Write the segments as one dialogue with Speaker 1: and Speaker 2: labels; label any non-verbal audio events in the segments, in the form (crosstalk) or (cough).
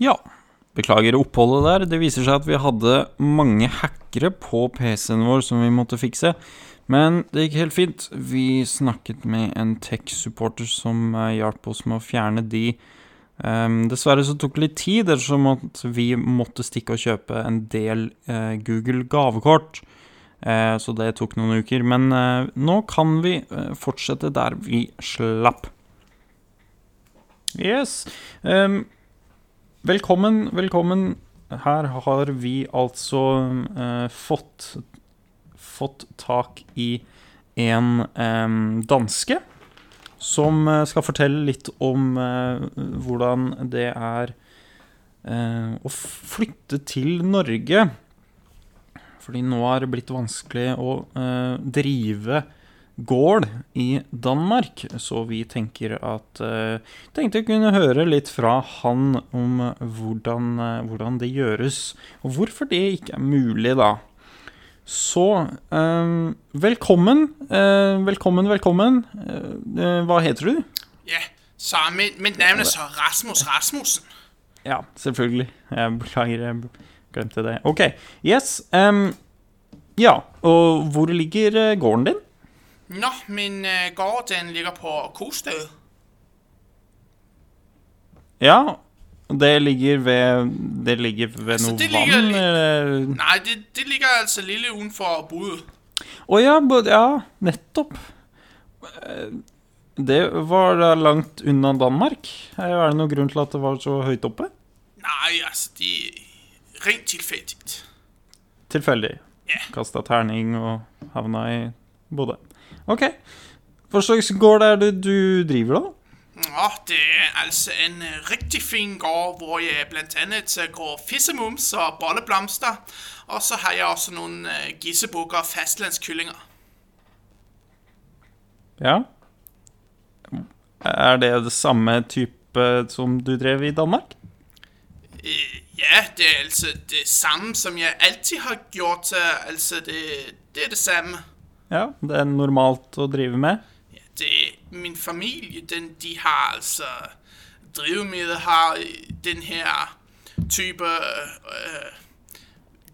Speaker 1: Ja, beklager oppholdet der. Det viser seg at vi hadde mange hackere på PC-en vår som vi måtte fikse. Men det gikk helt fint. Vi snakket med en tech-supporter som eh, hjalp oss med å fjerne de. Um, dessverre så tok det litt tid, ettersom at vi måtte stikke og kjøpe en del uh, Google gavekort. Uh, så det tok noen uker. Men uh, nå kan vi fortsette der vi slapp. Yes. Ehm, velkommen, velkommen. Her har vi altså eh, fått fått tak i en eh, danske som eh, skal fortelle litt om eh, hvordan det er eh, å flytte til Norge. Fordi nå har det blitt vanskelig å eh, drive gård i Danmark, så vi tenker at eh, Tenkte jeg kunne høre litt fra han om hvordan, eh, hvordan det gjøres, og hvorfor det ikke er mulig, da. Så eh, velkommen, Uh, velkommen, velkommen. Uh, hva heter du?
Speaker 2: Ja, så mitt, mitt navn er så Rasmus Rasmussen.
Speaker 1: Ja, selvfølgelig. Jeg beklager, jeg glemte det. Ok, yes. Um, ja, og hvor ligger gården din?
Speaker 2: Nå, min uh, gård den ligger på Kostø.
Speaker 1: Ja, det ligger ved Det ligger ved
Speaker 2: Altså,
Speaker 1: noe
Speaker 2: det ligger
Speaker 1: vann, eller
Speaker 2: Nei, det, det ligger altså lille udenfor Bude.
Speaker 1: Å ja, ja, nettopp. Eh, Det var da langt unna Danmark. Er det noen grunn til at det var så høyt oppe?
Speaker 2: Nei, altså, det er rent tilfeldig.
Speaker 1: Tilfeldig.
Speaker 2: Yeah.
Speaker 1: Kasta terning og havna i Bodø. Ok. Hva slags gård er det du driver, da?
Speaker 2: Ja, det er altså en riktig fin gård, hvor jeg blant andet øh, går fissemums og bolleblomster. Og så har jeg også noen øh, gissebukker og fastlandskyllinger.
Speaker 1: Ja. Er det det samme type som du drev i Danmark?
Speaker 2: Øh, ja, det er altså det samme, som jeg alltid har gjort. Altså, det, det er det samme.
Speaker 1: Ja, det er normalt å drive med.
Speaker 2: Ja, det, min familie, den, de har altså Drivmiddelet har øh, den her type øh,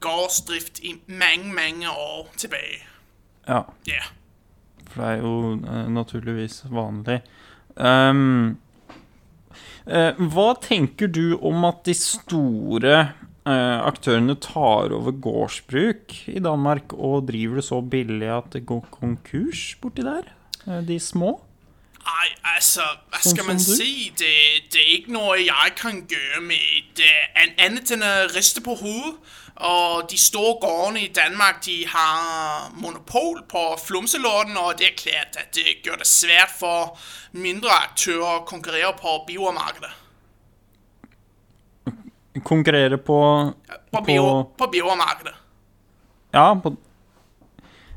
Speaker 2: gårdsdrift i mange, mange år tilbake.
Speaker 1: Ja,
Speaker 2: Yeah.
Speaker 1: for det er jo eh, naturligvis vanlig. Um, eh, hva tenker du om at de store aktørene tar over gårdsbruk i Danmark og driver det så billig at det går konkurs borti der? Eh, de små?
Speaker 2: Nei, altså,
Speaker 1: hva
Speaker 2: skal man si? Det, det er ikke noe jeg kan gjøre med det uh, an, å end riste på hovedet. Og de store gårdene i Danmark, de har monopol på flumselåten, og det er klart, at det gjør det svært for mindre aktører å konkurrere på biomarkedet.
Speaker 1: Konkurrere på
Speaker 2: På, bio, på biomarkedet.
Speaker 1: Ja, på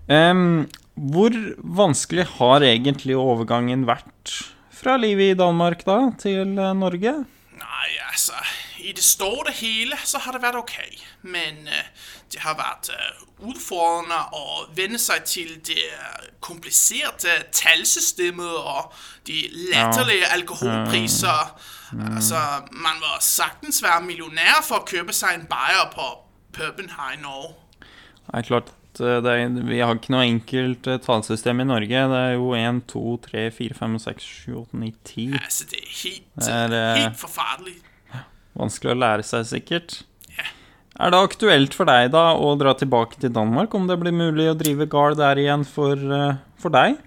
Speaker 1: um, Hvor vanskelig har egentlig overgangen vært fra livet i Danmark da til eh, Norge?
Speaker 2: Nei, altså, i det store hele, så har det vært OK. Men uh, det har vært uh, utfordrende å vende seg til det kompliserte tallsystemet og de latterlige alkoholpriser. Altså, man må sagtens være millionær for å kjøpe seg en bayer på puben her i Norge.
Speaker 1: Det er klart det er, Vi har ikke noe enkelt eh, tallsystem i Norge. Det er jo 1, 2, 3, 4, 5, 6, 7, 8, 9, 10.
Speaker 2: Altså, det er helt,
Speaker 1: Det er, øh,
Speaker 2: helt forferdelig.
Speaker 1: Vanskelig å lære seg, sikkert.
Speaker 2: Yeah.
Speaker 1: Er det aktuelt for deg da å dra tilbake til Danmark, om det blir mulig å drive gard der igjen for, eh, for deg?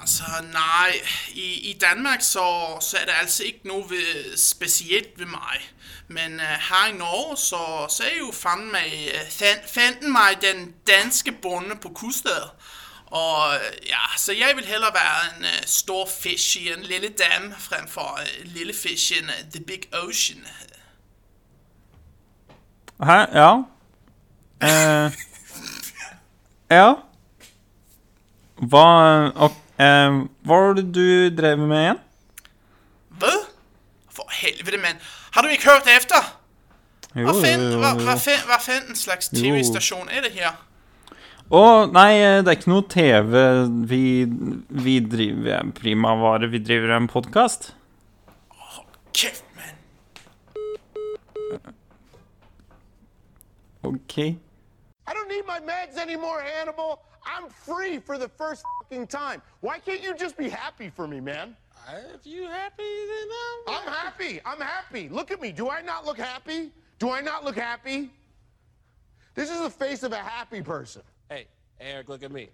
Speaker 2: Altså, nej, i, i Danmark så, så er det altså ikke noe ved, spesielt ved meg. Men uh, her i Norge, så, så er jo fanden meg, uh, fanden meg den danske bonde på kustedet. Og øh, ja, så jeg vil heller være en uh, stor fish i en lille dam, fremfor en lille fish en uh, the big ocean.
Speaker 1: Hæ? Ja. Eh, ja. Hva ok, Eh, hva var det du drev med igjen?
Speaker 2: Hva? For helvete, men Har du ikke hørt
Speaker 1: etter?
Speaker 2: Hva
Speaker 1: finn,
Speaker 2: hva finn, hva finn slags TV-stasjon er det her?
Speaker 1: Å, nei, øh, det er ikke noe TV. Vi, vi driver primavare. Vi driver en podkast.
Speaker 2: Oh, kjeft, man.
Speaker 1: OK.
Speaker 3: I don't need my meds anymore, Hannibal. I'm free for the first fucking time. Why can't you just be happy for me, man?
Speaker 4: If you happy, then I'm. happy.
Speaker 3: I'm happy. I'm happy. Look at me. Do I not look happy? Do I not look happy? This is the face of a happy person.
Speaker 4: Hey, Eric, look at me.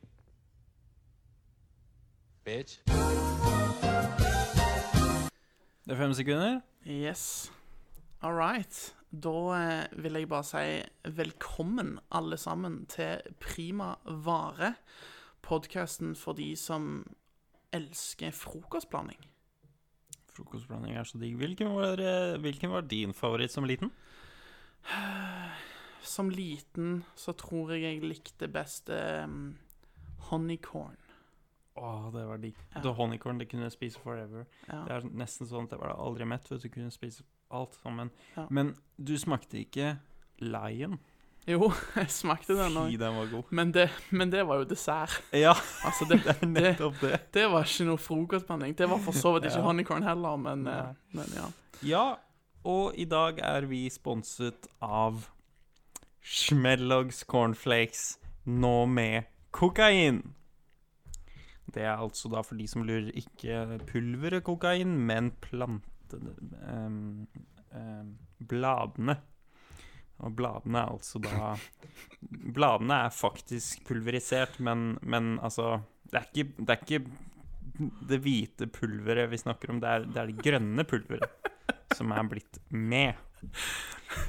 Speaker 4: Bitch.
Speaker 1: Det er fem sekunder.
Speaker 2: Yes. All right. Da eh, vil jeg bare si velkommen, alle sammen, til Prima Vare. Podkasten for de som elsker frokostblanding.
Speaker 1: Frokostblanding er så digg. Hvilken var, eh, hvilken var din favoritt som liten? (sighs)
Speaker 2: Som liten så tror jeg jeg likte best um, honeycorn.
Speaker 1: Å, det var digg. Det honeycorn det kunne jeg spise forever.
Speaker 2: Ja.
Speaker 1: Det er nesten sånn at jeg var aldri mett, vet du. Kunne spise alt sammen.
Speaker 2: Ja.
Speaker 1: Men du smakte ikke Lion.
Speaker 2: Jo, (laughs) jeg smakte den òg.
Speaker 1: den var god.
Speaker 2: Men, det- men det var jo dessert.
Speaker 1: Ja,
Speaker 2: Altså, (laughs) det,
Speaker 1: det er nettopp det.
Speaker 2: det var ikke noe frokostblanding. Det var for så vidt ikke
Speaker 1: Ja.
Speaker 2: honeycorn heller, men, eh, men ja.
Speaker 1: Ja, og i dag er vi sponset av Schmellogs Cornflakes, nå med kokain. Det er altså da for de som lurer ikke pulveret kokain, men plante... em, um, bladene. Og bladene er altså da Bladene er faktisk pulverisert, men, men altså det er, ikke, det er ikke det hvite pulveret vi snakker om, det er det, er det grønne pulveret som er blitt med.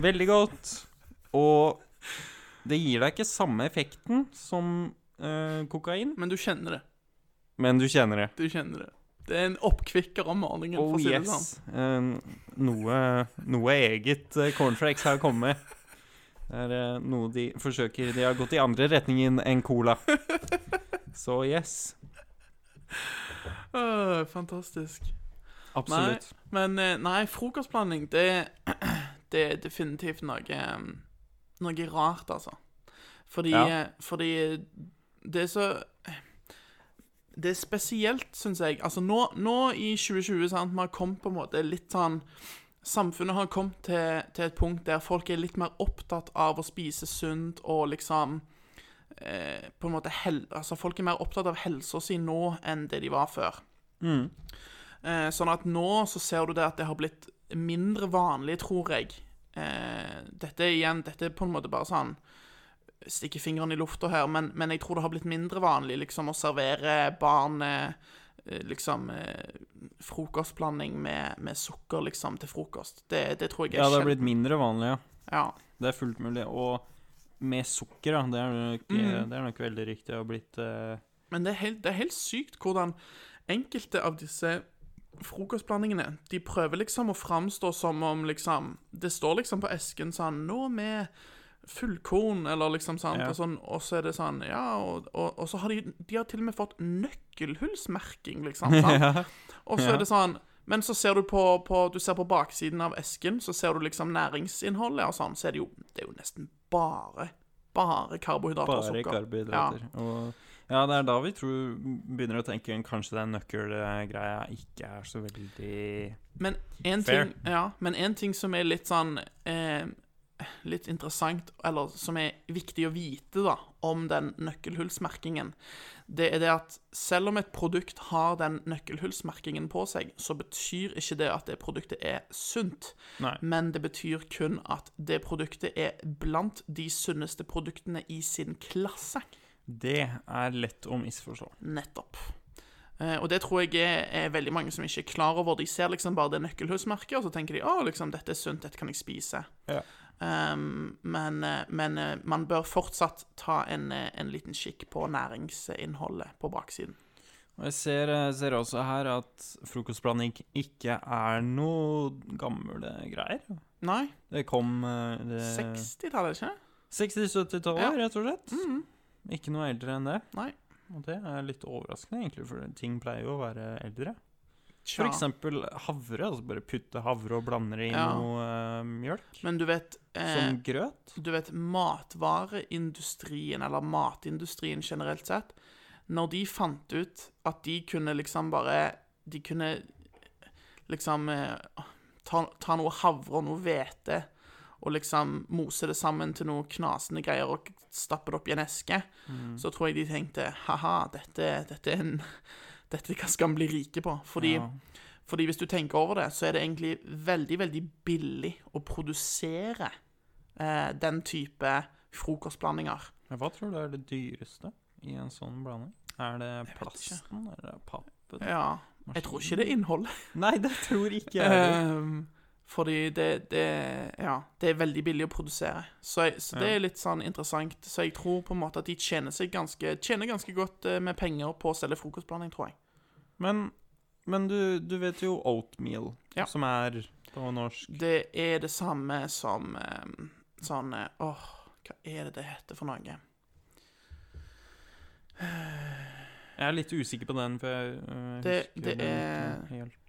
Speaker 1: Veldig godt. Og det gir deg ikke samme effekten som eh, kokain,
Speaker 2: Men du kjenner det.
Speaker 1: men du kjenner det.
Speaker 2: Du kjenner det. Det er en oppkvikker om morgenen, for
Speaker 1: Oh
Speaker 2: å si det sånn.
Speaker 1: yes. Eh, noe, noe eget uh, cornflakes har kommet. Det er uh, noe de forsøker De har gått i andre retningen enn cola. Så yes.
Speaker 2: Uh, fantastisk.
Speaker 1: Absolutt.
Speaker 2: Men eh, nei, frokostblanding, det, (clears throat) det er definitivt noe Noe rart, altså. Fordi,
Speaker 1: Ja.
Speaker 2: fordi det er så Det er spesielt, syns jeg. Altså, nå, nå i 2020, sant, vi har kommet på en måte litt sånn Samfunnet har kommet til, til et punkt der folk er litt mer opptatt av å spise sunt og liksom eh, På en måte hel, Altså, folk er mer opptatt av helsa si nå enn det de var før. Eh, sånn at nå så ser du det at det har blitt mindre vanlig, tror jeg. Eh, dette igjen, dette er på en måte bare sånn Stikke fingrene i lufta her, men, men jeg tror det har blitt mindre vanlig liksom å servere barn eh, liksom eh, frokostblanding med, med sukker liksom til frokost. Det, det tror jeg er
Speaker 1: Ja, det har blitt mindre vanlig, ja.
Speaker 2: Ja.
Speaker 1: Det er fullt mulig. Og med sukker, da. Det er nok,
Speaker 2: Mm.
Speaker 1: det er nok veldig riktig. Det har blitt uh...
Speaker 2: Men det er, helt, det er helt sykt hvordan enkelte av disse frokostblandingene De prøver liksom å framstå som om liksom Det står liksom på esken sånn 'Nå med fullkorn', eller liksom sant,
Speaker 1: Ja.
Speaker 2: og, sånn, og så er det sånn Ja, og, og, og så har de De har til og med fått nøkkelhullsmerking, liksom. (laughs) Sant?
Speaker 1: Ja.
Speaker 2: Og så
Speaker 1: Ja.
Speaker 2: er det sånn Men så ser du på, på Du ser på baksiden av esken, så ser du liksom næringsinnholdet og sånn, så er det jo Det er jo nesten bare Bare karbohydrater og sukker.
Speaker 1: Bare
Speaker 2: karbohydrater.
Speaker 1: karbohydrater. Og ja, det er da vi tror, begynner å tenke kanskje den nøkkelgreia ikke er så veldig
Speaker 2: Men en
Speaker 1: Fair.
Speaker 2: ting, ja, men en ting som er litt sånn eh, Litt interessant, eller som er viktig å vite da om den nøkkelhullsmerkingen, det er det at selv om et produkt har den nøkkelhullsmerkingen på seg, så betyr ikke det at det produktet er sunt.
Speaker 1: Nei.
Speaker 2: Men det betyr kun at det produktet er blant de sunneste produktene i sin klasse.
Speaker 1: Det er lett å misforstå.
Speaker 2: Nettopp. Eh, og det tror jeg er, er veldig mange som ikke er klar over. De ser liksom bare det nøkkelhullsmerket, og så tenker de å, liksom, dette er sunt, dette kan jeg spise.
Speaker 1: Ja.
Speaker 2: Um, men eh, men eh, man bør fortsatt ta en, eh, en liten kikk på næringsinnholdet på baksiden.
Speaker 1: Og jeg ser, ser også her at frokostblanding ikke er noe gamle greier.
Speaker 2: Nei,
Speaker 1: Det kom eh,
Speaker 2: 60-tallet, ikke?
Speaker 1: 60-70-tallet,
Speaker 2: Ja.
Speaker 1: rett og slett. Ikke noe eldre enn det.
Speaker 2: Nei.
Speaker 1: Og det er litt overraskende, egentlig, for ting pleier jo å være eldre. For eksempel havre. Altså bare putte havre og blande det i
Speaker 2: Ja.
Speaker 1: noe uh, mjølk.
Speaker 2: Men du vet eh,
Speaker 1: Som grøt.
Speaker 2: Du vet, matvareindustrien, eller matindustrien generelt sett, når de fant ut at de kunne liksom bare De kunne liksom eh, ta, ta noe havre og noe hvete og liksom mose det sammen til noe knasende greier og stappe det opp i en eske, så tror jeg de tenkte ha-ha, dette, dette er en Dette skal vi bli rike på. Fordi,
Speaker 1: Ja.
Speaker 2: fordi hvis du tenker over det, så er det egentlig veldig, veldig billig å produsere eh, den type frokostblandinger.
Speaker 1: Men Hva tror du er det dyreste i en sånn blanding? Er det plasten, eller er det pappen?
Speaker 2: Ja, jeg tror ikke det er innholdet.
Speaker 1: Nei, det tror ikke jeg. (laughs)
Speaker 2: fordi det, det Ja, det er veldig billig å produsere. Så, jeg, så det er litt sånn interessant. Så jeg tror på en måte at de tjener seg ganske Tjener ganske godt eh, med penger på å selge frokostblanding, tror jeg.
Speaker 1: Men, men du, du vet jo oatmeal,
Speaker 2: Ja.
Speaker 1: som er på norsk
Speaker 2: Det er det samme som ehm, sånn eh, Åh, hva er det det heter for noe?
Speaker 1: Jeg er litt usikker på den, for jeg
Speaker 2: Det-
Speaker 1: husker
Speaker 2: det
Speaker 1: den
Speaker 2: er-
Speaker 1: ikke helt.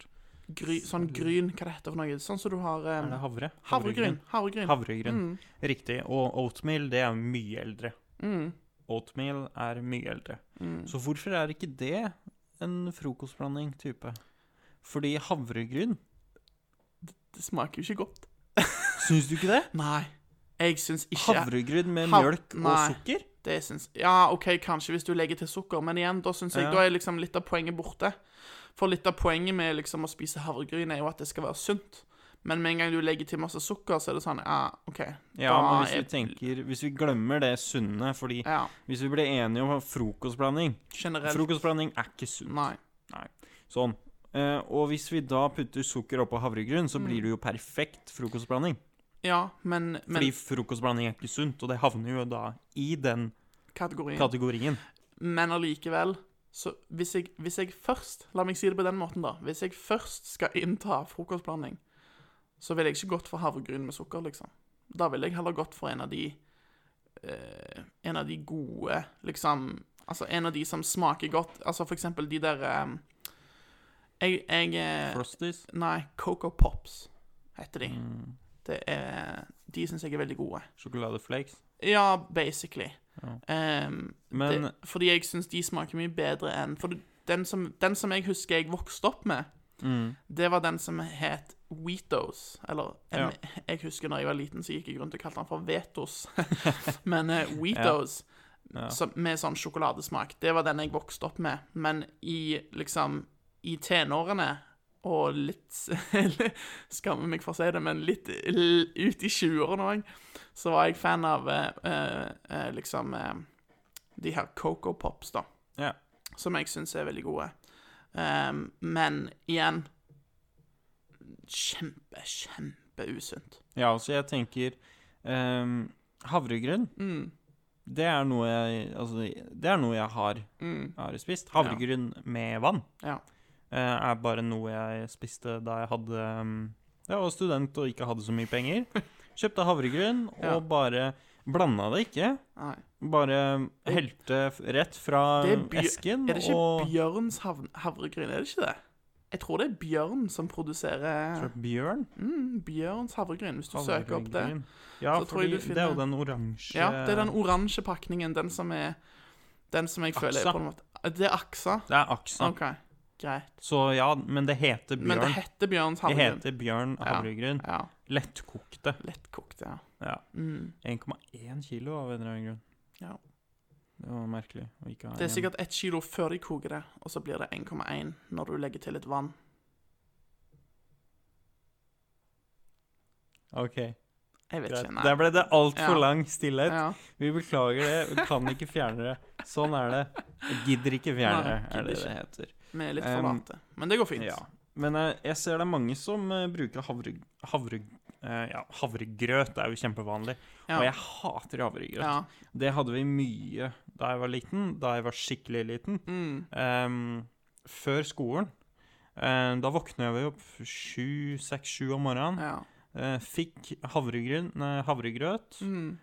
Speaker 2: Gry, sånn gryn, hva det heter for noe? Sånn som du har
Speaker 1: det havre?
Speaker 2: Havregryn. Havregryn.
Speaker 1: Havregryn.
Speaker 2: Mm,
Speaker 1: Riktig. Og oatmeal, det er mye eldre.
Speaker 2: mm,
Speaker 1: Oatmeal er mye eldre.
Speaker 2: mm.
Speaker 1: Så hvorfor er ikke det en frokostblanding type? Fordi havregryn
Speaker 2: Det smaker jo ikke godt. (laughs)
Speaker 1: Syns du ikke det?
Speaker 2: Nei. Jeg syns ikke
Speaker 1: Havregryn med
Speaker 2: Hav-
Speaker 1: mjølk og
Speaker 2: nei.
Speaker 1: sukker?
Speaker 2: Det syns Ja, OK, kanskje hvis du legger til sukker, men igjen, da syns jeg
Speaker 1: Ja.
Speaker 2: Da er liksom litt av poenget borte. For litt av poenget med liksom å spise havregryn er jo at det skal være sunt. Men med en gang du legger til masse sukker, så er det sånn Ja, OK.
Speaker 1: Ja, men hvis vi
Speaker 2: er-
Speaker 1: tenker Hvis vi glemmer det sunne Fordi
Speaker 2: Ja,
Speaker 1: hvis vi blir enige om frokostblanding
Speaker 2: generelt.
Speaker 1: Frokostblanding er ikke sunt.
Speaker 2: Nei.
Speaker 1: Sånn. Eh, og hvis vi da putter sukker oppå havregryn, så
Speaker 2: Mm.
Speaker 1: blir det jo perfekt frokostblanding.
Speaker 2: Ja, men, men
Speaker 1: Fordi frokostblanding er ikke sunt, og det havner jo da i den
Speaker 2: kategorien.
Speaker 1: kategorien.
Speaker 2: Men allikevel så hvis jeg, hvis jeg først La meg si det på den måten, da. Hvis jeg først skal innta frokostblanding, så ville jeg ikke gått for havregryn med sukker, liksom. Da ville jeg heller gått for en av de eh, En av de gode, liksom Altså en av de som smaker godt. Altså for eksempel de der eh, Jeg, jeg eh,
Speaker 1: Frosties.
Speaker 2: Nei, Coco Pops heter de.
Speaker 1: Mm.
Speaker 2: Det er De syns jeg er veldig gode.
Speaker 1: Sjokoladeflakes.
Speaker 2: Ja, basically.
Speaker 1: Ja.
Speaker 2: Ehm,
Speaker 1: Men
Speaker 2: det, fordi jeg syns de smaker mye bedre enn For den som, den som jeg husker jeg vokste opp med,
Speaker 1: mm,
Speaker 2: det var den som het Wheatos. Eller
Speaker 1: Ja.
Speaker 2: jeg, jeg husker når jeg var liten, så gikk jeg rundt og kalte den for Vetos. (laughs) Men uh, Wheatos
Speaker 1: Ja.
Speaker 2: som- med sånn sjokoladesmak, det var den jeg vokste opp med. Men i liksom I tenårene og litt (laughs) Skammer meg for å si det, men litt ut i 20-årene òg, så var jeg fan av eh, eh, eh, liksom eh, de her Coco Pops, da.
Speaker 1: Yeah.
Speaker 2: Som jeg syns er veldig gode. Um, men igjen Kjempe, kjempeusunt.
Speaker 1: ja, altså, jeg tenker um, Havregryn,
Speaker 2: Mm,
Speaker 1: det er noe jeg Altså, det er noe jeg har,
Speaker 2: mm,
Speaker 1: har spist. Havregryn med vann
Speaker 2: ja.
Speaker 1: Eh, er bare noe jeg spiste da jeg hadde um, Jeg var student og ikke hadde så mye penger. (laughs) Kjøpte havregryn
Speaker 2: Ja.
Speaker 1: og bare blanda det ikke.
Speaker 2: Nei.
Speaker 1: Bare helte rett fra esken og
Speaker 2: Er det ikke
Speaker 1: og
Speaker 2: Bjørns hav havregryn? Er det ikke det? Jeg tror det er Bjørn som produserer
Speaker 1: Bjørn?
Speaker 2: mm, Bjørns havregryn, hvis du søker opp det.
Speaker 1: Ja, fordi
Speaker 2: du
Speaker 1: det er jo den oransje
Speaker 2: Ja, det er den oransje pakningen. Den som er Den som jeg føler
Speaker 1: Aksa.
Speaker 2: er på en måte Det er Aksa?
Speaker 1: Det er aksa.
Speaker 2: OK, greit.
Speaker 1: Så ja, men det heter bjørn.
Speaker 2: Men det heter Bjørns
Speaker 1: Det heter bjørn
Speaker 2: Ja.
Speaker 1: havregryn.
Speaker 2: Ja.
Speaker 1: Lettkokte.
Speaker 2: Lettkokte, ja.
Speaker 1: Ja.
Speaker 2: Mm,
Speaker 1: 1,1 kilo av en eller annen grunn.
Speaker 2: ja.
Speaker 1: Det var merkelig å ikke ha
Speaker 2: Det er sikkert ett kilo før de koker det, og så blir det 1,1 når du legger til litt vann.
Speaker 1: OK,
Speaker 2: Jeg vet
Speaker 1: greit.
Speaker 2: ikke. Nei.
Speaker 1: Der ble det altfor
Speaker 2: Ja.
Speaker 1: lang stillhet.
Speaker 2: Ja.
Speaker 1: Vi beklager det. Vi kan ikke fjerne det. Sånn er det. Jeg gidder ikke fjerne det,
Speaker 2: Nei,
Speaker 1: er det det heter.
Speaker 2: Er litt
Speaker 1: Um,
Speaker 2: for late. Men det går fint.
Speaker 1: Ja. Men eh, jeg ser det er mange som eh, bruker havre... havre eh, ja, havregrøt er jo kjempevanlig.
Speaker 2: Ja.
Speaker 1: Og jeg hater havregrøt.
Speaker 2: Ja.
Speaker 1: Det hadde vi mye da jeg var liten, da jeg var skikkelig liten.
Speaker 2: Mm.
Speaker 1: Um, før skolen. Um, da våkna jeg opp sju, seks, sju om morgenen.
Speaker 2: ja.
Speaker 1: Eh, fikk havregryn, havregrøt
Speaker 2: Mm.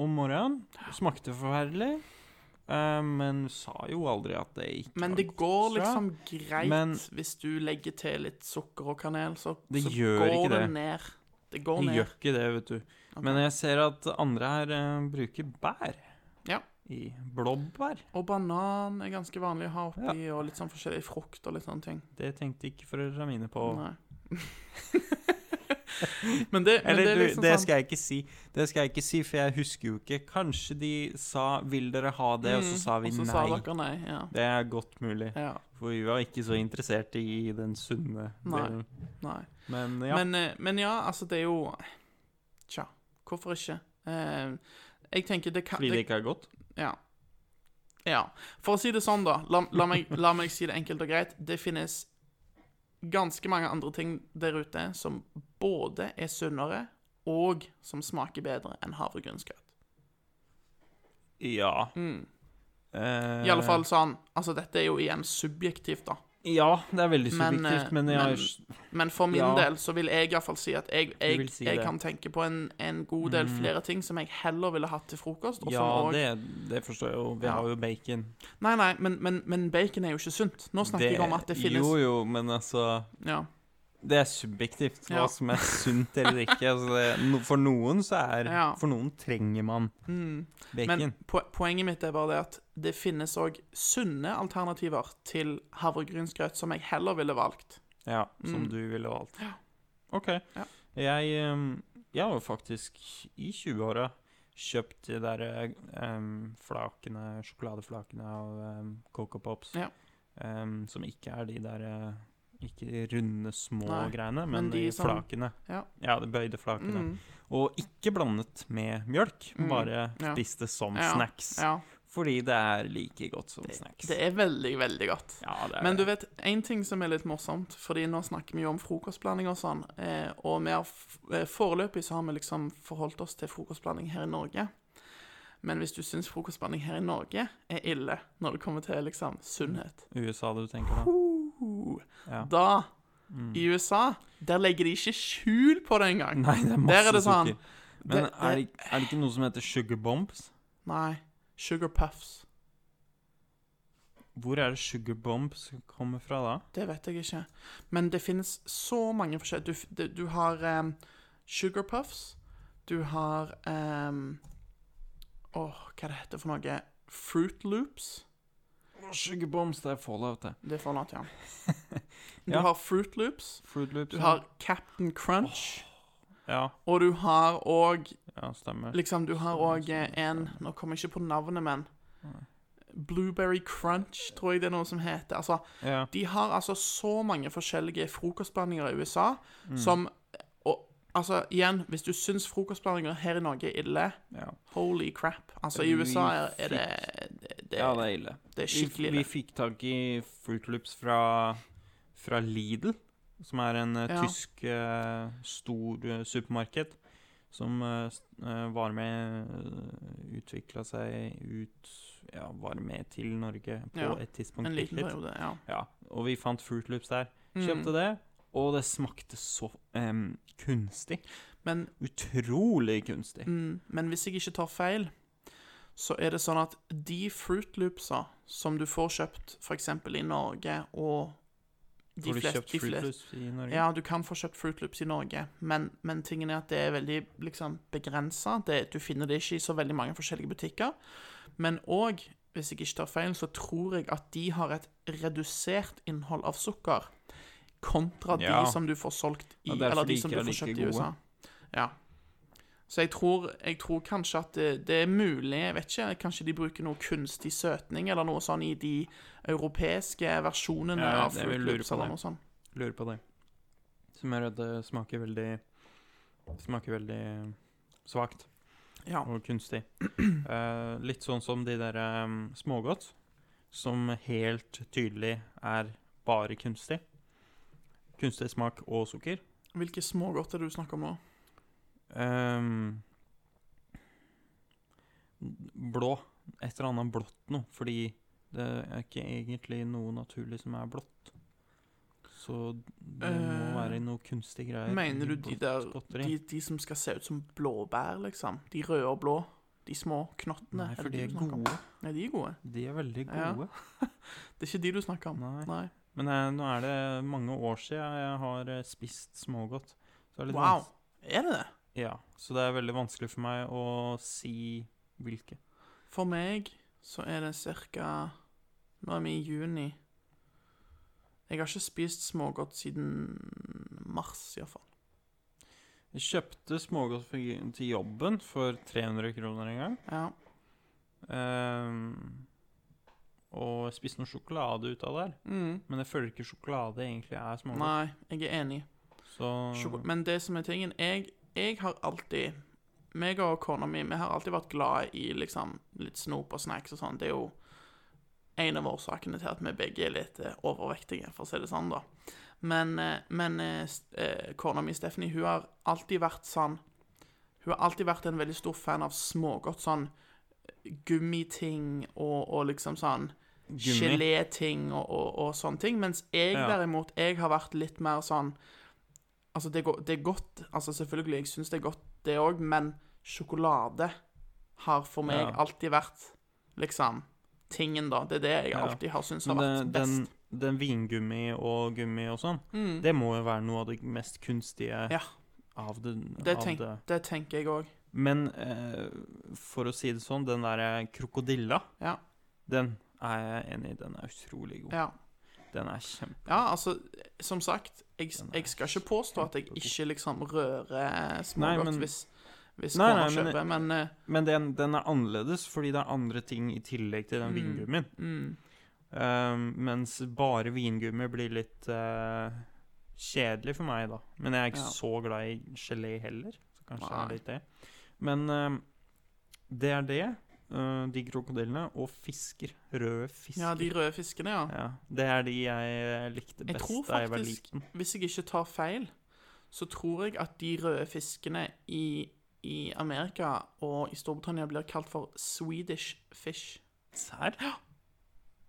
Speaker 1: om morgenen. Smakte forferdelig. Eh, men sa jo aldri at det ikke
Speaker 2: Men det går liksom greit
Speaker 1: Men-
Speaker 2: hvis du legger til litt sukker og kanel, så,
Speaker 1: Det
Speaker 2: så
Speaker 1: gjør
Speaker 2: går
Speaker 1: ikke
Speaker 2: det
Speaker 1: det.
Speaker 2: ned. Det går ned.
Speaker 1: gjør ikke det, vet du. Men jeg ser at andre her uh, bruker bær.
Speaker 2: Ja.
Speaker 1: I blåbær.
Speaker 2: Og banan er ganske vanlig å ha oppi, og litt sånn forskjellig frukt og litt sånne ting.
Speaker 1: Det tenkte ikke foreldrene mine på.
Speaker 2: Nei. (laughs) (laughs) Men det, men
Speaker 1: Eller
Speaker 2: det liksom
Speaker 1: det
Speaker 2: sånn
Speaker 1: skal jeg ikke si. Det skal jeg ikke si, for jeg husker jo ikke. Kanskje de sa 'vil dere ha det', og så sa vi
Speaker 2: Mm, så
Speaker 1: nei.
Speaker 2: sa nei. Ja.
Speaker 1: Det er godt mulig.
Speaker 2: ja.
Speaker 1: For vi var ikke så interessert i den sunne delen.
Speaker 2: Nei.
Speaker 1: Men ja.
Speaker 2: Men, eh, men ja, altså, det er jo Tja, hvorfor ikke? Eh, jeg tenker det kan
Speaker 1: fordi det ikke er godt?
Speaker 2: Ja. ja. For å si det sånn, da. La, la, meg, la meg si det enkelt og greit. Det finnes ganske mange andre ting der ute som både er sunnere og som smaker bedre enn havregrynsgrøt.
Speaker 1: Ja.
Speaker 2: Mm.
Speaker 1: Eh,
Speaker 2: I alle fall sånn Altså, dette er jo igjen subjektivt, da.
Speaker 1: Ja, det er veldig subjektivt,
Speaker 2: men,
Speaker 1: men, jeg
Speaker 2: men- Men for min
Speaker 1: Ja.
Speaker 2: del så vil jeg iallfall si at jeg, jeg,
Speaker 1: si
Speaker 2: jeg kan tenke på en, en god del flere ting som jeg heller ville hatt til frokost.
Speaker 1: Ja,
Speaker 2: som også,
Speaker 1: det, det forstår jeg jo. Vi
Speaker 2: Ja.
Speaker 1: har jo bacon.
Speaker 2: Nei, nei, men, men, men bacon er jo ikke sunt. Nå snakker jeg om at det finnes
Speaker 1: Jo, jo, men altså
Speaker 2: Ja.
Speaker 1: Det er subjektivt hva
Speaker 2: Ja.
Speaker 1: som er sunt eller ikke. (laughs) Altså det, no, for noen så er
Speaker 2: Ja.
Speaker 1: For noen trenger man bacon.
Speaker 2: Men po poenget mitt er bare det at det finnes òg sunne alternativer til havregrynsgrøt som jeg heller ville valgt.
Speaker 1: ja, som
Speaker 2: Mm.
Speaker 1: du ville valgt.
Speaker 2: Ja.
Speaker 1: OK.
Speaker 2: Ja.
Speaker 1: Jeg, um, jeg har jo faktisk i 20-åra kjøpt de der um, flakene, sjokoladeflakene av um, Coco Pops.
Speaker 2: Ja.
Speaker 1: Um, som ikke er de der uh, Ikke de runde, små
Speaker 2: Nei,
Speaker 1: greiene,
Speaker 2: men
Speaker 1: men,
Speaker 2: de som-
Speaker 1: flakene.
Speaker 2: Ja.
Speaker 1: Ja, de bøyde flakene.
Speaker 2: Mm.
Speaker 1: Og ikke blandet med mjølk,
Speaker 2: Mm,
Speaker 1: bare spist det som
Speaker 2: Ja,
Speaker 1: snacks.
Speaker 2: Ja.
Speaker 1: Fordi det er like godt som snacks.
Speaker 2: Det er veldig, veldig godt.
Speaker 1: det er
Speaker 2: Men du vet, en ting som er litt morsomt, fordi nå snakker vi jo om frokostblanding og sånn, eh, og vi har eh, foreløpig så har vi liksom forholdt oss til frokostblanding her i Norge. Men hvis du syns frokostblanding her i Norge er ille når det kommer til liksom sunnhet,
Speaker 1: USA du tenker da?
Speaker 2: Uh,
Speaker 1: Ja.
Speaker 2: da i USA, der legger de ikke skjul på det engang.
Speaker 1: Nei, det er masse
Speaker 2: Der er det sånn
Speaker 1: sukker. Men
Speaker 2: det-
Speaker 1: er, det, er det ikke noe som heter sugar bombs?
Speaker 2: Nei. Sugar puffs.
Speaker 1: Hvor er det sugar bombs kommer fra da?
Speaker 2: Det vet jeg ikke. Men det finnes så mange forskjellige Du, du har um, sugar puffs. Du har um, Åh, hva det heter for noe? Fruit loops.
Speaker 1: Bombs, det er fallout, det.
Speaker 2: Det er til, ja. (laughs) Du
Speaker 1: Ja.
Speaker 2: har Fruit Loops.
Speaker 1: Fruit Loops.
Speaker 2: Du har Captain Crunch.
Speaker 1: Ja,
Speaker 2: Og du har òg
Speaker 1: ja, stemmer.
Speaker 2: Liksom, du har òg en Nå kommer jeg ikke på navnet, men Blueberry Crunch, tror jeg det er noe som heter. Altså,
Speaker 1: Ja.
Speaker 2: De har altså så mange forskjellige frokostblandinger i USA
Speaker 1: Mm.
Speaker 2: som Og altså, igjen, hvis du syns frokostblandinger her i Norge er ille,
Speaker 1: ja.
Speaker 2: holy crap. Altså, i USA er, er det, det,
Speaker 1: ja, det er ille.
Speaker 2: det er skikkelig ille.
Speaker 1: vi
Speaker 2: vi
Speaker 1: fikk tak i Fruit Loops fra, fra Lidl, som er en eh,
Speaker 2: Ja.
Speaker 1: tysk uh, stor uh, supermarked. Som uh, var med uh, Utvikla seg ut Ja, var med til Norge på
Speaker 2: Ja,
Speaker 1: et tidspunkt.
Speaker 2: En liten periode, ja.
Speaker 1: Ja, og vi fant Fruit Loops der.
Speaker 2: Mm.
Speaker 1: Kjøpte det, og det smakte så um, kunstig.
Speaker 2: Men,
Speaker 1: Utrolig kunstig.
Speaker 2: mm, men hvis jeg ikke tar feil, så er det sånn at de Fruit Loopsa som du får kjøpt f.eks. i Norge, og de
Speaker 1: Får du
Speaker 2: flest-
Speaker 1: kjøpt
Speaker 2: de
Speaker 1: Fruit Loops i Norge?
Speaker 2: Ja, du kan få kjøpt Fruit Loops i Norge, men, men tingen er at det er veldig liksom, begrensa. Du finner det ikke i så veldig mange forskjellige butikker. Men òg, hvis jeg ikke tar feil, så tror jeg at de har et redusert innhold av sukker kontra
Speaker 1: Ja.
Speaker 2: de som du får solgt i
Speaker 1: Ja,
Speaker 2: Eller
Speaker 1: de
Speaker 2: som du får kjøpt i. USA. Ja. Så jeg tror, jeg tror kanskje at det, det er mulig Jeg vet ikke, Kanskje de bruker noe kunstig søtning eller noe sånn i de europeiske versjonene
Speaker 1: Ja,
Speaker 2: av Fruit Loops eller noe sånt.
Speaker 1: Lurer på det. Som at det smaker veldig Smaker veldig svakt
Speaker 2: Ja.
Speaker 1: og kunstig. Uh, (clears throat) litt sånn som de der um, smågodt, som helt tydelig er bare kunstig. Kunstig smak og sukker.
Speaker 2: Hvilke smågodt er det du snakker om nå?
Speaker 1: Ehm, blå. Et eller annet blått noe. Fordi det er ikke egentlig noe naturlig som er blått. Så det må
Speaker 2: Eh,
Speaker 1: være noe kunstig greier.
Speaker 2: Mener du de der de, de som skal se ut som blåbær, liksom? De røde og blå? De små knottene?
Speaker 1: Nei, for
Speaker 2: er
Speaker 1: de er gode.
Speaker 2: Nei, de er gode.
Speaker 1: De er veldig
Speaker 2: Ja.
Speaker 1: gode. (laughs)
Speaker 2: Det er ikke de du snakker om.
Speaker 1: Nei.
Speaker 2: Nei.
Speaker 1: Men eh, nå er det mange år siden jeg har eh, spist smågodt. Så det litt
Speaker 2: Wow. Er det det?
Speaker 1: Ja, så det er veldig vanskelig for meg å si hvilke.
Speaker 2: For meg så er det cirka Nå er vi i juni. Jeg har ikke spist smågodt siden mars, iallfall.
Speaker 1: Jeg kjøpte smågodt til jobben for 300 kroner en gang.
Speaker 2: Ja.
Speaker 1: Um, og spiste noe sjokolade ut av der.
Speaker 2: Mm.
Speaker 1: Men jeg føler ikke sjokolade egentlig er smågodt.
Speaker 2: Nei, jeg er enig.
Speaker 1: Så
Speaker 2: Men det som er tingen Jeg, jeg har alltid meg og kona mi Vi har alltid vært glad i liksom litt snop og snacks og sånn. Det er jo en av årsakene til at vi begge er litt eh, overvektige, for å si det sånn, da. Men, eh, men eh, kona mi, Stephanie, hun har alltid vært sånn Hun har alltid vært en veldig stor fan av smågodt. Sånn gummiting og, og liksom sånn geléting og, og, og sånne ting. Mens jeg
Speaker 1: Ja.
Speaker 2: derimot, jeg har vært litt mer sånn Altså, det det er godt. Altså, selvfølgelig, jeg syns det er godt, det òg, men sjokolade har for meg
Speaker 1: Ja.
Speaker 2: alltid vært liksom tingen, da. Det er det jeg
Speaker 1: Ja.
Speaker 2: alltid har syntes har vært
Speaker 1: best. den, den vingummi og gummi og sånn,
Speaker 2: Mm.
Speaker 1: det må jo være noe av det mest kunstige
Speaker 2: Ja.
Speaker 1: av det.
Speaker 2: Det,
Speaker 1: av
Speaker 2: tenk,
Speaker 1: det.
Speaker 2: det tenker jeg òg.
Speaker 1: Men eh, for å si det sånn, den derre krokodilla,
Speaker 2: Ja.
Speaker 1: den er jeg enig i. Den er utrolig god.
Speaker 2: ja.
Speaker 1: Den er kjempe...
Speaker 2: Ja, altså, som sagt, jeg, jeg skal ikke påstå at jeg ikke liksom rører
Speaker 1: Nei,
Speaker 2: smågodt
Speaker 1: men-
Speaker 2: hvis, hvis
Speaker 1: Nei, nei, men-
Speaker 2: kjøper, men uh,
Speaker 1: Men den, den er annerledes fordi det er andre ting i tillegg til den
Speaker 2: Mm.
Speaker 1: vingummien.
Speaker 2: mm,
Speaker 1: Um, mens bare vingummi blir litt uh, kjedelig for meg, da. Men jeg er ikke
Speaker 2: Ja.
Speaker 1: så glad i gelé heller, så kanskje det er litt det. Men um, det er det. Eh, de krokodillene. Og fisker. Røde fisker.
Speaker 2: Ja, de røde fiskene, ja.
Speaker 1: Ja, det er de jeg likte
Speaker 2: Jeg
Speaker 1: best
Speaker 2: faktisk,
Speaker 1: da jeg var liten.
Speaker 2: hvis jeg ikke tar feil, så tror jeg at de røde fiskene i, i Amerika og i Storbritannia blir kalt for Swedish fish.
Speaker 1: Serr?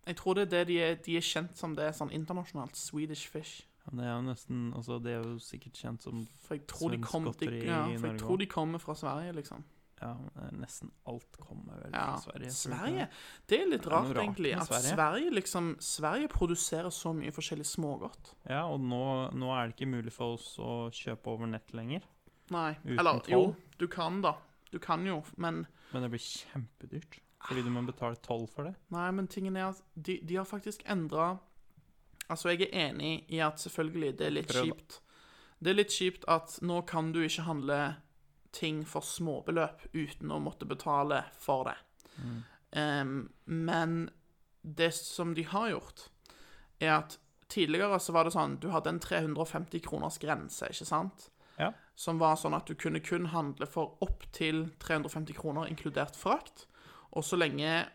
Speaker 2: Jeg tror det er det de er, de er kjent som det er sånn internasjonalt. Swedish fish.
Speaker 1: Ja, det er jo nesten Altså, det er jo sikkert kjent som
Speaker 2: tror,
Speaker 1: Svensk godteri
Speaker 2: ja,
Speaker 1: i
Speaker 2: for jeg tror de kommer fra Sverige, liksom.
Speaker 1: Ja, nesten alt kommer vel
Speaker 2: Ja,
Speaker 1: Sverige.
Speaker 2: Sverige?
Speaker 1: det?
Speaker 2: Er litt
Speaker 1: Det er
Speaker 2: rart,
Speaker 1: rart
Speaker 2: egentlig. At
Speaker 1: Sverige.
Speaker 2: Sverige liksom Sverige produserer så mye forskjellig smågodt.
Speaker 1: Ja, og nå, nå er det ikke mulig for oss å kjøpe over nett lenger.
Speaker 2: Nei.
Speaker 1: Uten
Speaker 2: Eller
Speaker 1: toll?
Speaker 2: jo, du kan da. Du kan jo, men
Speaker 1: Men det blir kjempedyrt. Fordi du må betale toll for det.
Speaker 2: Nei, men tingen er at de, de har faktisk endra Altså, jeg er enig i at selvfølgelig, det er litt
Speaker 1: Prøv,
Speaker 2: kjipt. Det er litt kjipt at nå kan du ikke handle ting for småbeløp uten å måtte betale for det.
Speaker 1: Mm.
Speaker 2: Um, men det som de har gjort, er at tidligere så var det sånn Du hadde en 350 kroners grense, ikke sant?
Speaker 1: Ja.
Speaker 2: Som var sånn at du kunne kun handle for opptil 350 kroner, inkludert frakt. Og så lenge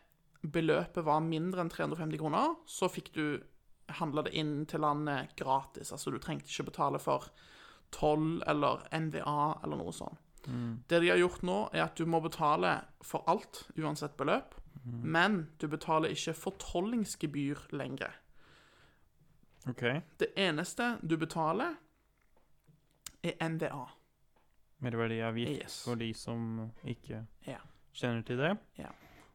Speaker 2: beløpet var mindre enn 350 kroner, så fikk du handla det inn til landet gratis. Altså du trengte ikke betale for toll eller NVA eller noe sånt. Det de har gjort nå, er at du må betale for alt, uansett beløp. Men du betaler ikke fortollingsgebyr lenger.
Speaker 1: OK.
Speaker 2: Det eneste du betaler, er NVA.
Speaker 1: Merverdiavgift
Speaker 2: Yes.
Speaker 1: for de som ikke
Speaker 2: Ja.
Speaker 1: kjenner til det.
Speaker 2: Ja.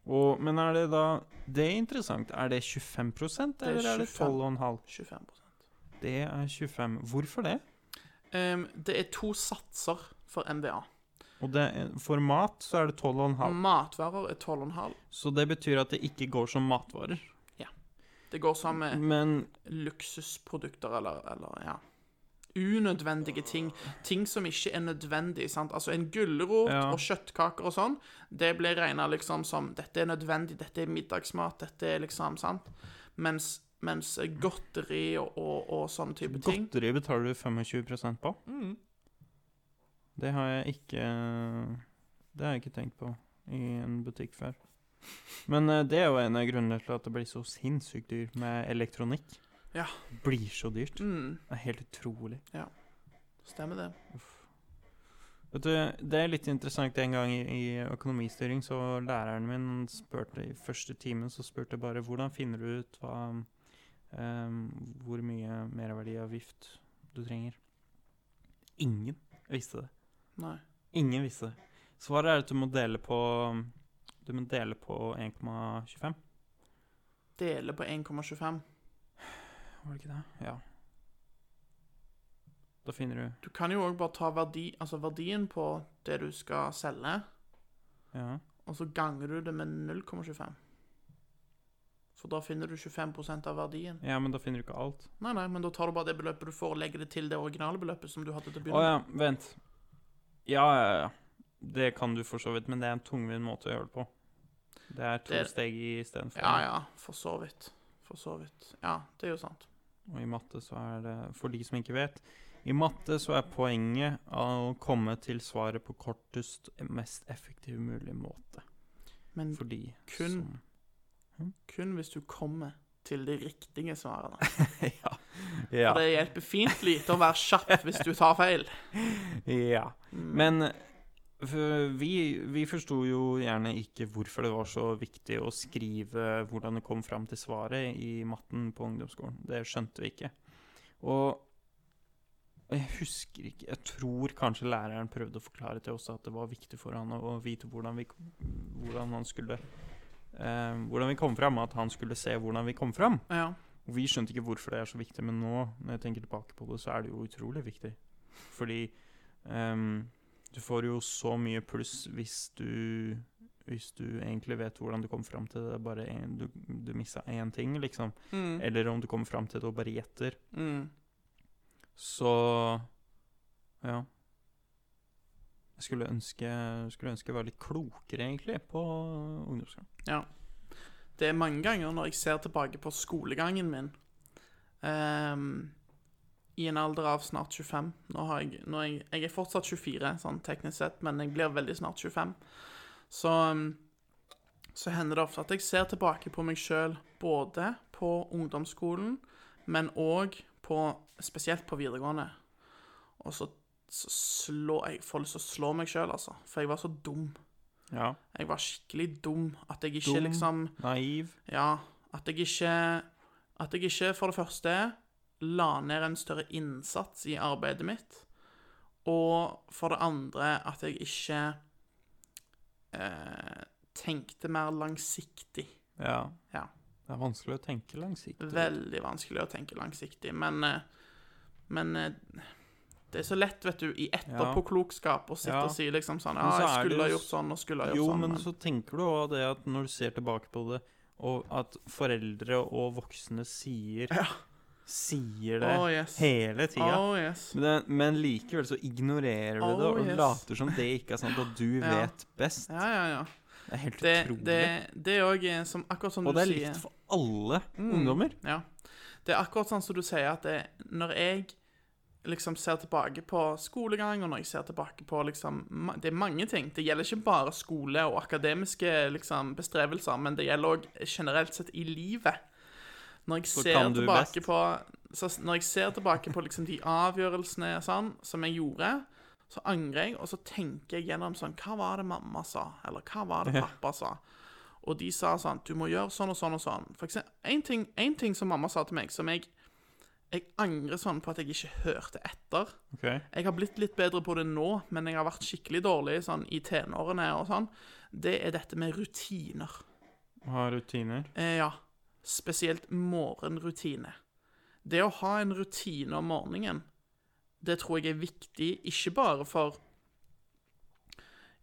Speaker 1: Og, men er det da Det er interessant. Er det 25
Speaker 2: er
Speaker 1: eller er det
Speaker 2: 25.
Speaker 1: 12,5?
Speaker 2: 25%
Speaker 1: Det er 25. Hvorfor det?
Speaker 2: Um, Det er to satser for NVA.
Speaker 1: Og det for mat så er det 12,5.
Speaker 2: Matvarer er 12,5.
Speaker 1: Så det betyr at det ikke går som matvarer. Ja.
Speaker 2: Det går som
Speaker 1: Men
Speaker 2: luksusprodukter eller, eller ja Unødvendige ting. Ting som ikke er nødvendig. sant? Altså En gulrot
Speaker 1: Ja.
Speaker 2: og kjøttkaker og sånn, det blir regna liksom som Dette er nødvendig, dette er middagsmat, dette er liksom sant? Mens, mens godteri og, og, og sånne type ting
Speaker 1: godteri betaler du 25% på. Det har jeg ikke Det har jeg ikke tenkt på i en butikk før. Men eh, det er jo en av grunnene til at det blir så sinnssykt dyrt med elektronikk.
Speaker 2: Ja.
Speaker 1: Blir så dyrt.
Speaker 2: mm,
Speaker 1: Det er helt utrolig.
Speaker 2: Stemmer det.
Speaker 1: Vet du, Det er litt interessant. En gang i, i økonomistyring så læreren min spurte i første timen så spurte jeg bare hvordan finner du ut hva, um, hvor mye merverdiavgift du trenger. Ingen visste det.
Speaker 2: Nei.
Speaker 1: Ingen visste det. Svaret er at du må dele på Du må dele på 1,25.
Speaker 2: Dele på 1,25.
Speaker 1: Var det ikke det? Ja. Da finner du
Speaker 2: Du kan jo òg bare ta verdi, altså verdien på det du skal selge,
Speaker 1: Ja.
Speaker 2: og så ganger du det med 0,25. For da finner du 25% av verdien.
Speaker 1: ja, men da finner du ikke alt.
Speaker 2: Nei, nei, men da tar du bare det beløpet du får, og legger det til det originale beløpet som du hadde til å
Speaker 1: Å
Speaker 2: begynne
Speaker 1: ja, vent. Ja, ja, ja. Det kan du for så vidt, men det er en tungvint måte å gjøre det på. Det er to
Speaker 2: Det-
Speaker 1: steg istedenfor.
Speaker 2: Ja, ja, for så vidt. For så vidt. Ja, det er jo sant.
Speaker 1: Og i matte så er det, for de som ikke vet I matte så er poenget å komme til svaret på kortest, mest effektiv mulig måte.
Speaker 2: Men
Speaker 1: Fordi,
Speaker 2: kun-
Speaker 1: som
Speaker 2: kun hvis du kommer til de riktige svarene. (laughs)
Speaker 1: ja. ja.
Speaker 2: For det hjelper fint lite å være kjapp hvis du tar feil.
Speaker 1: Ja. Men for vi, vi forsto jo gjerne ikke hvorfor det var så viktig å skrive hvordan det kom fram til svaret i matten på ungdomsskolen. Det skjønte vi ikke. Og jeg husker ikke Jeg tror kanskje læreren prøvde å forklare til oss at det var viktig for han å vite hvordan vi Hvordan han skulle eh, Hvordan vi kom fram, at han skulle se hvordan vi kom fram.
Speaker 2: Ja.
Speaker 1: Og vi skjønte ikke hvorfor det er så viktig, men nå, når jeg tenker tilbake på det, så er det jo utrolig viktig. Fordi um, du får jo så mye pluss hvis du hvis du egentlig vet hvordan du kom fram til det, bare en, du, du missa én ting, liksom.
Speaker 2: Mm.
Speaker 1: Eller om du kommer fram til det og bare gjetter.
Speaker 2: Mm.
Speaker 1: Så ja. Jeg skulle ønske, skulle ønske jeg var litt klokere, egentlig, på ungdomsskolen.
Speaker 2: Ja. Det er mange ganger når jeg ser tilbake på skolegangen min um, I en alder av snart 25 Nå har jeg, nå er jeg, jeg er fortsatt 24, sånn teknisk sett, men jeg blir veldig snart 25. Så, ehm, så hender det ofte at jeg ser tilbake på meg sjøl både på ungdomsskolen, men òg på Spesielt på videregående. Og så, så slå, jeg får lyst til å slå meg sjøl, altså. For jeg var så dum.
Speaker 1: Ja.
Speaker 2: Jeg var skikkelig dum. At jeg ikke
Speaker 1: Dum.
Speaker 2: liksom
Speaker 1: Naiv.
Speaker 2: Ja, at jeg ikke At jeg ikke, for det første, la ned en større innsats i arbeidet mitt. Og for det andre at jeg ikke eh, tenkte mer langsiktig.
Speaker 1: Ja.
Speaker 2: Ja.
Speaker 1: Det er vanskelig å tenke langsiktig.
Speaker 2: Veldig vanskelig å tenke langsiktig, men eh, Men eh, det er så lett, vet du, i etterpåklokskap å sitte
Speaker 1: Ja.
Speaker 2: og si liksom sånn Ja, jeg
Speaker 1: er
Speaker 2: skulle ha gjort sånn, og skulle ha gjort
Speaker 1: Jo,
Speaker 2: sånn.
Speaker 1: men så tenker du òg det at når du ser tilbake på det, og at foreldre og voksne sier
Speaker 2: Ja.
Speaker 1: Sier det
Speaker 2: Oh, yes.
Speaker 1: hele tida.
Speaker 2: Oh, yes.
Speaker 1: Men, men likevel så ignorerer du det
Speaker 2: Oh,
Speaker 1: og
Speaker 2: yes.
Speaker 1: later som det ikke er sant, at du (laughs)
Speaker 2: Ja.
Speaker 1: vet best.
Speaker 2: Ja, ja, ja.
Speaker 1: Det er helt
Speaker 2: Det,
Speaker 1: utrolig.
Speaker 2: det, det er òg som Akkurat som
Speaker 1: og
Speaker 2: du
Speaker 1: det er
Speaker 2: sier
Speaker 1: likt for alle
Speaker 2: Mm.
Speaker 1: ungdommer.
Speaker 2: Ja. Det er akkurat sånn som du sier, at det, når jeg liksom ser tilbake på skolegang, og når jeg ser tilbake på liksom Det er mange ting. Det gjelder ikke bare skole og akademiske liksom bestrevelser, men det gjelder òg generelt sett i livet. Når jeg ser tilbake på så Når jeg ser tilbake på liksom de avgjørelsene sånn, som jeg gjorde, så angrer jeg, og så tenker jeg gjennom sånn Hva var det mamma sa? Eller hva var det pappa sa? Og de sa sånn Du må gjøre sånn og sånn og sånn. For eksempel, en ting, en ting som mamma sa til meg, som jeg Jeg angrer sånn på at jeg ikke hørte etter.
Speaker 1: Okay.
Speaker 2: Jeg har blitt litt bedre på det nå, men jeg har vært skikkelig dårlig sånn i tenårene og sånn. Det er dette med rutiner.
Speaker 1: Ha rutiner.
Speaker 2: Eh, ja. Spesielt morgenrutine. Det å ha en rutine om morgenen, det tror jeg er viktig, ikke bare for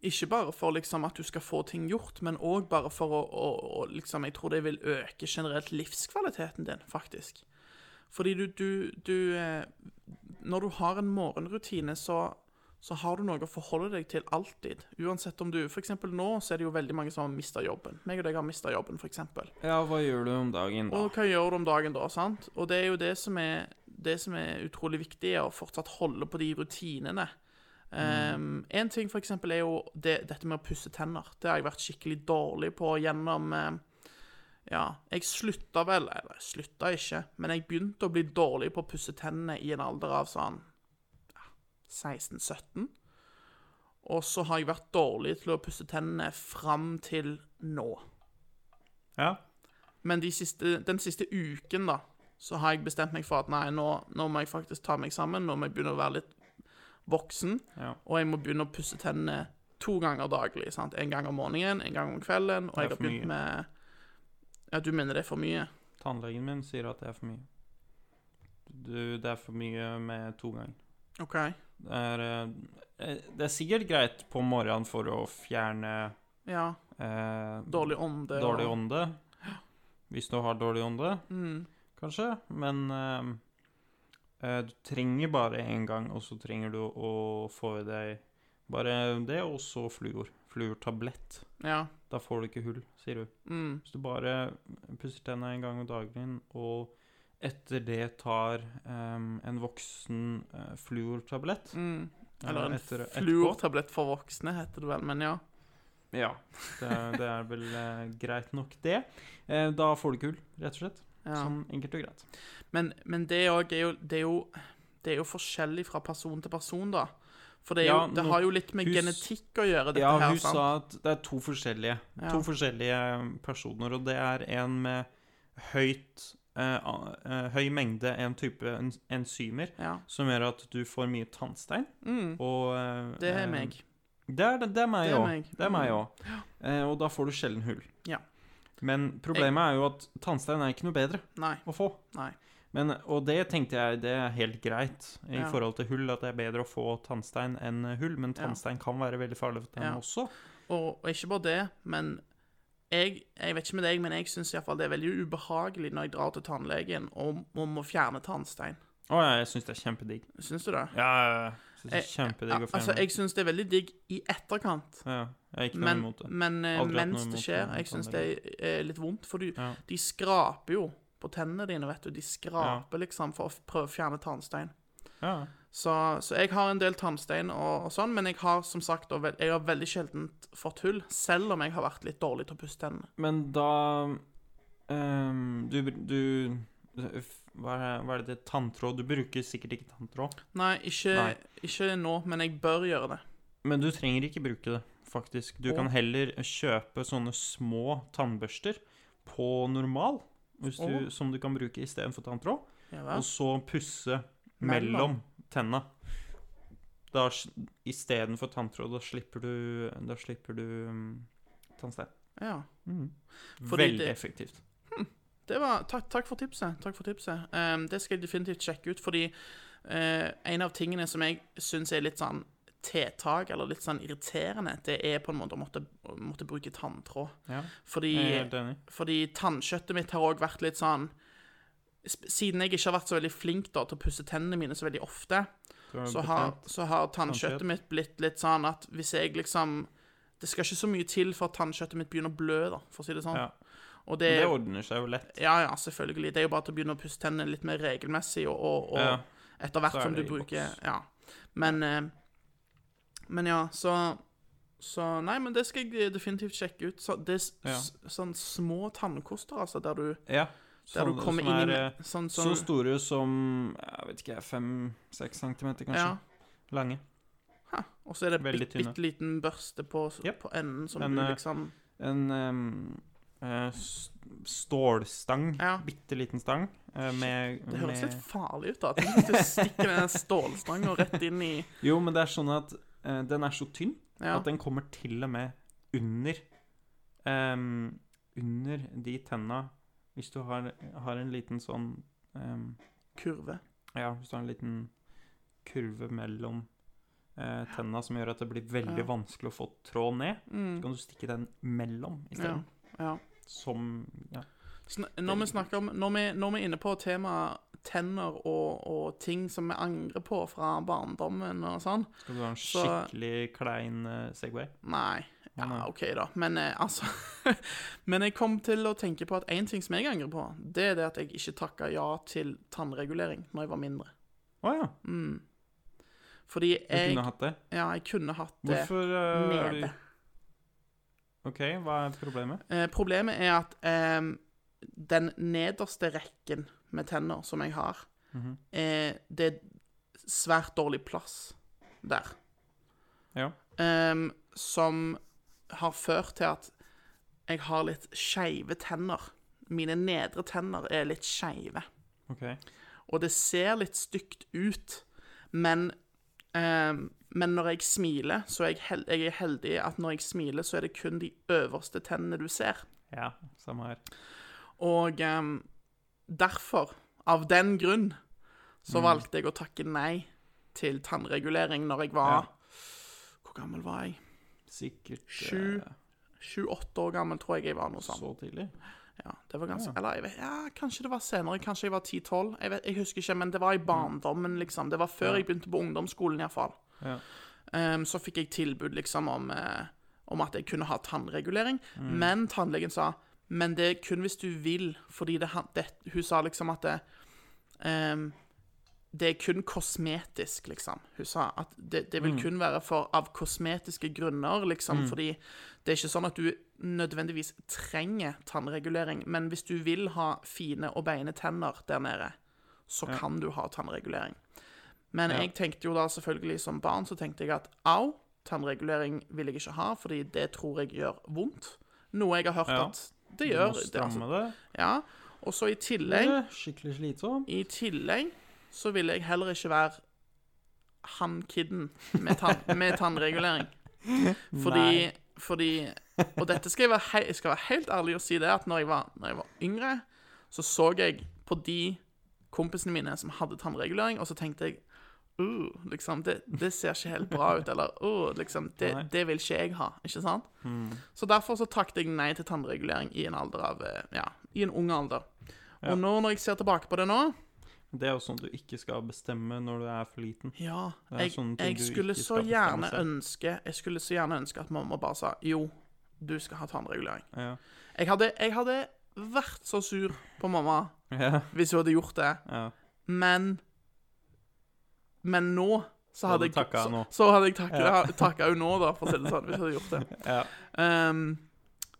Speaker 2: Ikke bare for liksom at du skal få ting gjort, men òg bare for å, å, å liksom Jeg tror det vil øke generelt livskvaliteten din, faktisk. Fordi du, du, du eh, Når du har en morgenrutine, så så har du noe å forholde deg til alltid. Uansett om du eksempel nå så er det jo veldig mange som har mista jobben. Meg og deg har mista jobben, eksempel.
Speaker 1: Ja, hva gjør du om dagen, da?
Speaker 2: Og hva gjør du om dagen da, sant? Og det er jo det som er, det som er utrolig viktig, er å fortsatt holde på de rutinene. Um, en ting for eksempel er jo det, dette med å pusse tenner. Det har jeg vært skikkelig dårlig på gjennom eh, Ja, jeg slutta vel Eller jeg slutta ikke, men jeg begynte å bli dårlig på å pusse tennene i en alder av sånn 16-17. Og så har jeg vært dårlig til å pusse tennene fram til nå.
Speaker 1: Ja.
Speaker 2: Men de siste, den siste uken, da, så har jeg bestemt meg for at nei, nå, nå må jeg faktisk ta meg sammen. Nå må jeg begynne å være litt voksen,
Speaker 1: Ja.
Speaker 2: og jeg må begynne å pusse tennene to ganger daglig. sant? En gang om morgenen, en gang om kvelden, og jeg har begynt med Ja, du mener det er for mye?
Speaker 1: Tannlegen min sier at det er for mye. Du, det er for mye med to ganger.
Speaker 2: OK.
Speaker 1: Det er, eh, det er sikkert greit på morgenen for å fjerne
Speaker 2: Ja.
Speaker 1: eh,
Speaker 2: Dårlig ånde.
Speaker 1: dårlig
Speaker 2: og-
Speaker 1: ånde. Hvis du har dårlig ånde,
Speaker 2: Mm.
Speaker 1: kanskje. Men eh, eh, du trenger bare én gang, og så trenger du å få i deg Bare det, og så fluor. Fluortablett.
Speaker 2: Ja.
Speaker 1: Da får du ikke hull, sier du.
Speaker 2: Mm.
Speaker 1: Hvis du bare pusser tenna en gang om dagen, og etter det tar um, en voksen uh, fluortablett
Speaker 2: Mm. Eller en
Speaker 1: etter-
Speaker 2: fluortablett for voksne, heter det vel. Men ja.
Speaker 1: Ja, det, det er vel uh, greit nok, det. Uh, da får du ikke hull, rett og slett.
Speaker 2: ja.
Speaker 1: Sånn enkelt og greit.
Speaker 2: Men, men det òg er jo Det er jo det er jo forskjellig fra person til person, da. For det, er
Speaker 1: Ja,
Speaker 2: jo, det har jo litt med
Speaker 1: hus,
Speaker 2: genetikk å gjøre, dette
Speaker 1: Ja,
Speaker 2: her.
Speaker 1: hun
Speaker 2: sant?
Speaker 1: sa at det er to forskjellige,
Speaker 2: Ja.
Speaker 1: to forskjellige personer, og det er en med høyt eh, eh, høy mengde en type en- enzymer
Speaker 2: Ja.
Speaker 1: som gjør at du får mye tannstein.
Speaker 2: Mm,
Speaker 1: Og eh,
Speaker 2: det er meg.
Speaker 1: Det er, det, er meg òg. Det er meg
Speaker 2: Mm.
Speaker 1: òg. Eh, og da får du sjelden hull.
Speaker 2: Ja.
Speaker 1: Men problemet er jo at tannstein er ikke noe bedre
Speaker 2: Nei.
Speaker 1: å få.
Speaker 2: Nei.
Speaker 1: Men, og det tenkte jeg det er helt greit i
Speaker 2: Ja.
Speaker 1: forhold til hull, at det er bedre å få tannstein enn hull. Men
Speaker 2: Ja.
Speaker 1: tannstein kan være veldig farlig for tennene
Speaker 2: Ja.
Speaker 1: også.
Speaker 2: Og, og ikke bare det, men jeg, jeg vet ikke med deg, men jeg syns det er veldig ubehagelig når jeg drar til tannlegen og, og må fjerne tannstein.
Speaker 1: Å, jeg syns det er kjempedigg.
Speaker 2: Syns du det?
Speaker 1: Ja, jeg syns det er kjempedigg
Speaker 2: Ja,
Speaker 1: å fjerne.
Speaker 2: altså, jeg syns det er veldig digg i etterkant.
Speaker 1: ja, jeg er ikke noe
Speaker 2: Men,
Speaker 1: imot det.
Speaker 2: men eh, mens det skjer, jeg syns det er litt vondt. For du,
Speaker 1: Ja.
Speaker 2: de skraper jo på tennene dine, vet du. De skraper liksom for å prøve å fjerne tannstein.
Speaker 1: Ja.
Speaker 2: Så, så jeg har en del tannstein og, og sånn, men jeg har som sagt jeg har veldig sjelden fått hull, selv om jeg har vært litt dårlig til å pusse tennene.
Speaker 1: Men da um, Du, du hva er, hva er det Tanntråd? Du bruker sikkert ikke tanntråd.
Speaker 2: Nei ikke,
Speaker 1: Nei.
Speaker 2: ikke nå, men jeg bør gjøre det.
Speaker 1: Men du trenger ikke bruke det, faktisk. Du
Speaker 2: og.
Speaker 1: kan heller kjøpe sånne små tannbørster på normal, du, som du kan bruke istedenfor tanntråd,
Speaker 2: Ja,
Speaker 1: og så pusse
Speaker 2: Mellom.
Speaker 1: mellom tenna. Istedenfor tanntråd, da slipper du Da slipper du um, tannstein.
Speaker 2: ja. Mm.
Speaker 1: Veldig
Speaker 2: det-
Speaker 1: effektivt.
Speaker 2: Det var, takk, takk for tipset. Takk for tipset. Um, det skal jeg definitivt sjekke ut, fordi uh, en av tingene som jeg syns er litt sånn tiltak, eller litt sånn irriterende, det er på en måte å måtte, måtte bruke tanntråd.
Speaker 1: Ja,
Speaker 2: Fordi, fordi tannkjøttet mitt har òg vært litt sånn Siden jeg ikke har vært så veldig flink da, til å pusse tennene mine så veldig ofte,
Speaker 1: så har
Speaker 2: så har, har
Speaker 1: Tannkjøtt.
Speaker 2: tannkjøttet mitt blitt litt sånn at hvis jeg liksom Det skal ikke så mye til for at tannkjøttet mitt begynner å blø, da, for å si det sånn.
Speaker 1: Ja.
Speaker 2: Og
Speaker 1: Det
Speaker 2: det,
Speaker 1: ordner seg jo lett.
Speaker 2: ja, ja, selvfølgelig. Det er jo bare til å begynne å pusse tennene litt mer regelmessig, og, og, og
Speaker 1: Ja.
Speaker 2: etter hvert
Speaker 1: er
Speaker 2: som du bruker
Speaker 1: boks.
Speaker 2: Ja. Men eh, Men ja, så Så Nei, men det skal jeg definitivt sjekke ut. Så det er
Speaker 1: Ja.
Speaker 2: sånn små tannkoster, altså, der du,
Speaker 1: Ja.
Speaker 2: der du kommer inn i
Speaker 1: eh,
Speaker 2: sånn,
Speaker 1: Så
Speaker 2: sånn
Speaker 1: store som Jeg vet ikke, fem-seks centimeter, kanskje.
Speaker 2: Ja.
Speaker 1: Lange.
Speaker 2: Og så er det
Speaker 1: Veldig
Speaker 2: bitte, bitte liten børste på,
Speaker 1: yep.
Speaker 2: på enden som
Speaker 1: En,
Speaker 2: du
Speaker 1: eh,
Speaker 2: liksom
Speaker 1: En um, uh, stålstang.
Speaker 2: Ja.
Speaker 1: Bitte liten stang. Uh, med,
Speaker 2: Det høres
Speaker 1: med
Speaker 2: litt farlig ut, da. Tenk hvis du stikker den stålstanga rett inn i
Speaker 1: Jo, men det er sånn at eh, den er så tynn
Speaker 2: Ja.
Speaker 1: at den kommer til og med under um, Under de tenna Hvis du har, har en liten sånn um,
Speaker 2: kurve.
Speaker 1: Ja, hvis du har en liten kurve mellom eh, tenna som gjør at det blir veldig
Speaker 2: Ja.
Speaker 1: vanskelig å få tråd ned,
Speaker 2: Mm.
Speaker 1: så kan du stikke den mellom
Speaker 2: Ja.
Speaker 1: isteden.
Speaker 2: ja.
Speaker 1: Som Ja.
Speaker 2: Når vi snakker om når vi, når vi er inne på temaet tenner og, og ting som vi angrer på fra barndommen og sånn
Speaker 1: Skal du ha en
Speaker 2: Så-
Speaker 1: skikkelig klein uh, Segway?
Speaker 2: Nei. Ja, OK, da. Men eh, altså (laughs) Men jeg kom til å tenke på at én ting som jeg angrer på, det er det at jeg ikke takka ja til tannregulering når jeg var mindre.
Speaker 1: Å ja,
Speaker 2: Fordi
Speaker 1: du
Speaker 2: jeg
Speaker 1: kunne hatt det.
Speaker 2: Ja, jeg kunne hatt det
Speaker 1: Hvorfor uh, er
Speaker 2: nede.
Speaker 1: du OK, hva er problemet?
Speaker 2: Eh, problemet er at eh, den nederste rekken med tenner som jeg har,
Speaker 1: Mhm.
Speaker 2: eh, det er svært dårlig plass der.
Speaker 1: Ja.
Speaker 2: Em, som har ført til at jeg har litt skeive tenner. Mine nedre tenner er litt skeive.
Speaker 1: Okay.
Speaker 2: Og det ser litt stygt ut, men em, Men når jeg smiler, så er jeg, held, jeg er heldig at når jeg smiler, så er det kun de øverste tennene du ser.
Speaker 1: Ja, samme her.
Speaker 2: Og um, derfor, av den grunn, så valgte jeg å takke nei til tannregulering når jeg var
Speaker 1: Ja.
Speaker 2: Hvor gammel var jeg?
Speaker 1: Sikkert eh,
Speaker 2: Sju-åtte år gammel tror jeg jeg var. noe sånt.
Speaker 1: så tidlig.
Speaker 2: Ja, det var ganske, Eller jeg vet, ja, kanskje det var senere. Kanskje jeg var 10-12. Jeg, vet- jeg husker ikke, men det var i barndommen, liksom. Det var før
Speaker 1: Ja.
Speaker 2: jeg begynte på ungdomsskolen, iallfall.
Speaker 1: Ja.
Speaker 2: Um, så fikk jeg tilbud liksom om, eh, om at jeg kunne ha tannregulering.
Speaker 1: Mm.
Speaker 2: Men tannlegen sa men det er kun hvis du vil, fordi det, det, hun sa liksom at det, um, det er kun kosmetisk, liksom. Hun sa at det, det
Speaker 1: Mm.
Speaker 2: vil kun være for, av kosmetiske grunner, liksom. Fordi det er ikke sånn at du nødvendigvis trenger tannregulering. Men hvis du vil ha fine og beine tenner der nede, så kan du ha tannregulering. Men
Speaker 1: Ja.
Speaker 2: jeg tenkte jo da selvfølgelig som barn, så tenkte jeg at au, tannregulering vil jeg ikke ha, fordi det tror jeg gjør vondt. Noe jeg har hørt
Speaker 1: Ja.
Speaker 2: at det
Speaker 1: Du
Speaker 2: gjør.
Speaker 1: må
Speaker 2: Det, altså, ja. Og så i
Speaker 1: Det
Speaker 2: tillegg
Speaker 1: er skikkelig slitsom.
Speaker 2: i tillegg så ville jeg heller ikke være han kidden med, tann, med tannregulering. (laughs) Fordi, fordi Og dette skal jeg, være hei, jeg skal være helt ærlig og si det, at når jeg, var, når jeg var yngre, så så jeg på de kompisene mine som hadde tannregulering, og så tenkte jeg uh, liksom, det, det ser ikke helt bra ut, eller uh, liksom, det, det vil ikke jeg ha, ikke sant? Så derfor så takket jeg nei til tannregulering i en alder av, eh, ja, i en ung alder. Og nå når jeg ser tilbake på det nå,
Speaker 1: Det er jo sånn du ikke skal bestemme når du er for liten.
Speaker 2: Ja, jeg, jeg skulle så gjerne ønske Jeg skulle så gjerne ønske at mamma bare sa jo, du skal ha tannregulering.
Speaker 1: Ja.
Speaker 2: Jeg hadde, jeg hadde vært så sur på mamma (laughs)
Speaker 1: Ja.
Speaker 2: hvis hun hadde gjort det,
Speaker 1: ja.
Speaker 2: men Men nå så
Speaker 1: hadde
Speaker 2: jeg så, så hadde jeg takka takka henne nå, da, for å si det sånn, hvis jeg hadde gjort det. (laughs)
Speaker 1: ja.
Speaker 2: Um,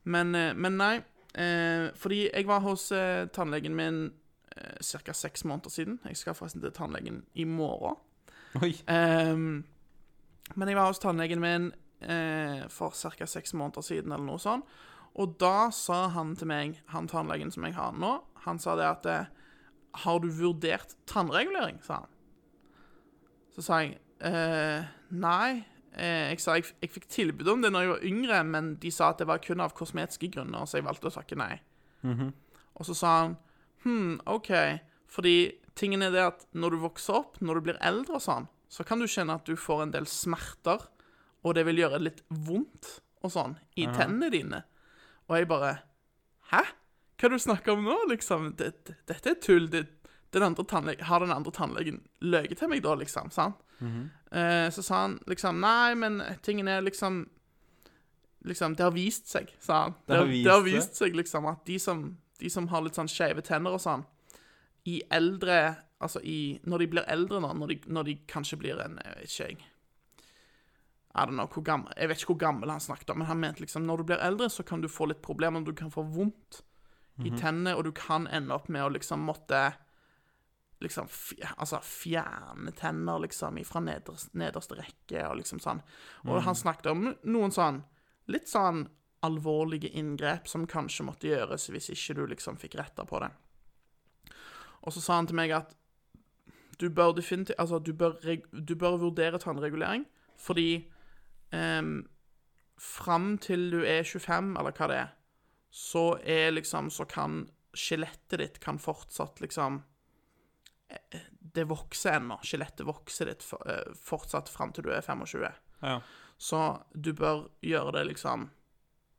Speaker 2: men, eh, men nei. Uh, fordi jeg var hos uh, tannlegen min uh, ca. seks måneder siden. Jeg skal forresten til tannlegen i morgen. Ehm, men jeg var hos tannlegen min uh, for ca. seks måneder siden, eller noe sånt. Og da sa han til meg, han tannlegen som jeg har nå, han sa det at Har du vurdert tannregulering? sa han. Så sa jeg eh, nei. Eh, jeg sa jeg, jeg fikk tilbud om det når jeg var yngre, men de sa at det var kun av kosmetiske grunner, så jeg valgte å takke nei. Og så sa han hm, OK, fordi tingen er det at når du vokser opp, når du blir eldre og sånn, så kan du kjenne at du får en del smerter, og det vil gjøre litt vondt og sånn i tennene dine. Og jeg bare Hæ? Hva er det du snakker om nå, liksom? Det, det, dette er tull. Det, den har den andre tannlegen løyet til meg da, liksom? sant? eh, så sa han liksom Nei, men tingen er liksom Liksom, det har vist seg, sa han. Det,
Speaker 1: har vist
Speaker 2: det har vist seg, liksom, at de som, de som har litt sånn skeive tenner og sånn, i eldre Altså i Når de blir eldre nå, når de, når de kanskje blir en Jeg vet ikke, jeg. I don't know, hvor gammel, jeg vet ikke hvor gammel han snakket om, men han mente liksom når du blir eldre, så kan du få litt problemer. Du kan få vondt i tennene, og du kan ende opp med å liksom måtte liksom altså fjerne tenner liksom fra nederste, nederste rekke og liksom sånn. Og han snakket om noen sånn litt sånn alvorlige inngrep som kanskje måtte gjøres hvis ikke du liksom fikk retta på det. Og så sa han til meg at du bør definitivt Altså, du bør, du bør vurdere tannregulering, fordi um, fram til du er 25, eller hva det er, så er liksom Så kan skjelettet ditt kan fortsatt liksom eh, Det vokser ennå. Skjelettet vokser ditt eh, fortsatt fram til du er 25.
Speaker 1: Ja.
Speaker 2: Så du bør gjøre det liksom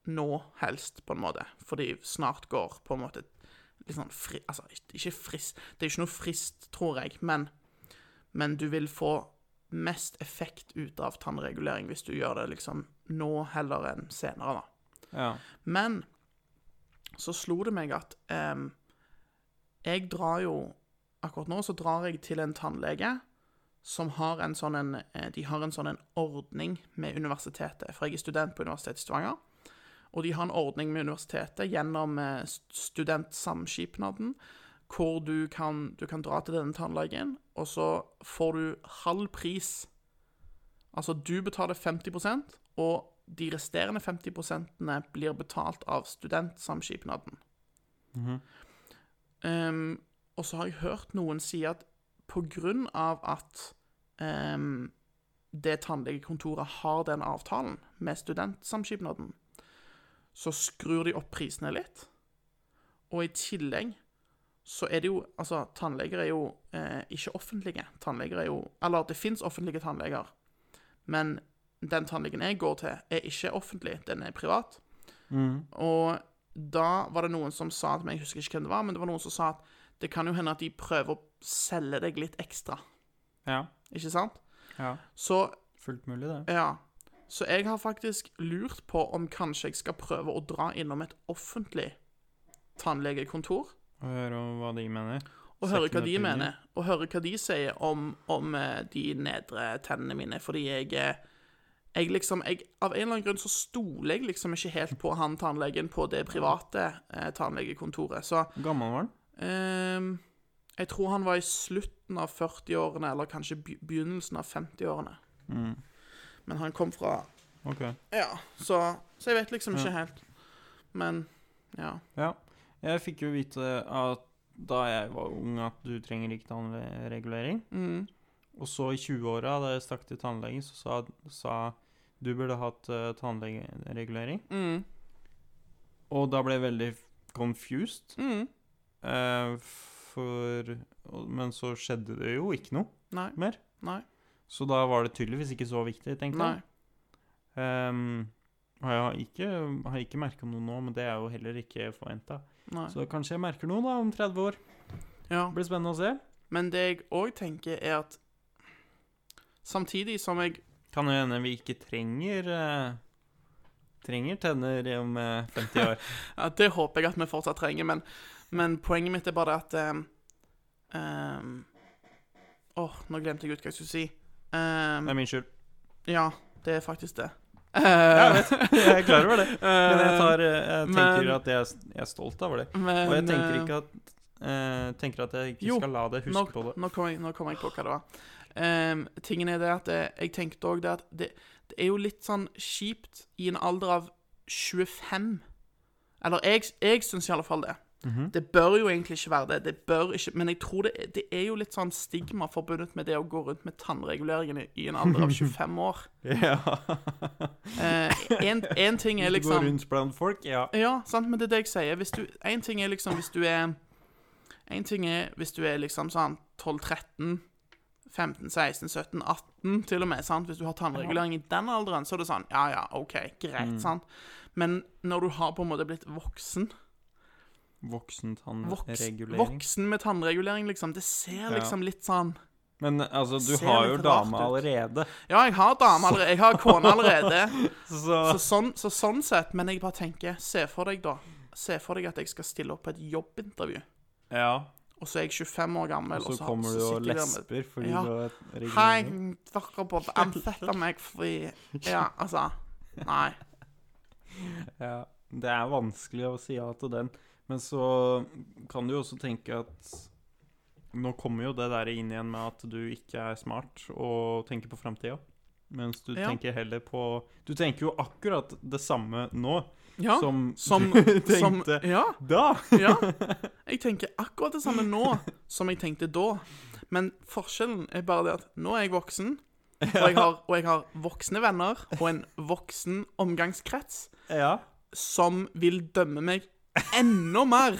Speaker 2: nå, helst, på en måte. Fordi snart går på en måte litt sånn fri... Altså, ikke frist Det er ikke noe frist, tror jeg, men, men du vil få mest effekt ut av tannregulering hvis du gjør det liksom nå heller enn senere, da.
Speaker 1: ja.
Speaker 2: Men så slo det meg at em, jeg drar jo Akkurat nå så drar jeg til en tannlege som har en sånn en, eh, De har en sånn en ordning med universitetet, for jeg er student på Universitetet i Stavanger. Og de har en ordning med universitetet gjennom eh, studentsamskipnaden, hvor du kan, du kan dra til denne tannlegen, og så får du halv pris. Altså, du betaler 50% og de resterende 50% blir betalt av studentsamskipnaden. Ehm, og så har jeg hørt noen si at på grunn av at um, det tannlegekontoret har den avtalen med studentsamskipnaden, så skrur de opp prisene litt. Og i tillegg så er det jo Altså, tannleger er jo eh, ikke offentlige. Tannleger er jo Eller det fins offentlige tannleger, men den tannlegen jeg går til, er ikke offentlig, den er privat. Og da var det noen som sa til meg, jeg husker ikke hvem det var, men det var noen som sa at det kan jo hende at de prøver å selge deg litt ekstra,
Speaker 1: Ja.
Speaker 2: ikke sant?
Speaker 1: ja.
Speaker 2: Så
Speaker 1: fullt mulig, det.
Speaker 2: Ja. Så jeg har faktisk lurt på om kanskje jeg skal prøve å dra innom et offentlig tannlegekontor.
Speaker 1: Og høre hva de mener.
Speaker 2: Og høre hva de mener, og høre hva de sier om, om eh, de nedre tennene mine. Fordi jeg, eh, jeg liksom jeg, Av en eller annen grunn så stoler jeg liksom ikke helt på han tannlegen på det private eh, tannlegekontoret. Så
Speaker 1: gammel var den?
Speaker 2: Ehm, jeg tror han var i slutten av 40-årene, eller kanskje begynnelsen av 50-årene.
Speaker 1: Mm.
Speaker 2: Men han kom fra
Speaker 1: Ok.
Speaker 2: Ja, så, så jeg vet liksom ikke helt. Men ja.
Speaker 1: Ja. Jeg fikk jo vite at da jeg var ung, at du trenger ikke tannregulering.
Speaker 2: Mm.
Speaker 1: Og så i 20-åra, da jeg stakk til tannlegen, så sa, sa du burde hatt uh, tannregulering.
Speaker 2: Mm.
Speaker 1: Og da ble jeg veldig confused.
Speaker 2: Mm.
Speaker 1: Eh, for Men så skjedde det jo ikke noe
Speaker 2: Nei.
Speaker 1: mer.
Speaker 2: Nei.
Speaker 1: Så da var det tydeligvis ikke så viktig, tenkte jeg. Um, og jeg har ikke, har ikke merka noe nå, men det er jo heller ikke forventa. Så kanskje jeg merker noe da om 30 år.
Speaker 2: Ja.
Speaker 1: Det blir spennende å se.
Speaker 2: Men det jeg òg tenker, er at samtidig som jeg
Speaker 1: Kan jo hende vi ikke trenger uh, Trenger tenner om uh, 50 år. (laughs)
Speaker 2: ja, Det håper jeg at vi fortsatt trenger, men, men poenget mitt er bare at Åh, um, Åh, nå glemte jeg ut hva jeg skulle si. Um,
Speaker 1: Det er min skyld.
Speaker 2: ja, det er faktisk det.
Speaker 1: Jeg vet, (laughs) jeg er klar over det. Men jeg, tar, eh, jeg tenker
Speaker 2: men-
Speaker 1: at jeg, jeg er stolt over det.
Speaker 2: Men,
Speaker 1: Og jeg tenker
Speaker 2: eh,
Speaker 1: ikke at Uh, tenker at jeg ikke
Speaker 2: Jo,
Speaker 1: skal la deg huske
Speaker 2: nå,
Speaker 1: på det.
Speaker 2: Nå kommer jeg, kom jeg på hva det var. Um, tingen er det at eh, jeg tenkte òg det at det, det er jo litt sånn kjipt i en alder av 25 Eller jeg, jeg syns i alle fall det.
Speaker 1: Mhm.
Speaker 2: Det bør jo egentlig ikke være det. det bør ikke, men jeg tror det, det er jo litt sånn stigma forbundet med det å gå rundt med tannreguleringen i, i en alder av (laughs) 25 år.
Speaker 1: Ja.
Speaker 2: Én uh, ting er
Speaker 1: Hvis du går
Speaker 2: liksom
Speaker 1: rundt blant folk, ja.
Speaker 2: Ja, sant, men det er det jeg sier. Hvis du, en ting er liksom hvis du er En ting er hvis du er liksom sånn 12-13, 15, 16, 17, 18 til og med, sant? Hvis du har tannregulering i den alderen, så er det sånn Ja, ja, OK, greit,
Speaker 1: Mm.
Speaker 2: sant? Men når du har på en måte blitt voksen Voks,
Speaker 1: Voksentannregulering.
Speaker 2: Voksen med tannregulering, liksom, det ser liksom litt sånn
Speaker 1: Men altså, du har jo dame allerede,
Speaker 2: Ja, jeg har dame allerede, jeg har kone allerede. (laughs)
Speaker 1: så
Speaker 2: Så sånn, så sånn sett, men jeg bare tenker Se for deg, da. Se for deg at jeg skal stille opp på et jobbintervju.
Speaker 1: Ja.
Speaker 2: Og så er jeg 25 år gammel.
Speaker 1: Og så kommer du og
Speaker 2: sitter med-
Speaker 1: lesper fordi
Speaker 2: Ja.
Speaker 1: du har
Speaker 2: Hei, dere burde (laughs) ansette meg fordi Ja, altså. Nei.
Speaker 1: Ja. Det er vanskelig å si ja til den. Men så kan du jo også tenke at Nå kommer jo det der inn igjen med at du ikke er smart og tenker på framtida. Mens du
Speaker 2: Ja.
Speaker 1: tenker heller på Du tenker jo akkurat det samme nå
Speaker 2: Ja,
Speaker 1: som,
Speaker 2: som,
Speaker 1: du (laughs)
Speaker 2: som
Speaker 1: tenkte
Speaker 2: Ja.
Speaker 1: da.
Speaker 2: ja. (laughs) Jeg tenker akkurat det samme nå som jeg tenkte da. Men forskjellen er bare det at nå er jeg voksen, og jeg har, og jeg har voksne venner og en voksen omgangskrets
Speaker 1: Ja.
Speaker 2: som vil dømme meg enda mer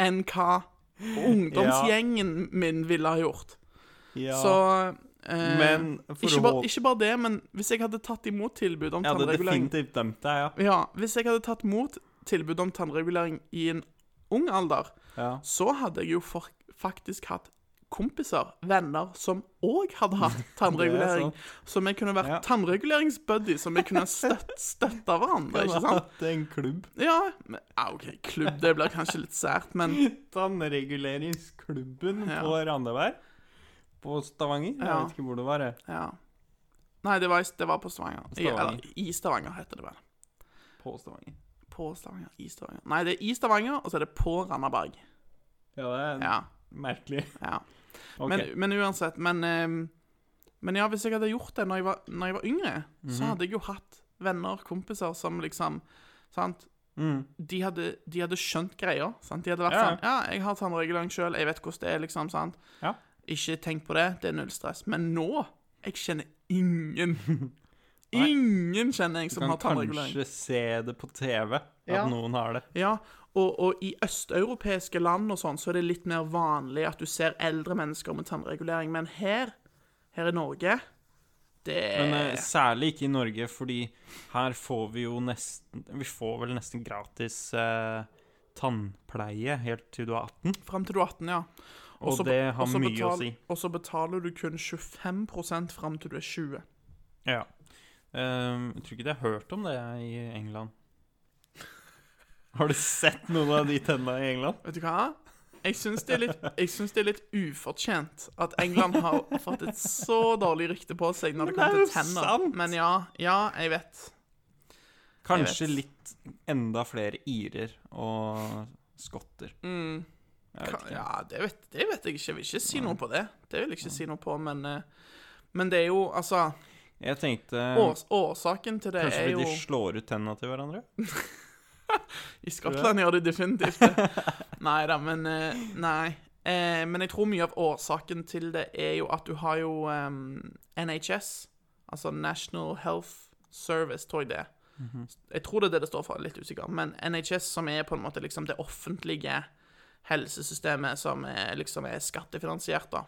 Speaker 2: enn hva ungdomsgjengen min ville ha gjort.
Speaker 1: ja.
Speaker 2: Så eh,
Speaker 1: Men
Speaker 2: ikke, bare, ikke bare det, men hvis jeg hadde tatt imot tilbud om
Speaker 1: Jeg hadde
Speaker 2: tannregulering
Speaker 1: dømt deg, ja.
Speaker 2: Ja, hvis jeg hadde tatt imot tilbud om tannregulering i en ung alder,
Speaker 1: ja.
Speaker 2: så hadde jeg jo faktisk hatt kompiser, venner, som òg hadde hatt (laughs) tannregulering. Så vi kunne vært
Speaker 1: Ja.
Speaker 2: tannreguleringsbuddy, som vi kunne støtt, (laughs) støtta hverandre, ikke sant?
Speaker 1: Hatt en klubb.
Speaker 2: Ja, men, ah, OK, klubb, det blir kanskje litt sært, men (laughs)
Speaker 1: Tannreguleringsklubben
Speaker 2: Ja.
Speaker 1: på Randaberg. På Stavanger. Jeg
Speaker 2: Ja.
Speaker 1: vet ikke hvor det var. jeg.
Speaker 2: ja. Nei, det var, i- det var på Stavanger. I, eller i Stavanger, heter det vel.
Speaker 1: På Stavanger.
Speaker 2: På Stavanger, i Stavanger. Nei, det er i Stavanger, og så er det på Randaberg.
Speaker 1: Ja, det er
Speaker 2: Ja,
Speaker 1: merkelig.
Speaker 2: ja.
Speaker 1: Ok.
Speaker 2: Men, men uansett, men, men ja, hvis jeg hadde gjort det når jeg var, når jeg var yngre, så
Speaker 1: Mhm.
Speaker 2: hadde jeg jo hatt venner, kompiser, som liksom Sant?
Speaker 1: mm.
Speaker 2: De hadde, de hadde skjønt greia. Sant? De hadde vært
Speaker 1: ja.
Speaker 2: sånn Ja, jeg har tannregulering sjøl, jeg vet hvordan det er, liksom. sant?
Speaker 1: Ja.
Speaker 2: Ikke tenk på det, det er null stress. Men nå Jeg kjenner ingen. (laughs) Ingen kjenner jeg som har tannregulering.
Speaker 1: Du kan kanskje se det på TV, at
Speaker 2: Ja.
Speaker 1: noen har det.
Speaker 2: Ja, og, og i østeuropeiske land og sånn, så er det litt mer vanlig at du ser eldre mennesker med tannregulering. Men her, her i Norge, det
Speaker 1: Men eh, særlig ikke i Norge, fordi her får vi jo nesten Vi får vel nesten gratis eh, tannpleie helt til du er 18.
Speaker 2: Fram til du er 18, ja.
Speaker 1: Og det har mye å si.
Speaker 2: Og så betaler du kun 25% fram til du er 20.
Speaker 1: Ja. Ehm, jeg tror ikke de har hørt om det i England. Har du sett noen av de tenna i England?
Speaker 2: Vet du hva? Jeg syns det, det er litt ufortjent at England har fått et så dårlig rykte på seg når det
Speaker 1: er
Speaker 2: kommer til tenner.
Speaker 1: sant.
Speaker 2: Men ja, ja, jeg vet.
Speaker 1: Kanskje
Speaker 2: vet.
Speaker 1: litt enda flere irer og skotter.
Speaker 2: Mm.
Speaker 1: Jeg.
Speaker 2: Ja, det vet, det vet jeg ikke. Jeg vil ikke si noe på det. Det vil jeg ikke si noe på, men eh, Men det er jo altså
Speaker 1: Jeg tenkte
Speaker 2: års, Årsaken til det er jo Kanskje
Speaker 1: de slår ut tenna til hverandre? (laughs)
Speaker 2: I Skottland gjør de definitivt det. (laughs) Nei da, men eh, Nei. Eh, men jeg tror mye av årsaken til det er jo at du har jo ehm, NHS, altså National Health Service, tror jeg det. er. Jeg tror det er det det står for, litt usikker. Men NHS, som er på en måte liksom det offentlige helsesystemet som er, liksom er skattefinansiert, da.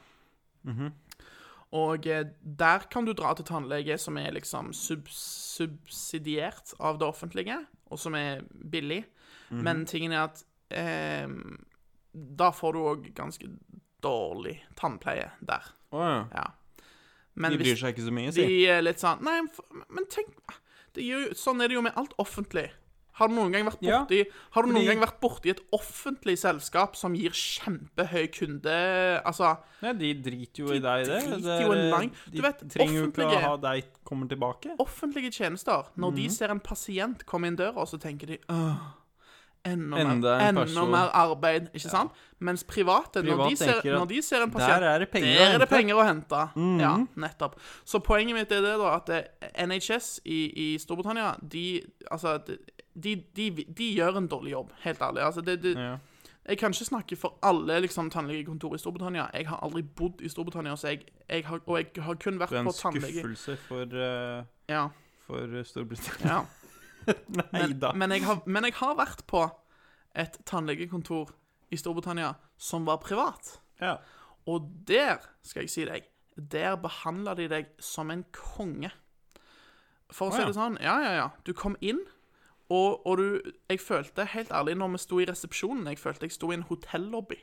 Speaker 2: Og eh, der kan du dra til tannlege som er liksom sub subsidiert av det offentlige, og som er billig. Men tingen er at eh, da får du òg ganske dårlig tannpleie der.
Speaker 1: Å ja.
Speaker 2: Ja. Men
Speaker 1: De bryr seg ikke så mye,
Speaker 2: de er litt sånn Nei, men- tenk det jo- Sånn er det jo med alt offentlig. Har du noen gang vært
Speaker 1: Ja,
Speaker 2: borti Har du noen gang vært borti et offentlig selskap som gir kjempehøy kunde... Altså
Speaker 1: Nei, de driter jo i deg, det. det er-
Speaker 2: lang-
Speaker 1: De
Speaker 2: Du vet,
Speaker 1: trenger jo ikke å ha deg kommer tilbake.
Speaker 2: offentlige tjenester, når
Speaker 1: Mhm.
Speaker 2: de ser en pasient komme inn døra, så tenker de Åh, enda,
Speaker 1: Enda
Speaker 2: mer,
Speaker 1: en
Speaker 2: enda mer arbeid. Ikke sant? Mens private, når, de ser, når de ser en pasient
Speaker 1: Der er det penger å
Speaker 2: det
Speaker 1: hente. Mhm.
Speaker 2: penger å hente. Ja, nettopp. Så poenget mitt er det, da, at NHS i, i Storbritannia, de Altså, de, de, de gjør en dårlig jobb, helt ærlig. Altså, det, det,
Speaker 1: Ja.
Speaker 2: Jeg kan ikke snakke for alle liksom, tannlegekontor i Storbritannia. Jeg har aldri bodd i Storbritannia, så jeg, jeg har, og jeg har kun vært på tannlege.
Speaker 1: Det er en skuffelse for, uh,
Speaker 2: Ja,
Speaker 1: for Storbritannia.
Speaker 2: ja. (laughs)
Speaker 1: Nei
Speaker 2: Men,
Speaker 1: da.
Speaker 2: men, har, men jeg har vært på et tannlegekontor i Storbritannia som var privat.
Speaker 1: Ja.
Speaker 2: Og der, skal jeg si deg, der behandla de deg som en konge. For å si
Speaker 1: ja.
Speaker 2: det sånn, ja, ja, ja. Du kom inn, og, og du Jeg følte, helt ærlig, når vi sto i resepsjonen, jeg følte jeg sto i en hotellobby.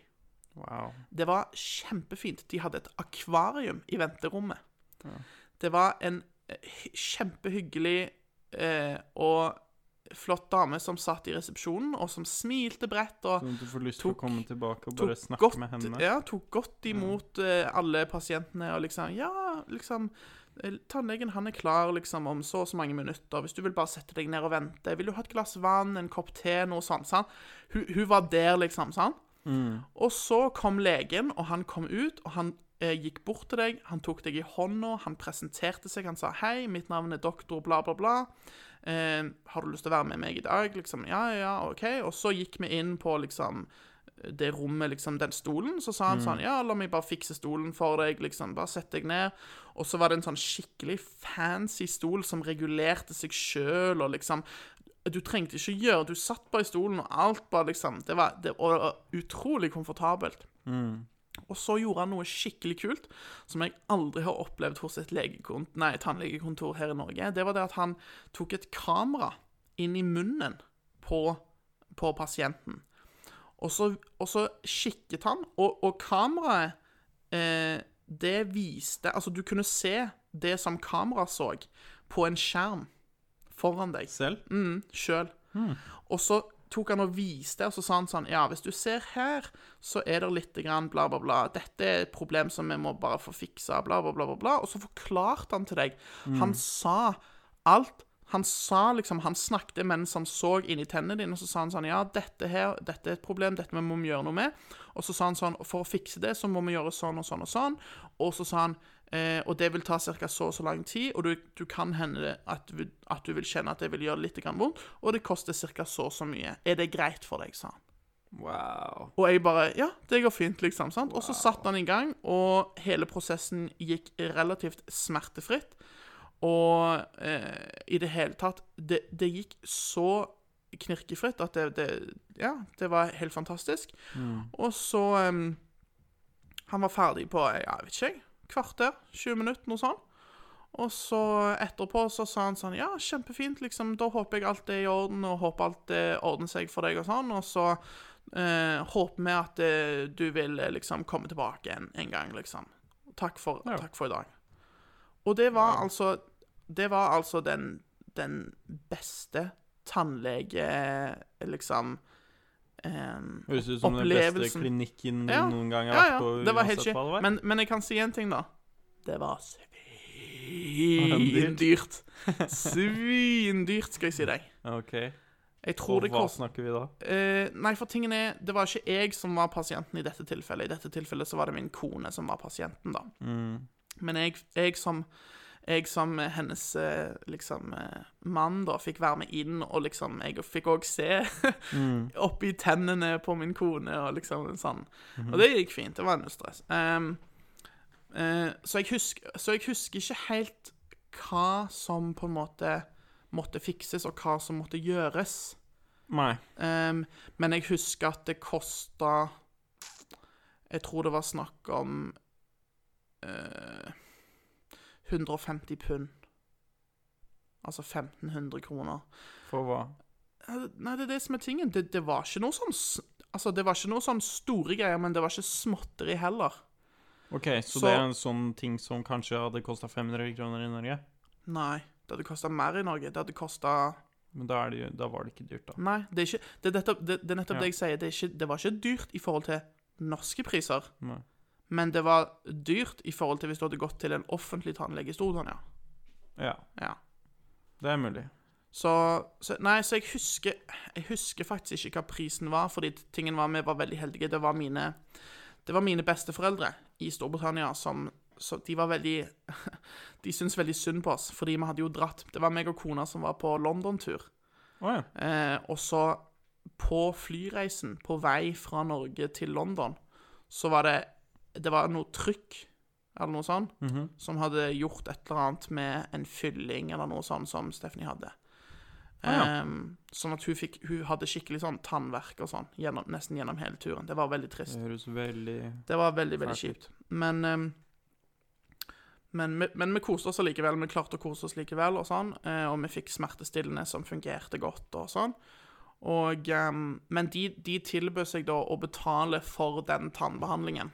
Speaker 1: Wow.
Speaker 2: Det var kjempefint. De hadde et akvarium i venterommet. Det var en eh, kjempehyggelig eh, og flott dame som satt i resepsjonen, og som smilte bredt og
Speaker 1: Sånn du får lyst til å komme tilbake og bare snakke
Speaker 2: godt,
Speaker 1: med henne.
Speaker 2: Ja, tok godt imot eh, alle pasientene og liksom Ja, liksom Tannlegen han er klar liksom om så og så mange minutter. Hvis du vil bare sette deg ned og vente. Vil du ha et glass vann, en kopp te, noe sånt? sant? Hun, hun var der, liksom. sant? Og så kom legen, og han kom ut, og han eh, gikk bort til deg. Han tok deg i hånda, han presenterte seg. Han sa 'Hei, mitt navn er doktor bla, bla, bla'. Eh, 'Har du lyst til å være med meg i dag?' Liksom, ja, ja, ja, OK. Og så gikk vi inn på liksom det rommet, liksom, den stolen. Så sa han sånn Ja, la meg bare fikse stolen for deg, liksom. Bare sett deg ned. Og så var det en sånn skikkelig fancy stol som regulerte seg sjøl, og liksom Du trengte ikke gjøre Du satt bare i stolen, og alt bare liksom Det var, det var utrolig komfortabelt. Og så gjorde han noe skikkelig kult, som jeg aldri har opplevd hos et nei, tannlegekontor her i Norge. Det var det at han tok et kamera inn i munnen på, på pasienten. Og så, og så kikket han, og, og kameraet eh, Det viste Altså, du kunne se det som kameraet så, på en skjerm foran deg
Speaker 1: Selv?
Speaker 2: mm, sjøl. Og så tok han og viste, og så sa han sånn Ja, hvis du ser her, så er det lite grann bla, bla, bla. Dette er et problem som vi må bare få fiksa, bla, bla, bla, bla. bla. Og så forklarte han til deg. Han sa alt. Han sa liksom, han snakket mens han så inn i tennene dine, og så sa han sånn Ja, dette her, dette er et problem, dette må vi gjøre noe med. Og så sa han sånn For å fikse det, så må vi gjøre sånn og sånn og sånn. Og så sa han eh, Og det vil ta ca. så og så lang tid, og du, du kan hende det at, at du vil kjenne at det vil gjøre litt vondt, og det koster ca. så og så mye. Er det greit for deg, sa han.
Speaker 1: Wow.
Speaker 2: Og jeg bare Ja, det går fint, liksom. sant? Og så satte han i gang, og hele prosessen gikk relativt smertefritt. Og eh, i det hele tatt det, det gikk så knirkefritt at det, det Ja, det var helt fantastisk. Og så em, Han var ferdig på, jeg vet ikke, kvarter, 20 minutter, noe sånt. Og så etterpå så sa han sånn Ja, kjempefint, liksom. Da håper jeg alt er i orden, og håper alt eh, ordner seg for deg, og sånn. Og så eh, håper vi at eh, du vil eh, liksom komme tilbake en, en gang, liksom. Takk for,
Speaker 1: Ja.
Speaker 2: takk for i dag. Og det var altså det var altså den, den beste tannlege... Liksom em,
Speaker 1: Høres ut som den beste klinikken du
Speaker 2: Ja,
Speaker 1: noen gang har
Speaker 2: Ja,
Speaker 1: vært
Speaker 2: ja,
Speaker 1: på.
Speaker 2: det var helt shit. Men, men jeg kan si en ting, da. Det var svindyrt. Svindyrt, skal jeg si deg.
Speaker 1: Ok.
Speaker 2: Jeg tror
Speaker 1: Og
Speaker 2: det
Speaker 1: hva snakker vi da?
Speaker 2: Uh, nei, for tingen er, det var ikke jeg som var pasienten i dette tilfellet. I dette tilfellet så var det min kone som var pasienten, da.
Speaker 1: Mm.
Speaker 2: Men jeg, jeg som jeg som hennes eh, liksom eh, mann da fikk være med inn, og liksom jeg fikk òg se
Speaker 1: Mm. (laughs)
Speaker 2: oppi tennene på min kone og liksom sånn.
Speaker 1: Mhm.
Speaker 2: Og det gikk fint. Det var null stress. Um, uh, så, jeg husker, så jeg husker ikke helt hva som på en måte måtte fikses, og hva som måtte gjøres.
Speaker 1: Nei.
Speaker 2: Um, men jeg husker at det kosta Jeg tror det var snakk om eh, 150 pund. Altså 1500 kroner.
Speaker 1: For hva?
Speaker 2: Eh, Nei, det er det som er tingen. Det, det var ikke noe sånn Altså, det var ikke noe sånn store greier, men det var ikke småtteri heller.
Speaker 1: Ok, så,
Speaker 2: Så-
Speaker 1: det er en sånn ting som kanskje hadde kosta 500 kroner i Norge?
Speaker 2: Nei. Det hadde kosta mer i Norge. Det hadde kosta
Speaker 1: Men da, det, da var det ikke dyrt, da.
Speaker 2: Nei, det er, ikke, det, er nettopp, det, det er nettopp
Speaker 1: Ja.
Speaker 2: det jeg sier. Det, ikke, det var ikke dyrt i forhold til norske priser.
Speaker 1: Nei.
Speaker 2: Men det var dyrt i forhold til hvis du hadde gått til en offentlig tannlege i Storbritannia.
Speaker 1: Ja,
Speaker 2: Ja.
Speaker 1: det er mulig.
Speaker 2: Så, så Nei, så jeg husker Jeg husker faktisk ikke hva prisen var, fordi tingen var vi var veldig heldige. Det var mine Det var mine besteforeldre i Storbritannia som så de var veldig (laughs) De syntes veldig synd på oss, fordi vi hadde jo dratt Det var meg og kona som var på London-tur.
Speaker 1: Oh, ja.
Speaker 2: Eh, og så på flyreisen på vei fra Norge til London, så var det Det var noe trykk, eller noe sånt, som hadde gjort et eller annet med en fylling eller noe sånt som Stephanie hadde.
Speaker 1: ja.
Speaker 2: um, sånn at hun, fikk, hun hadde skikkelig sånn tannverk og sånn, gjennom, nesten gjennom hele turen. Det var veldig trist.
Speaker 1: Det høres veldig
Speaker 2: Det var veldig, veldig kjipt. Men, um, men, vi- men vi koste oss likevel. Vi klarte å kose oss likevel, og sånn. eh, Og vi fikk smertestillende som fungerte godt, og sånn. Og, ehm, men de, de tilbød seg da å betale for den tannbehandlingen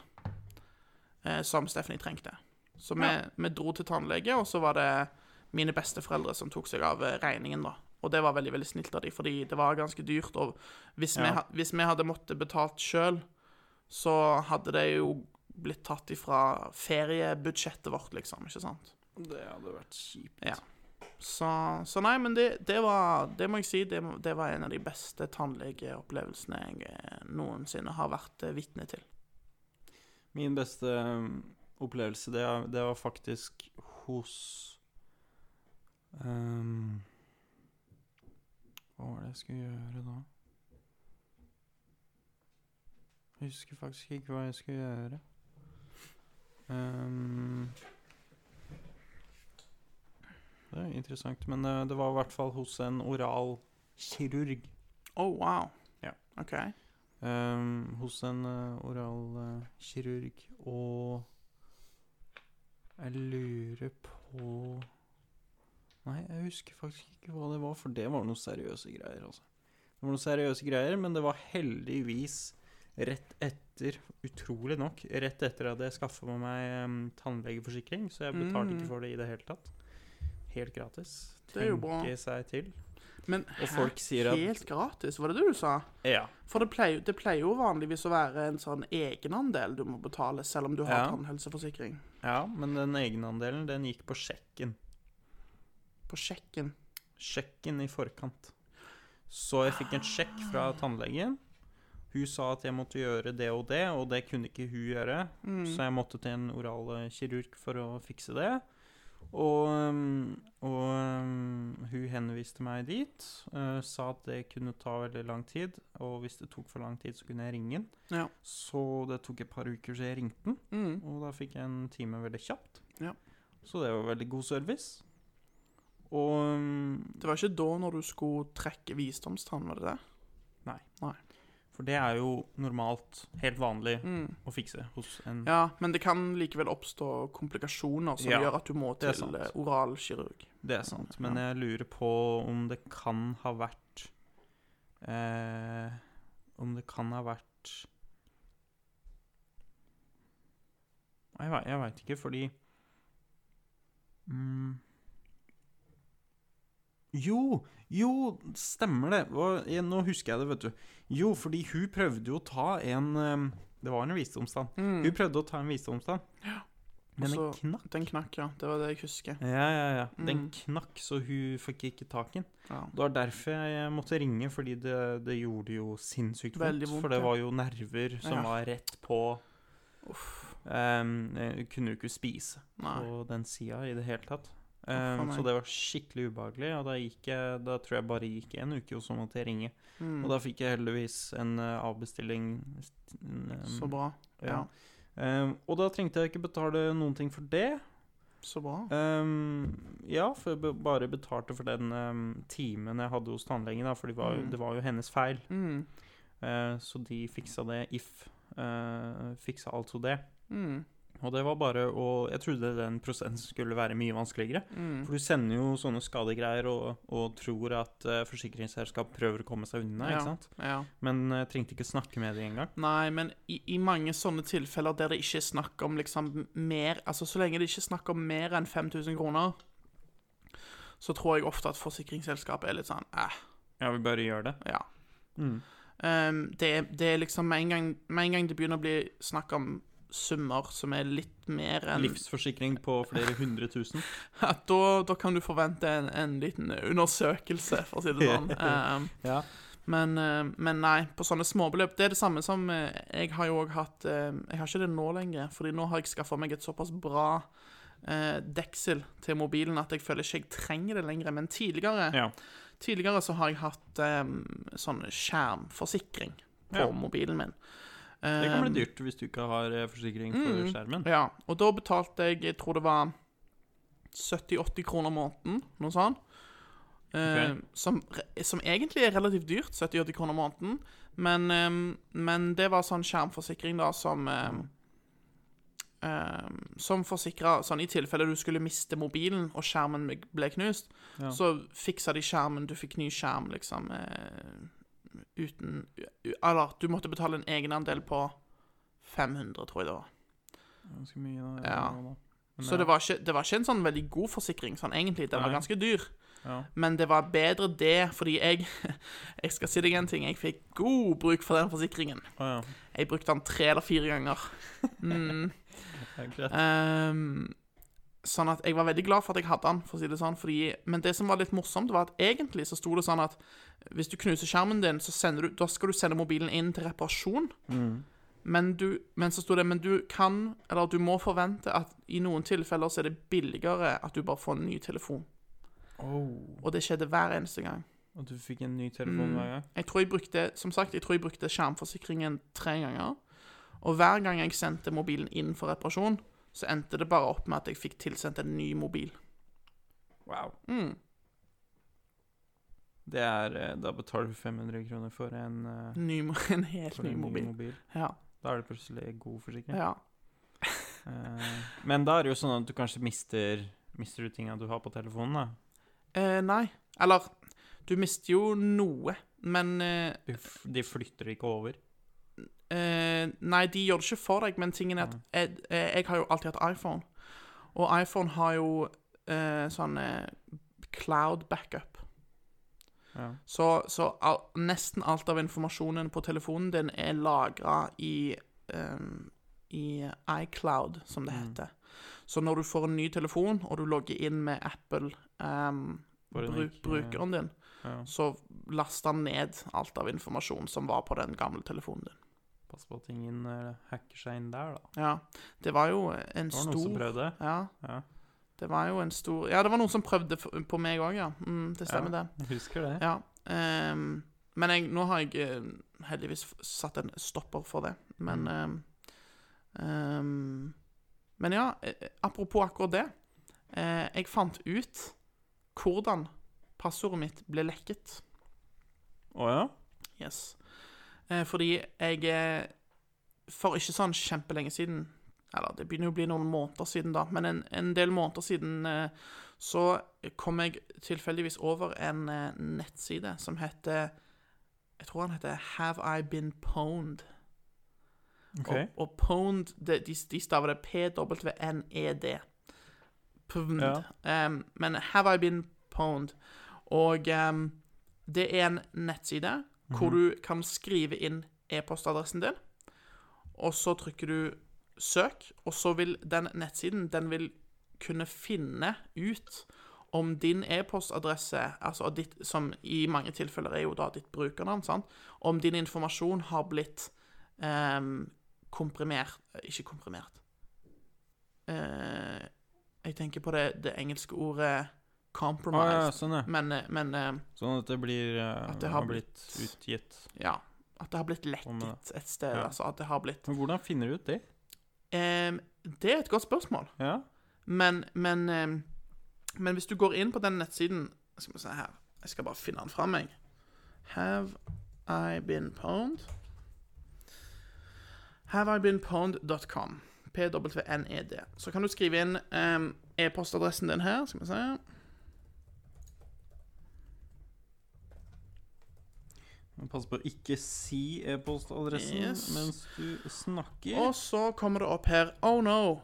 Speaker 2: eh, som Stephanie trengte. Så vi,
Speaker 1: Ja.
Speaker 2: vi dro til tannlege, og så var det mine besteforeldre som tok seg av eh, regningen, da. Og det var veldig veldig snilt av dem, fordi det var ganske dyrt. Og hvis, vi,
Speaker 1: Ja.
Speaker 2: vi, hvis vi hadde måttet betalt sjøl, så hadde det jo blitt tatt ifra feriebudsjettet vårt, liksom. Ikke sant?
Speaker 1: Det hadde vært kjipt.
Speaker 2: Ja. Så, så nei, men det, det var Det må jeg si, det, det var en av de beste tannlegeopplevelsene jeg eh, noensinne har vært eh, vitne til.
Speaker 1: Min beste um, opplevelse, det, det var faktisk hos um, Hva var det jeg skulle gjøre da? Jeg husker faktisk ikke hva jeg skulle gjøre. Um, det er interessant, men det, det var i hvert fall hos en oralkirurg.
Speaker 2: Oh, wow.
Speaker 1: Ja.
Speaker 2: OK.
Speaker 1: Um, hos en uh, oralkirurg, og jeg lurer på Nei, jeg husker faktisk ikke hva det var, for det var noe seriøse greier, altså. Det var noe seriøse greier, men det var heldigvis rett etter, utrolig nok, rett etter at jeg skaffa meg um, tannlegeforsikring, så jeg betalte
Speaker 2: Mm.
Speaker 1: ikke for det i det hele tatt. Helt gratis.
Speaker 2: Det er jo bra.
Speaker 1: Tenke seg til.
Speaker 2: Men
Speaker 1: Og folk sier at-
Speaker 2: helt gratis, var det det du sa?
Speaker 1: Ja.
Speaker 2: For det pleier, det pleier jo vanligvis å være en sånn egenandel du må betale, selv om du har
Speaker 1: Ja.
Speaker 2: tannhelseforsikring.
Speaker 1: ja, men den egenandelen, den gikk på sjekken.
Speaker 2: På sjekken.
Speaker 1: sjekken i forkant. Så jeg fikk en sjekk fra tannlegen. Hun sa at jeg måtte gjøre det og det, og det kunne ikke hun gjøre. Så jeg måtte til en oralkirurg for å fikse det. Og, um, og um, hun henviste meg dit. uh, sa at det kunne ta veldig lang tid, og hvis det tok for lang tid, så kunne jeg ringe den.
Speaker 2: Ja.
Speaker 1: Så det tok et par uker, så jeg ringte den.
Speaker 2: Mm.
Speaker 1: Og da fikk jeg en time veldig kjapt.
Speaker 2: Ja.
Speaker 1: Så det var veldig god service. Og um,
Speaker 2: Det var ikke da når du skulle trekke visdomstann, var det det?
Speaker 1: Nei.
Speaker 2: Nei.
Speaker 1: For det er jo normalt, helt vanlig,
Speaker 2: Mm.
Speaker 1: å fikse hos en
Speaker 2: Ja, men det kan likevel oppstå komplikasjoner som
Speaker 1: Ja,
Speaker 2: gjør at du må til eh, oralkirurg.
Speaker 1: Det er sant. Men jeg lurer på om det kan ha vært eh, Om det kan ha vært Jeg, jeg veit ikke, fordi mm, Jo, jo, stemmer det. Og, jeg- Nå husker jeg det, vet du. Jo, fordi hun prøvde jo å ta en eh, Det var en visdomstann. Hun prøvde å ta en visdomstann. Men den knakk.
Speaker 2: Den knakk, ja. Det var det jeg husker.
Speaker 1: Ja, ja, ja. Den
Speaker 2: Mm.
Speaker 1: knakk, så hun fikk ikke tak i den.
Speaker 2: Ja.
Speaker 1: Det var derfor jeg måtte ringe, fordi det, det gjorde jo sinnssykt vondt.
Speaker 2: Vondt,
Speaker 1: for det var jo nerver som
Speaker 2: Ja.
Speaker 1: var rett på um, kunne jo ikke spise
Speaker 2: Nei.
Speaker 1: på den sida i det hele tatt. Um, så det var skikkelig ubehagelig, og da, jeg, da tror jeg bare gikk en uke, og så måtte jeg ringe.
Speaker 2: Mm.
Speaker 1: Og da fikk jeg heldigvis en uh, avbestilling. Um,
Speaker 2: Så bra.
Speaker 1: Ja.
Speaker 2: Ja.
Speaker 1: Um, og da trengte jeg ikke betale noen ting for det.
Speaker 2: Så bra.
Speaker 1: Ja, for jeg bare betalte for den timen jeg hadde hos tannlegen, da, for det var,
Speaker 2: Mm.
Speaker 1: det var jo hennes feil.
Speaker 2: Mm.
Speaker 1: Uh, så de fiksa det. If Uh, fiksa altså det.
Speaker 2: Mm.
Speaker 1: Og det var bare å Jeg trodde den prosessen skulle være mye vanskeligere.
Speaker 2: Mm.
Speaker 1: For du sender jo sånne skadegreier og, og tror at uh, forsikringsselskap prøver å komme seg unna,
Speaker 2: Ja.
Speaker 1: ikke sant?
Speaker 2: Ja.
Speaker 1: Men jeg trengte ikke snakke med dem engang.
Speaker 2: Nei, men i, i mange sånne tilfeller der det ikke er snakk om liksom mer Altså, så lenge det ikke er snakk om mer enn 5000 kroner, så tror jeg ofte at forsikringsselskapet er litt sånn eh,
Speaker 1: Ja, vi bare gjør det.
Speaker 2: ja.
Speaker 1: Mm.
Speaker 2: Um, det, det er liksom med en, gang, med en gang det begynner å bli snakk om summer som er litt mer enn
Speaker 1: Livsforsikring på flere hundre tusen. (laughs)
Speaker 2: Ja, da, da kan du forvente en, en liten undersøkelse, for å si det sånn. (laughs) Um,
Speaker 1: Ja.
Speaker 2: men, eh, men nei, på sånne småbeløp Det er det samme som eh, Jeg har jo òg hatt eh, Jeg har ikke det nå lenger, Fordi nå har jeg skaffa meg et såpass bra deksel til mobilen at jeg føler ikke jeg trenger det lenger. Men tidligere
Speaker 1: ja.
Speaker 2: Tidligere så har jeg hatt um, sånn skjermforsikring på
Speaker 1: Ja.
Speaker 2: mobilen min.
Speaker 1: Det kan bli
Speaker 2: Um,
Speaker 1: dyrt hvis du ikke har eh, forsikring for
Speaker 2: Mm.
Speaker 1: skjermen.
Speaker 2: Ja, og da betalte jeg Jeg tror det var 70-80 kroner måneden, noe sånt.
Speaker 1: Okay.
Speaker 2: Som, som egentlig er relativt dyrt, 70-80 kroner måneden. Men, eh, men det var sånn skjermforsikring da som Som forsikra sånn i tilfelle du skulle miste mobilen og skjermen ble knust,
Speaker 1: Ja.
Speaker 2: så fiksa de skjermen, du fikk ny skjerm, liksom. Uten Eller du måtte betale en egenandel på 500, tror jeg det var.
Speaker 1: Ganske mye, da.
Speaker 2: Ja.
Speaker 1: Men
Speaker 2: Så
Speaker 1: ja.
Speaker 2: det var, ikke, det var ikke en sånn veldig god forsikring, sånn egentlig. Den var ganske dyr.
Speaker 1: Ja.
Speaker 2: Men det var bedre det, fordi jeg (laughs) Jeg skal si deg en ting. Jeg fikk god bruk for den forsikringen.
Speaker 1: Oh, ja.
Speaker 2: Jeg brukte den tre eller fire ganger. (laughs) Mm. Ehm, sånn at jeg var veldig glad for at jeg hadde den, for å si det sånn. Fordi, men det som var litt morsomt, var at egentlig så sto det sånn at hvis du knuser skjermen din, så du, da skal du sende mobilen inn til reparasjon. Men, du, men så sto det Men du kan, eller du må forvente at i noen tilfeller så er det billigere at du bare får en ny telefon.
Speaker 1: Oh.
Speaker 2: Og det skjedde hver eneste gang.
Speaker 1: Og du fikk en ny telefon
Speaker 2: Mm.
Speaker 1: hver gang?
Speaker 2: Jeg tror jeg brukte som sagt, jeg tror jeg brukte skjermforsikringen tre ganger. Og hver gang jeg sendte mobilen inn for reparasjon, så endte det bare opp med at jeg fikk tilsendt en ny mobil.
Speaker 1: Wow.
Speaker 2: Mm.
Speaker 1: Det er eh, Da betaler du 500 kroner for en, eh,
Speaker 2: Ny, (laughs) en helt
Speaker 1: for
Speaker 2: ny
Speaker 1: en
Speaker 2: mobil.
Speaker 1: mobil.
Speaker 2: Ja.
Speaker 1: Da er det plutselig god forsikring.
Speaker 2: ja. (laughs)
Speaker 1: Eh, men da er det jo sånn at du kanskje mister Mister du tinga du har på telefonen, da?
Speaker 2: Eh, nei. Eller Du mister jo noe, men eh,
Speaker 1: De flytter ikke over.
Speaker 2: eh, Nei, de gjør det ikke for deg, men tingen er at jeg, jeg har jo alltid hatt iPhone. Og iPhone har jo sånn cloud backup.
Speaker 1: Ja.
Speaker 2: Så, så al nesten alt av informasjonen på telefonen din er lagra i um, i iCloud, som det heter. Så når du får en ny telefon, og du logger inn med
Speaker 1: Apple-brukeren um,
Speaker 2: bru brukeren din,
Speaker 1: ja.
Speaker 2: så laster han ned alt av informasjon som var på den gamle telefonen din.
Speaker 1: Pass på at ingen eh, hacker seg inn der, da.
Speaker 2: Ja, det var jo en stor
Speaker 1: Det var noen som prøvde.
Speaker 2: Ja,
Speaker 1: Ja,
Speaker 2: det var jo en stor Ja, det var noen som prøvde på meg òg, ja. Mm, det stemmer,
Speaker 1: ja,
Speaker 2: det.
Speaker 1: Jeg husker det.
Speaker 2: Ja. Um, men jeg, nå har jeg eh, heldigvis satt en stopper for det. Men ehm, um, Men ja, eh, apropos akkurat det. Eh, jeg fant ut hvordan passordet mitt ble lekket.
Speaker 1: Å ja?
Speaker 2: Yes. Eh, fordi jeg eh, For ikke sånn kjempelenge siden Eller det begynner jo å bli noen måneder siden, da. Men en, en del måneder siden eh, så kom jeg tilfeldigvis over en eh, nettside som heter Jeg tror han heter Have I Been Pwned?
Speaker 1: Okay.
Speaker 2: Og, og pwned, det, de, de staver det P-W-N-E-D. Pwned.
Speaker 1: Ja.
Speaker 2: Um, men have I been pwned? Og um, det er en nettside hvor du kan skrive inn e-postadressen din, og så trykker du søk, og så vil den nettsiden den vil kunne finne ut om din e-postadresse, altså ditt, som i mange tilfeller er jo da ditt brukernavn, sant? om din informasjon har blitt eh, komprimert Ikke komprimert. Eh, jeg tenker på det, det engelske ordet
Speaker 1: Å ja, sånn, ja.
Speaker 2: Men, eh, men eh,
Speaker 1: Sånn at det blir eh,
Speaker 2: At det
Speaker 1: har
Speaker 2: har
Speaker 1: blitt
Speaker 2: blitt-
Speaker 1: utgitt.
Speaker 2: ja. At det har blitt lekket et sted.
Speaker 1: Ja.
Speaker 2: Altså at det har blitt
Speaker 1: Men hvordan finner du ut det?
Speaker 2: Det er et godt spørsmål.
Speaker 1: Ja?
Speaker 2: Men, men, eh, men hvis du går inn på den nettsiden Skal vi se her Jeg skal bare finne den fra meg. Have I been pwned? Have I been pwned.com. P-W-N-E-D. Så kan du skrive inn eh, e-postadressen din her. Skal vi se.
Speaker 1: Pass på å ikke si e-postadressen
Speaker 2: Yes.
Speaker 1: mens du snakker.
Speaker 2: Og så kommer det opp her Oh no,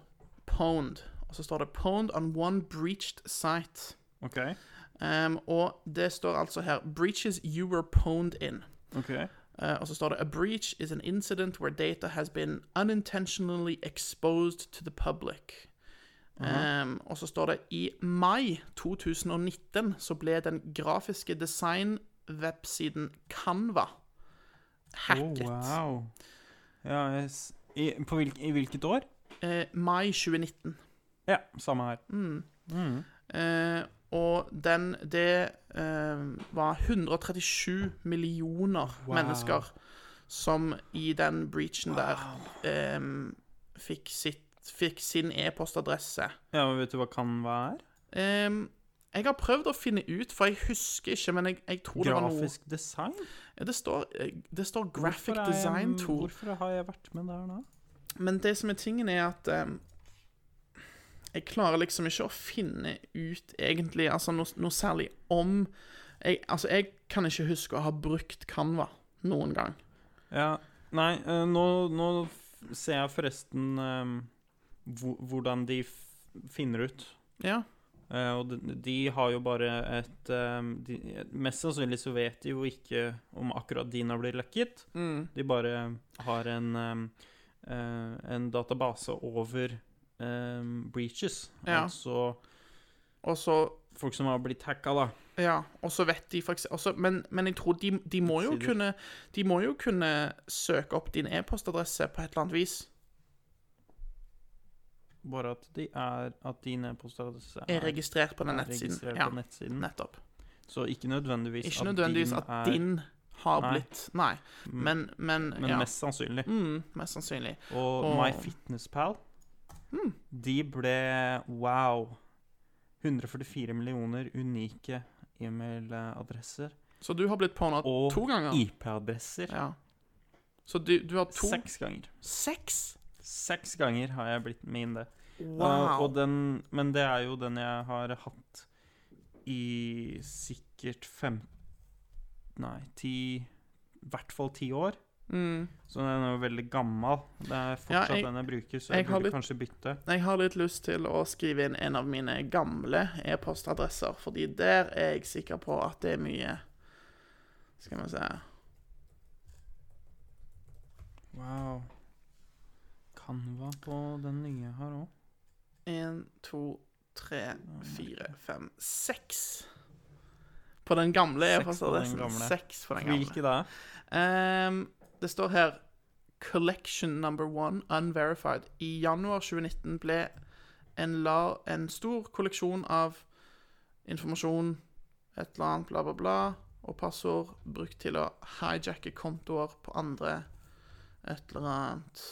Speaker 2: pwned. Og så står det 'pwned on one breached site'.
Speaker 1: OK.
Speaker 2: Um, og det står altså her 'breaches you were pwned in'.
Speaker 1: ok
Speaker 2: Uh, og så står det 'A breach is an incident where data has been unintentionally exposed to the public'. Em, og så står det 'I mai 2019 så ble den grafiske design-websiden Canva
Speaker 1: Oh,
Speaker 2: hacket'.
Speaker 1: wow. Ja, i, på hvilk, I hvilket år?
Speaker 2: Eh, mai 2019.
Speaker 1: Ja, samme her.
Speaker 2: Eh, og den Det eh, var 137 millioner
Speaker 1: Wow.
Speaker 2: mennesker som i den breachen der eh, fikk, sitt, fikk sin e-postadresse.
Speaker 1: Ja, men Vet du hva Canva er?
Speaker 2: Jeg har prøvd å finne ut, for jeg husker ikke, men jeg, jeg tror det var noe
Speaker 1: Grafisk design?
Speaker 2: det, står, eh, det står Graphic
Speaker 1: Hvorfor jeg-
Speaker 2: Design Tool.
Speaker 1: Hvorfor har jeg vært med der nå?
Speaker 2: Men det som er tingen, er at um, jeg klarer liksom ikke å finne ut egentlig altså noe, noe særlig om jeg, Altså, jeg kan ikke huske å ha brukt Canva noen gang.
Speaker 1: Ja, nei, eh, nå, nå ser jeg forresten um, hvordan de finner ut.
Speaker 2: Ja.
Speaker 1: Eh, og de, har jo bare et eh, de, Mest sannsynlig så vet de jo ikke om akkurat din har blitt lekket.
Speaker 2: Mm.
Speaker 1: De bare har en, eh, en database over um, breaches.
Speaker 2: Ja.
Speaker 1: Altså
Speaker 2: Og så
Speaker 1: folk som har blitt hacka, da.
Speaker 2: Ja, og så vet de faktisk også, men, men jeg tror de, de må kunne De må jo kunne søke opp din e-postadresse på et eller annet vis.
Speaker 1: Bare at, de er, at din e-postadresse
Speaker 2: Er registrert på den
Speaker 1: er
Speaker 2: nettsiden.
Speaker 1: registrert
Speaker 2: Ja,
Speaker 1: på nettsiden.
Speaker 2: nettopp.
Speaker 1: Så ikke nødvendigvis
Speaker 2: Ikke nødvendigvis
Speaker 1: din
Speaker 2: at
Speaker 1: er,
Speaker 2: din har
Speaker 1: Nei.
Speaker 2: blitt Nei, men, men,
Speaker 1: Men
Speaker 2: ja.
Speaker 1: mest sannsynlig.
Speaker 2: Mm, mest sannsynlig.
Speaker 1: Og
Speaker 2: Og-
Speaker 1: MyFitnessPal, de ble wow 144 millioner unike e-mailadresser.
Speaker 2: Så du har blitt pånådd to ganger?
Speaker 1: Og IP-adresser.
Speaker 2: Ja. Så du, du har to
Speaker 1: Seks ganger.
Speaker 2: Seks?
Speaker 1: Seks ganger har jeg blitt med inn det.
Speaker 2: Wow.
Speaker 1: Uh, den, men det er jo den jeg har hatt i sikkert fem Nei, ti I hvert fall ti år.
Speaker 2: mm.
Speaker 1: Så den er jo veldig gammel. Det er fortsatt
Speaker 2: jeg-
Speaker 1: den jeg bruker, så
Speaker 2: jeg
Speaker 1: jeg, burde
Speaker 2: litt-
Speaker 1: kanskje bytte.
Speaker 2: Jeg har litt lyst til å skrive inn en av mine gamle e-postadresser, fordi der er jeg sikker på at det er mye Skal vi se
Speaker 1: Wow. Canva på den nye her òg.
Speaker 2: Én, to, tre, fire, fem, seks. På den gamle e-postadressen. Seks på den gamle.
Speaker 1: Hvilke da?
Speaker 2: Um, det står her 'Collection number one unverified'. I januar 2019 ble en, la, en stor kolleksjon av informasjon, et eller annet, bla, bla, bla, og passord brukt til å hijacke kontoer på andre, et eller annet.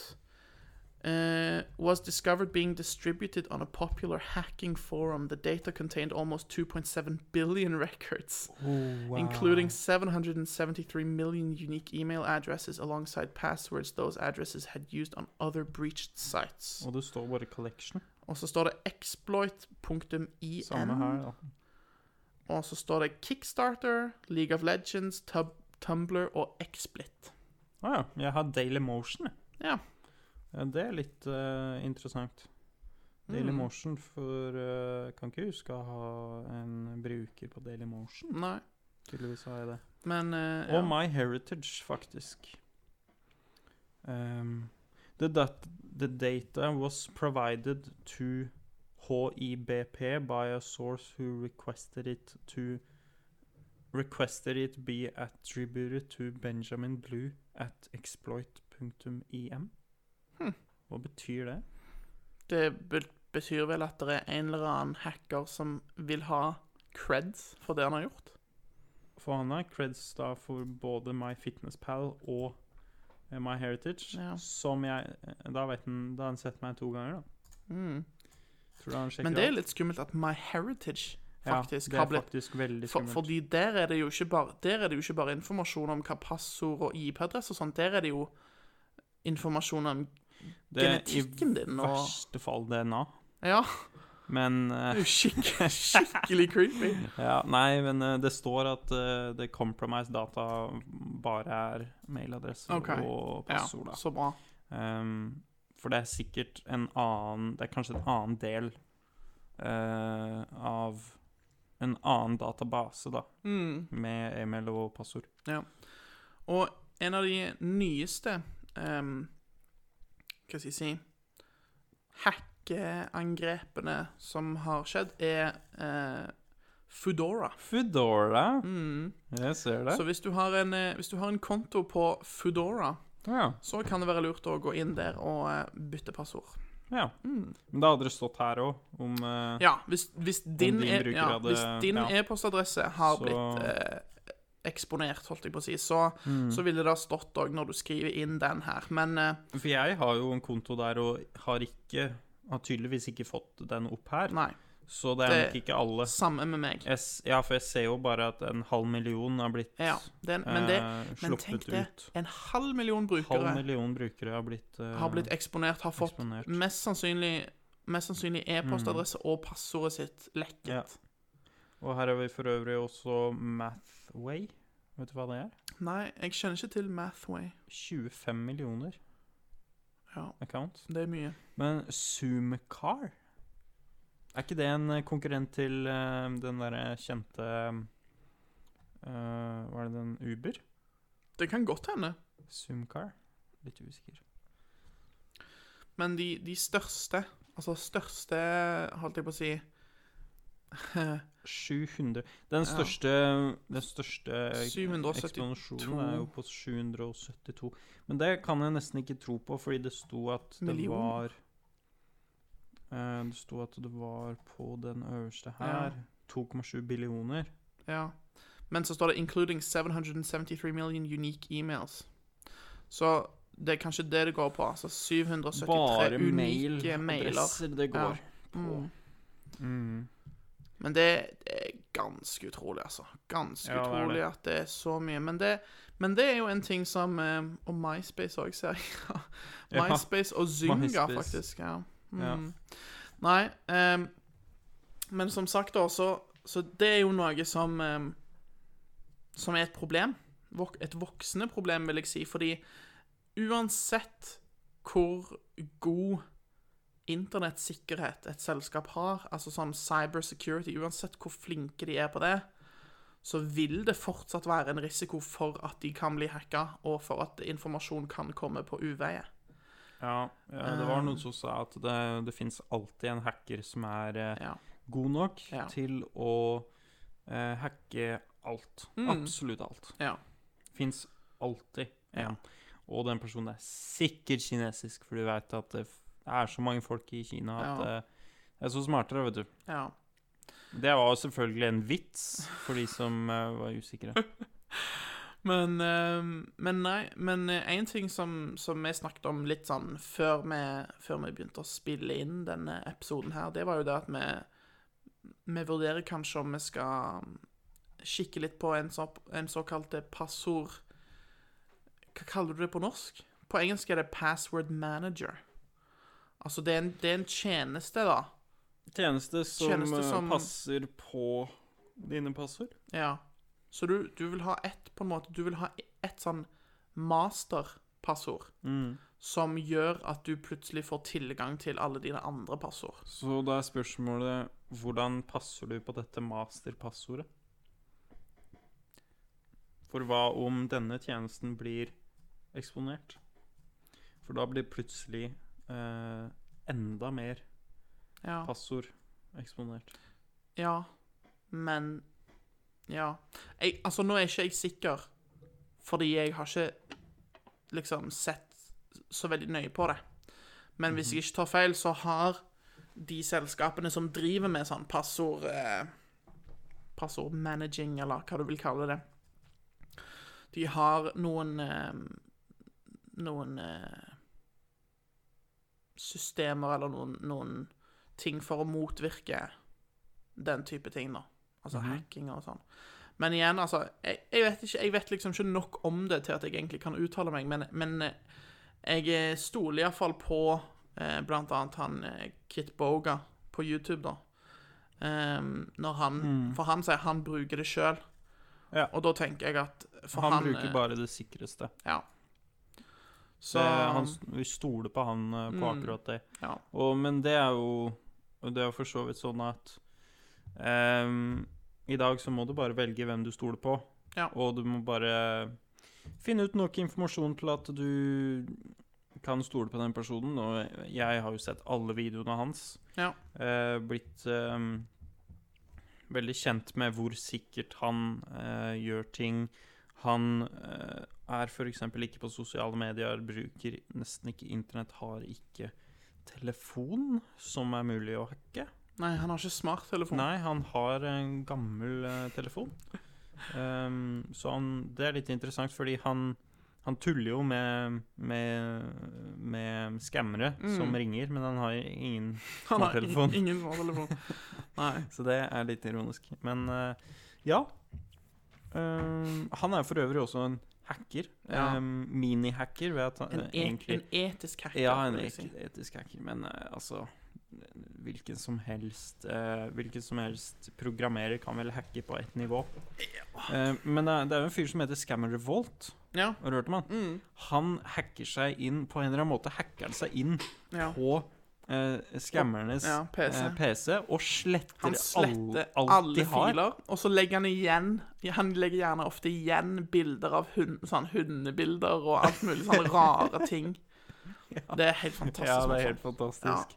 Speaker 2: Uh, was discovered being distributed on a popular hacking forum. The data contained almost 2.7 billion (laughs) records including 773 million unique email addresses alongside passwords those addresses had used on other breached sites.
Speaker 1: Og det står bare 'collection'.
Speaker 2: Og så står det exploit.in,
Speaker 1: Samme her, da.
Speaker 2: og så står det Kickstarter, League of Legends, Tub Tumblr og XSplit.
Speaker 1: Å ja. Jeg har Daily Motion, jeg.
Speaker 2: Ja.
Speaker 1: Det er litt uh, interessant. Dailymotion for uh, Kan ikke huske å ha en bruker på Dailymotion.
Speaker 2: Nei.
Speaker 1: Tydeligvis har jeg det.
Speaker 2: Men uh, ja.
Speaker 1: Og MyHeritage, faktisk. Um, the, dat the data was provided to HIBP by a source who requested it to requested it be attributed to Benjamin Blue at exploit.im. Hva betyr det?
Speaker 2: Det be betyr vel at det er en eller annen hacker som vil ha creds for det han har gjort.
Speaker 1: For han har creds da for både MyFitnessPal og eh, MyHeritage,
Speaker 2: Ja.
Speaker 1: som jeg eh, Da vet han Da har han sett meg to ganger, da.
Speaker 2: Mm.
Speaker 1: Tror du han sjekker
Speaker 2: Men det er litt skummelt at MyHeritage
Speaker 1: Ja,
Speaker 2: faktisk
Speaker 1: det
Speaker 2: har blitt
Speaker 1: faktisk veldig
Speaker 2: for,
Speaker 1: skummelt.
Speaker 2: Fordi der er det jo ikke bare Der er det jo ikke bare informasjon om hva passord og IP-adresse og sånt. Der er det jo informasjon om
Speaker 1: det er
Speaker 2: genetikken din
Speaker 1: I
Speaker 2: og
Speaker 1: verste fall DNA.
Speaker 2: Ja.
Speaker 1: Men eh,
Speaker 2: er skikkelig, (laughs) skikkelig creepy.
Speaker 1: ja, Nei, men uh, det står at uh, det compromised data bare er mailadresse
Speaker 2: okay.
Speaker 1: og passord. Ja,
Speaker 2: så bra.
Speaker 1: Um, for det er sikkert en annen Det er kanskje en annen del uh, av en annen database, da,
Speaker 2: Mm.
Speaker 1: med e-mail og passord.
Speaker 2: Og en av de nyeste ehm, Hva skal jeg si Hackeangrepene som har skjedd, er eh, Foodora.
Speaker 1: Foodora.
Speaker 2: Mm.
Speaker 1: Jeg ser det.
Speaker 2: Så hvis du, har en, eh, hvis du har en konto på Foodora,
Speaker 1: Ja.
Speaker 2: så kan det være lurt å gå inn der og eh, bytte passord.
Speaker 1: ja. Men da hadde det stått her òg om eh,
Speaker 2: Ja, hvis, hvis din,
Speaker 1: din
Speaker 2: e-
Speaker 1: bruker
Speaker 2: ja, e-postadresse har
Speaker 1: Så-
Speaker 2: blitt eh, eksponert, holdt jeg på å si, så,
Speaker 1: Mm.
Speaker 2: så ville det ha stått òg når du skriver inn den her. Men eh,
Speaker 1: For jeg har jo en konto der og har ikke Har tydeligvis ikke fått den opp her.
Speaker 2: nei.
Speaker 1: Så det er
Speaker 2: Det-
Speaker 1: nok ikke alle.
Speaker 2: Samme med meg.
Speaker 1: Jeg, ja, for jeg ser jo bare at en halv million har blitt
Speaker 2: Ja, det, men, det,
Speaker 1: eh,
Speaker 2: men tenk det.
Speaker 1: ut.
Speaker 2: En halv million
Speaker 1: Halv
Speaker 2: brukere
Speaker 1: million brukere har blitt eh,
Speaker 2: har blitt eksponert, har fått
Speaker 1: eksponert.
Speaker 2: mest sannsynlig Mest sannsynlig e-postadresse og passordet sitt lekket.
Speaker 1: Ja. Og her har vi for øvrig også Mathway. Vet du hva det er?
Speaker 2: Nei, jeg kjenner ikke til Mathway.
Speaker 1: 25 millioner
Speaker 2: Ja,
Speaker 1: accounts.
Speaker 2: det er mye.
Speaker 1: Men Zoomcar Er ikke det en eh, konkurrent til uh, den derre kjente uh, er det den Uber?
Speaker 2: Det kan godt hende.
Speaker 1: Zoomcar? Litt usikker.
Speaker 2: Men de, de største Altså største, holdt jeg på å si
Speaker 1: 700 Den største, den største
Speaker 2: 772.
Speaker 1: eksplosjonen er jo på 772. Men det kan jeg nesten ikke tro på, fordi det sto at det
Speaker 2: Million.
Speaker 1: var eh, Det sto at det var på den øverste her 2,7 billioner.
Speaker 2: Ja. Men så står det 'including 773 million unique emails'. Så det er kanskje det det går på. Altså 773
Speaker 1: Bare
Speaker 2: unike
Speaker 1: mail,
Speaker 2: mailer.
Speaker 1: mailadresser det går
Speaker 2: Ja.
Speaker 1: på.
Speaker 2: Mm.
Speaker 1: Mm.
Speaker 2: Men det, det er ganske utrolig, altså. Ganske
Speaker 1: Ja, det
Speaker 2: utrolig
Speaker 1: det.
Speaker 2: at det er så mye. Men det, men det er jo en ting som eh, Og MySpace òg, ser jeg. (laughs) MySpace og Zynga, faktisk. Ja. Mm.
Speaker 1: Ja.
Speaker 2: Nei, um, men som sagt, da, så, så det er jo noe som um, Som er et problem. Vok et voksende problem, vil jeg si. Fordi uansett hvor god internettsikkerhet et selskap har, altså sånn cybersecurity, uansett hvor flinke de er på det, så vil det fortsatt være en risiko for at de kan bli hacka, og for at informasjon kan komme på uveie.
Speaker 1: Ja, ja, det var noen som sa at det, det fins alltid en hacker som er eh,
Speaker 2: Ja.
Speaker 1: god nok
Speaker 2: Ja.
Speaker 1: til å eh, hacke alt.
Speaker 2: Mm.
Speaker 1: Absolutt alt.
Speaker 2: Ja.
Speaker 1: Fins alltid en.
Speaker 2: Ja.
Speaker 1: Og den personen er sikkert kinesisk, for du veit at det f- er så mange folk i Kina at
Speaker 2: Ja.
Speaker 1: eh, det er så smartere, vet du.
Speaker 2: ja.
Speaker 1: Det var jo selvfølgelig en vits for de som eh, var usikre. (laughs)
Speaker 2: Men, eh, men nei, men én ting som, som vi snakket om litt sånn før vi, før vi begynte å spille inn denne episoden her, det var jo det at vi, vi vurderer kanskje om vi skal kikke litt på en, så, en såkalt passord Hva kaller du det på norsk? På engelsk er det password manager. Altså, det er en, det er en tjeneste, da.
Speaker 1: Tjeneste som,
Speaker 2: Tjeneste
Speaker 1: eh,
Speaker 2: som-
Speaker 1: passer på dine passord.
Speaker 2: Ja. Så du, du vil ha ett på en måte Du vil ha ett sånn masterpassord.
Speaker 1: Mm.
Speaker 2: Som gjør at du plutselig får tilgang til alle dine andre passord.
Speaker 1: Så da er spørsmålet hvordan passer du på dette masterpassordet? For hva om denne tjenesten blir eksponert? For da blir plutselig eh, enda mer
Speaker 2: Ja.
Speaker 1: passord eksponert.
Speaker 2: Ja, men Ja. Jeg, altså, nå er ikke jeg sikker, fordi jeg har ikke liksom sett så veldig nøye på det. Men hvis jeg ikke tar feil, så har de selskapene som driver med sånn passord eh, Passordmanaging, eller hva du vil kalle det De har noen eh, Noen eh, systemer eller noen, noen ting for å motvirke den type ting, da. Altså hacking og sånn. Men igjen, altså jeg, jeg, vet ikke, jeg vet liksom ikke nok om det til at jeg egentlig kan uttale meg, men, men eh, jeg eh, stoler iallfall på eh, blant annet han eh, Kit Boga på YouTube, da. Um, når han For han sier han bruker det sjøl.
Speaker 1: Ja.
Speaker 2: Og da tenker jeg at
Speaker 1: han,
Speaker 2: han,
Speaker 1: bruker bare det sikreste.
Speaker 2: Ja.
Speaker 1: Så han, vi stoler på han eh, på
Speaker 2: Mm.
Speaker 1: akkurat det.
Speaker 2: Ja.
Speaker 1: Og, men det er jo Det er jo for så vidt sånn at um, I dag så må du bare velge hvem du stoler på.
Speaker 2: Ja.
Speaker 1: Og du må bare finne ut nok informasjon til at du kan stole på den personen. Og jeg har jo sett alle videoene hans.
Speaker 2: Ja.
Speaker 1: Uh, blitt um, veldig kjent med hvor sikkert han uh, gjør ting. Han eh, er f.eks. ikke på sosiale medier, bruker nesten ikke internett, har ikke telefon som er mulig å hacke.
Speaker 2: Nei, han har ikke smarttelefon.
Speaker 1: Nei, han har en gammel eh, telefon. Um, så han, det er litt interessant, fordi han, han tuller jo med, med, med skammere som ringer, men han har ingen (laughs)
Speaker 2: Han har
Speaker 1: smarttelefon.
Speaker 2: ingen, ingen smarttelefon. Nei. (laughs)
Speaker 1: Så det er litt ironisk. Men uh, ja. Ehm, han er for øvrig også en hacker.
Speaker 2: Ja.
Speaker 1: Um, Mini-hacker,
Speaker 2: En,
Speaker 1: eh,
Speaker 2: e
Speaker 1: egentlig
Speaker 2: en etisk hacker.
Speaker 1: Ja, en et etisk hacker, men uh, altså Hvilken som helst uh, Hvilken som helst programmerer kan vel hacke på ett nivå. Eh, men det er, jo en fyr som heter Scammer Revolt.
Speaker 2: Ja.
Speaker 1: Har du hørt om han?
Speaker 2: Mm.
Speaker 1: Han hacker seg inn På en eller annen måte hacker han seg inn
Speaker 2: ja.
Speaker 1: på eh, skammernes
Speaker 2: Ja, PC.
Speaker 1: eh, PC og sletter,
Speaker 2: Han sletter
Speaker 1: all, alt
Speaker 2: alle
Speaker 1: de har.
Speaker 2: filer, og så legger han igjen Han legger gjerne ofte igjen bilder av hund, sånn hundebilder og alt mulig sånne (laughs) rare ting. Det er helt fantastisk.
Speaker 1: Ja, det er helt fantastisk.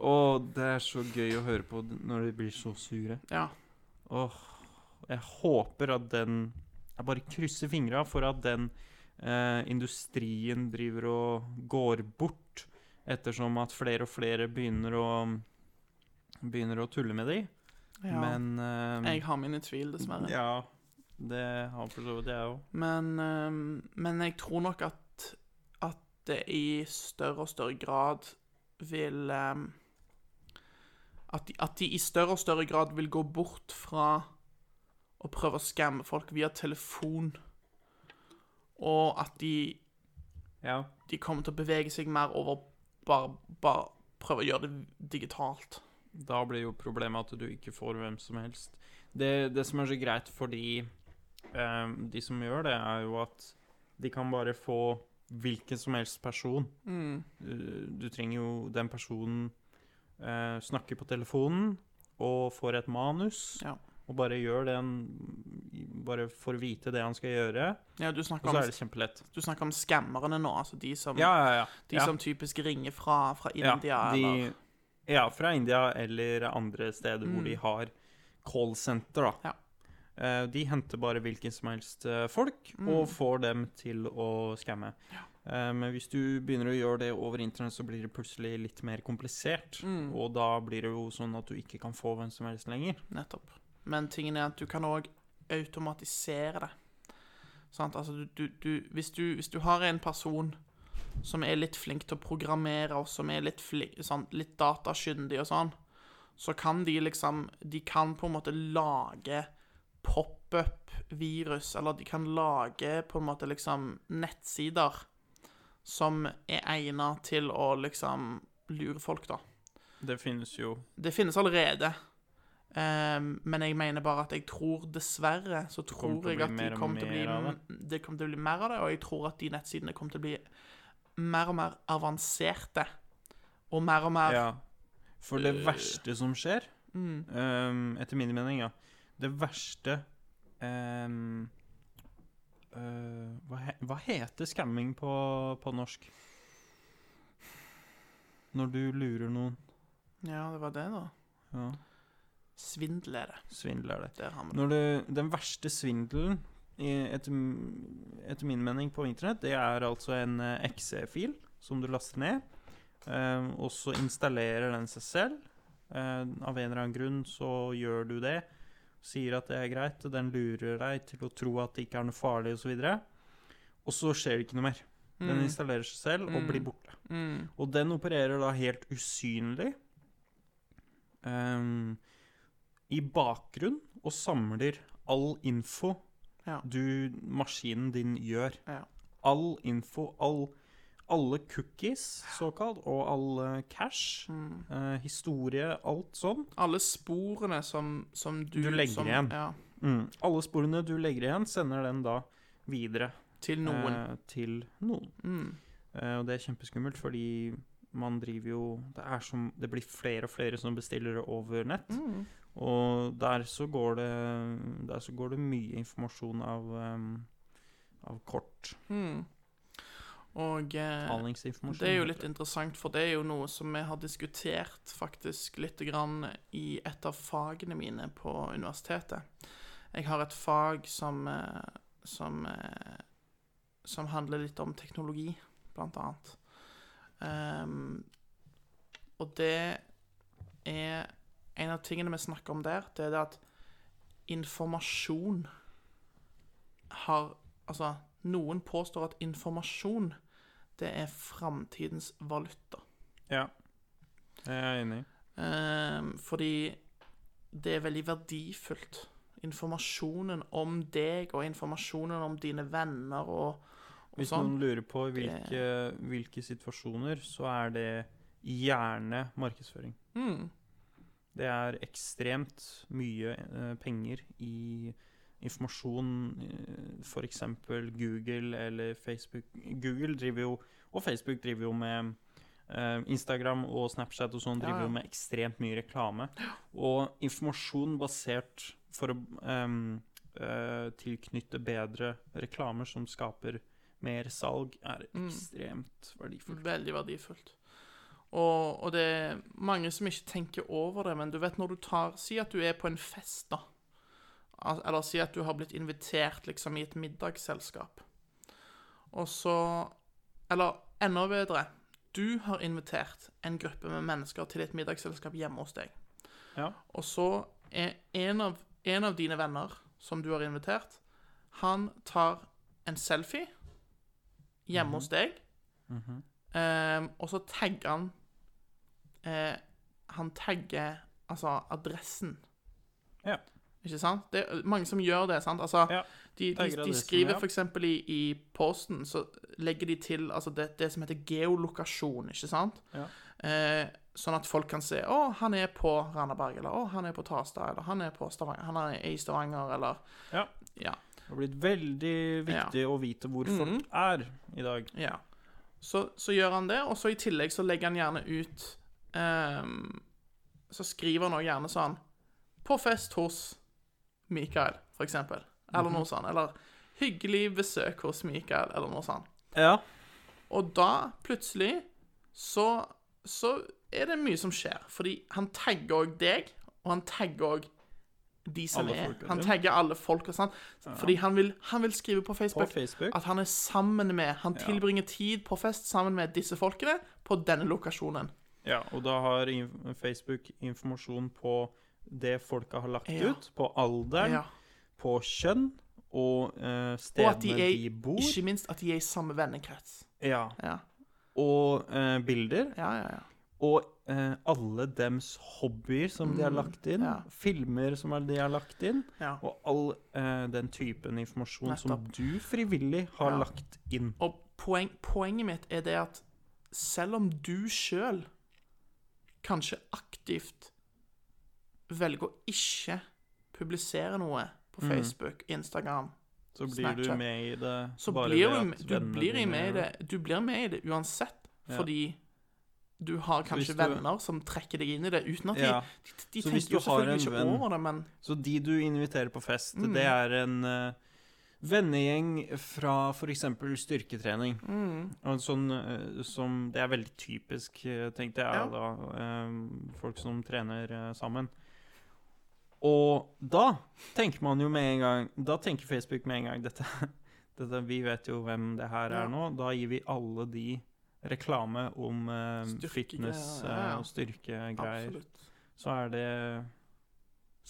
Speaker 1: Og det er så gøy å høre på når de blir så sure.
Speaker 2: Ja.
Speaker 1: Åh, jeg håper at den Jeg bare krysser fingra for at den eh, industrien driver og går bort, ettersom at flere og flere begynner å Begynner å tulle med de.
Speaker 2: ja.
Speaker 1: Men um,
Speaker 2: Jeg har mine tvil, dessverre.
Speaker 1: Ja, det har for så vidt jeg òg.
Speaker 2: Men, um, men jeg tror nok at, at det i større og større grad vil um, at, de, at de i større og større grad vil gå bort fra å prøve å skamme folk via telefon, og at de,
Speaker 1: Ja.
Speaker 2: de kommer til å bevege seg mer over bare, bare prøve å gjøre det digitalt.
Speaker 1: Da blir jo problemet at du ikke får hvem som helst. Det, det som er så greit for de, eh, de som gjør det, er jo at de kan bare få hvilken som helst person. Du, du trenger jo den personen eh, snakke på telefonen og får et manus,
Speaker 2: Ja.
Speaker 1: Og bare gjør det han Bare får vite det han skal gjøre,
Speaker 2: Ja, du
Speaker 1: og så er det kjempelett.
Speaker 2: du snakker om skammerne nå, altså de som,
Speaker 1: Ja, ja, ja.
Speaker 2: de som typisk ringer fra, fra India,
Speaker 1: de,
Speaker 2: eller
Speaker 1: ja, fra India eller andre steder hvor de har callsenter, da.
Speaker 2: Mm. Ja.
Speaker 1: Eh, De henter bare hvilken som helst eh, folk
Speaker 2: Mm.
Speaker 1: og får dem til å skamme. Eh, Men hvis du begynner å gjøre det over internett, så blir det plutselig litt mer komplisert.
Speaker 2: Mm.
Speaker 1: Og da blir det jo sånn at du ikke kan få hvem som helst lenger.
Speaker 2: Nettopp. Men tingen er at du kan òg automatisere det. Sant? Altså, du, du, du, hvis, du, hvis du har en person som er litt flink til å programmere, og som er litt, flink, sånn, litt datakyndig og sånn, så kan de liksom De kan på en måte lage pop-up-virus, eller de kan lage på en måte liksom nettsider som er egnet til å liksom lure folk, da.
Speaker 1: Det finnes jo
Speaker 2: Det finnes allerede. Ehm, men jeg mener bare at jeg tror dessverre så tror jeg at de kommer til å bli Det kommer til å bli mer av det, og jeg tror at de nettsidene kommer til å bli mer og mer avanserte. Og mer og mer
Speaker 1: Ja. For det
Speaker 2: Øh.
Speaker 1: verste som skjer,
Speaker 2: mm,
Speaker 1: um, etter min mening, ja Det verste um, uh, hva, he hva heter scamming på, på norsk? Når du lurer noen.
Speaker 2: Ja, det var det, da.
Speaker 1: Ja,
Speaker 2: Er
Speaker 1: er
Speaker 2: vi det.
Speaker 1: Når du, den verste svindelen, i- etter, etter min mening, på internett, det er altså en eh, XE-fil som du laster ned, eh, og så installerer den seg selv. Eh, av en eller annen grunn så gjør du det, sier at det er greit, den lurer deg til å tro at det ikke er noe farlig, osv. Og, og så skjer det ikke noe mer. Den
Speaker 2: Mm.
Speaker 1: installerer seg selv og
Speaker 2: Mm.
Speaker 1: blir borte.
Speaker 2: Mm.
Speaker 1: Og den opererer da helt usynlig ehm, i bakgrunn og samler all info
Speaker 2: Ja.
Speaker 1: du, maskinen din gjør.
Speaker 2: Ja.
Speaker 1: All info, all, alle cookies såkalt, og all cash,
Speaker 2: Mm.
Speaker 1: eh, historie, alt sånn.
Speaker 2: Alle sporene som, som du
Speaker 1: Du legger
Speaker 2: som,
Speaker 1: igjen.
Speaker 2: Ja,
Speaker 1: Mm. Alle sporene du legger igjen, sender den da videre
Speaker 2: til noen.
Speaker 1: eh, til noen.
Speaker 2: Mm.
Speaker 1: Eh, og det er kjempeskummelt, fordi man driver jo det, som, det blir flere og flere som bestiller det over nett.
Speaker 2: Mm.
Speaker 1: Og der så går det Der så går det mye informasjon av um, Av kort.
Speaker 2: Mm. Og eh, det er jo litt interessant, for det er jo noe som vi har diskutert faktisk litt grann i et av fagene mine på universitetet. Jeg har et fag som eh, som, eh, som handler litt om teknologi, blant annet. Um, og det er En av tingene vi snakker om der, det er det at informasjon har Altså, noen påstår at informasjon, det er framtidens valuta.
Speaker 1: Ja. Det er jeg enig i.
Speaker 2: Ehm, fordi det er veldig verdifullt. Informasjonen om deg og informasjonen om dine venner og, og
Speaker 1: Hvis
Speaker 2: sånn.
Speaker 1: noen lurer på hvilke, hvilke situasjoner, så er det gjerne markedsføring.
Speaker 2: Mm,
Speaker 1: Det er ekstremt mye eh, penger i informasjon, eh, eksempel Google eller Facebook. Google driver jo, og Facebook driver jo med eh, Instagram og Snapchat og sånn driver
Speaker 2: ja.
Speaker 1: jo med ekstremt mye reklame. Og informasjon basert for å eh, tilknytte bedre reklamer som skaper mer salg, er
Speaker 2: Mm.
Speaker 1: ekstremt verdifullt.
Speaker 2: veldig verdifullt. Og, og det er mange som ikke tenker over det, men du vet når du tar Si at du er på en fest, da. Eller si at du har blitt invitert liksom i et middagsselskap. Og så Eller enda bedre. Du har invitert en gruppe med mennesker til et middagsselskap hjemme hos deg.
Speaker 1: Ja.
Speaker 2: Og så er en av, en av dine venner som du har invitert, han tar en selfie hjemme hos deg. Ehm, og så tagger han eh, Han tagger altså adressen.
Speaker 1: Ja.
Speaker 2: Ikke sant? Det er mange som gjør det. sant? Altså,
Speaker 1: Ja,
Speaker 2: de, de, de skriver
Speaker 1: ja.
Speaker 2: eksempel i, i posten, så legger de til altså det, det som heter geolokasjon, ikke sant?
Speaker 1: Ja.
Speaker 2: Eh, sånn at folk kan se å, han er på Randaberg, eller å, han er på Tasta, eller han er på Stavanger, han er i Stavanger, eller
Speaker 1: Ja.
Speaker 2: Ja.
Speaker 1: Det har blitt veldig viktig å vite hvor folk er i dag.
Speaker 2: Ja. Så, så gjør han det, og så i tillegg så legger han gjerne ut ehm, Så skriver han også gjerne sånn På fest hos Mikael, for eksempel. Eller noe sånt. Eller hyggelig besøk hos Mikael, eller noe sånt.
Speaker 1: Ja.
Speaker 2: Og da, plutselig, så, så er det mye som skjer. Fordi han tagger òg deg, og han tagger òg de som
Speaker 1: Alle
Speaker 2: er Han tagger alle folka, sant. Fordi han vil, han vil skrive på
Speaker 1: På
Speaker 2: Facebook,
Speaker 1: Facebook.
Speaker 2: at han er sammen med Han tilbringer tid på fest sammen med disse folkene på denne lokasjonen.
Speaker 1: Ja, og da har Facebook informasjon på det folka har lagt
Speaker 2: Ja.
Speaker 1: ut, på alderen,
Speaker 2: Ja.
Speaker 1: på kjønn og
Speaker 2: uh,
Speaker 1: stedene
Speaker 2: de
Speaker 1: de,
Speaker 2: er
Speaker 1: bor.
Speaker 2: Ikke minst at de er i samme vennekrets.
Speaker 1: Ja.
Speaker 2: Ja,
Speaker 1: Og uh, bilder.
Speaker 2: ja, ja. ja.
Speaker 1: Og uh, alle dems hobbyer som de har lagt inn.
Speaker 2: Mm.
Speaker 1: Filmer som de har lagt inn. Og all den typen informasjon som du frivillig har lagt inn.
Speaker 2: Og poeng, poenget mitt er det at selv om du sjøl kanskje aktivt velger å ikke publisere noe på Facebook, Instagram,
Speaker 1: Så blir du med i det
Speaker 2: så
Speaker 1: bare
Speaker 2: blir
Speaker 1: ved at
Speaker 2: du,
Speaker 1: vennene
Speaker 2: blir
Speaker 1: dine
Speaker 2: med i det, du blir med i det uansett,
Speaker 1: Ja.
Speaker 2: fordi du har kanskje
Speaker 1: du-
Speaker 2: venner som trekker deg inn i det, uten at
Speaker 1: Ja.
Speaker 2: de, de
Speaker 1: de
Speaker 2: tenker jo selvfølgelig ikke
Speaker 1: venn-
Speaker 2: over det, men
Speaker 1: Så de du inviterer på fest,
Speaker 2: Mm.
Speaker 1: det er en eh, vennegjeng fra f.eks. styrketrening.
Speaker 2: Mm.
Speaker 1: Sånn eh, som Det er veldig typisk, eh, tenkte jeg
Speaker 2: Ja.
Speaker 1: da. eh, folk som trener sammen. Og da tenker man jo med en gang Da tenker Facebook med en gang dette, (laughs) dette Vi vet jo hvem det her
Speaker 2: Ja.
Speaker 1: er nå. Da gir vi alle de reklame om
Speaker 2: uh,
Speaker 1: fitness
Speaker 2: ja, ja.
Speaker 1: og styrkegreier. Så er det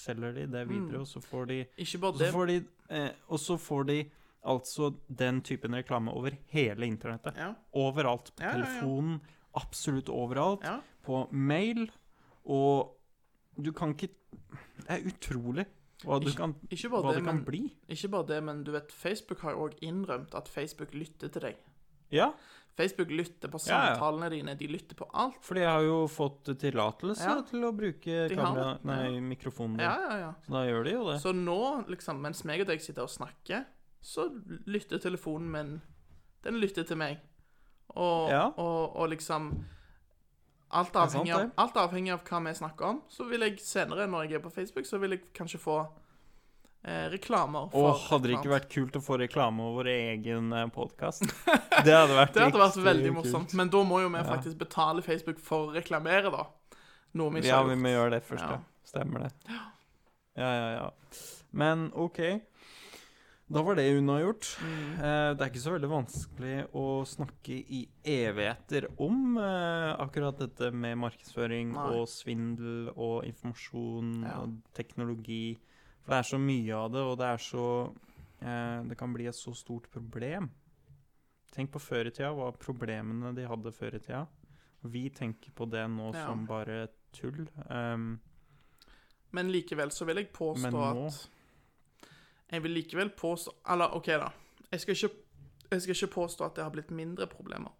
Speaker 1: Selger de det videre,
Speaker 2: Mm.
Speaker 1: og så får de så får de, eh, og så får de altså den typen reklame over hele internettet.
Speaker 2: ja,
Speaker 1: Overalt. På
Speaker 2: Ja,
Speaker 1: telefonen, absolutt overalt. På mail. Og du kan ikke Det er utrolig hva, du kan,
Speaker 2: Ikke
Speaker 1: hva
Speaker 2: det,
Speaker 1: det kan
Speaker 2: men,
Speaker 1: bli.
Speaker 2: ikke bare det, men du vet, Facebook har òg innrømt at Facebook lytter til deg.
Speaker 1: Ja,
Speaker 2: Facebook lytter på
Speaker 1: Ja, ja.
Speaker 2: samtalene dine, de lytter på alt.
Speaker 1: for de har jo fått tillatelse
Speaker 2: Ja.
Speaker 1: til å bruke kamera, nei, mikrofonen din.
Speaker 2: Ja, ja, ja.
Speaker 1: Så da gjør de jo det.
Speaker 2: Så nå, liksom, mens meg og deg sitter og snakker, så lytter telefonen min Den lytter til meg. Og,
Speaker 1: Ja.
Speaker 2: og, og liksom alt avhengig, av, alt avhengig av hva vi snakker om, så vil jeg senere, når jeg er på Facebook, så vil jeg kanskje få eh, reklamer
Speaker 1: Og
Speaker 2: for
Speaker 1: hadde det ikke vært kult å få reklame over vår egen podkast? (laughs) Det hadde vært
Speaker 2: Det hadde vært veldig
Speaker 1: kult.
Speaker 2: morsomt. Men da må jo vi
Speaker 1: Ja.
Speaker 2: faktisk betale Facebook for å reklamere, da. Noe vi ikke
Speaker 1: Ja, vi må gjøre det først,
Speaker 2: Ja.
Speaker 1: ja. Stemmer det. Ja, ja, ja. Men OK. Da var det unnagjort.
Speaker 2: Mm.
Speaker 1: Eh, det er ikke så veldig vanskelig å snakke i evigheter om eh, akkurat dette med markedsføring
Speaker 2: Nei.
Speaker 1: og svindel og informasjon
Speaker 2: Ja.
Speaker 1: og teknologi. For det er så mye av det, og det er så eh, Det kan bli et så stort problem. Tenk på før i tida, hva problemene de hadde før i tida. Vi tenker på det nå
Speaker 2: Ja.
Speaker 1: som bare tull. Um,
Speaker 2: Men likevel så vil jeg påstå
Speaker 1: nå-
Speaker 2: at Jeg vil likevel påstå Eller OK, da. Jeg skal, ikke, jeg skal ikke påstå at det har blitt mindre problemer.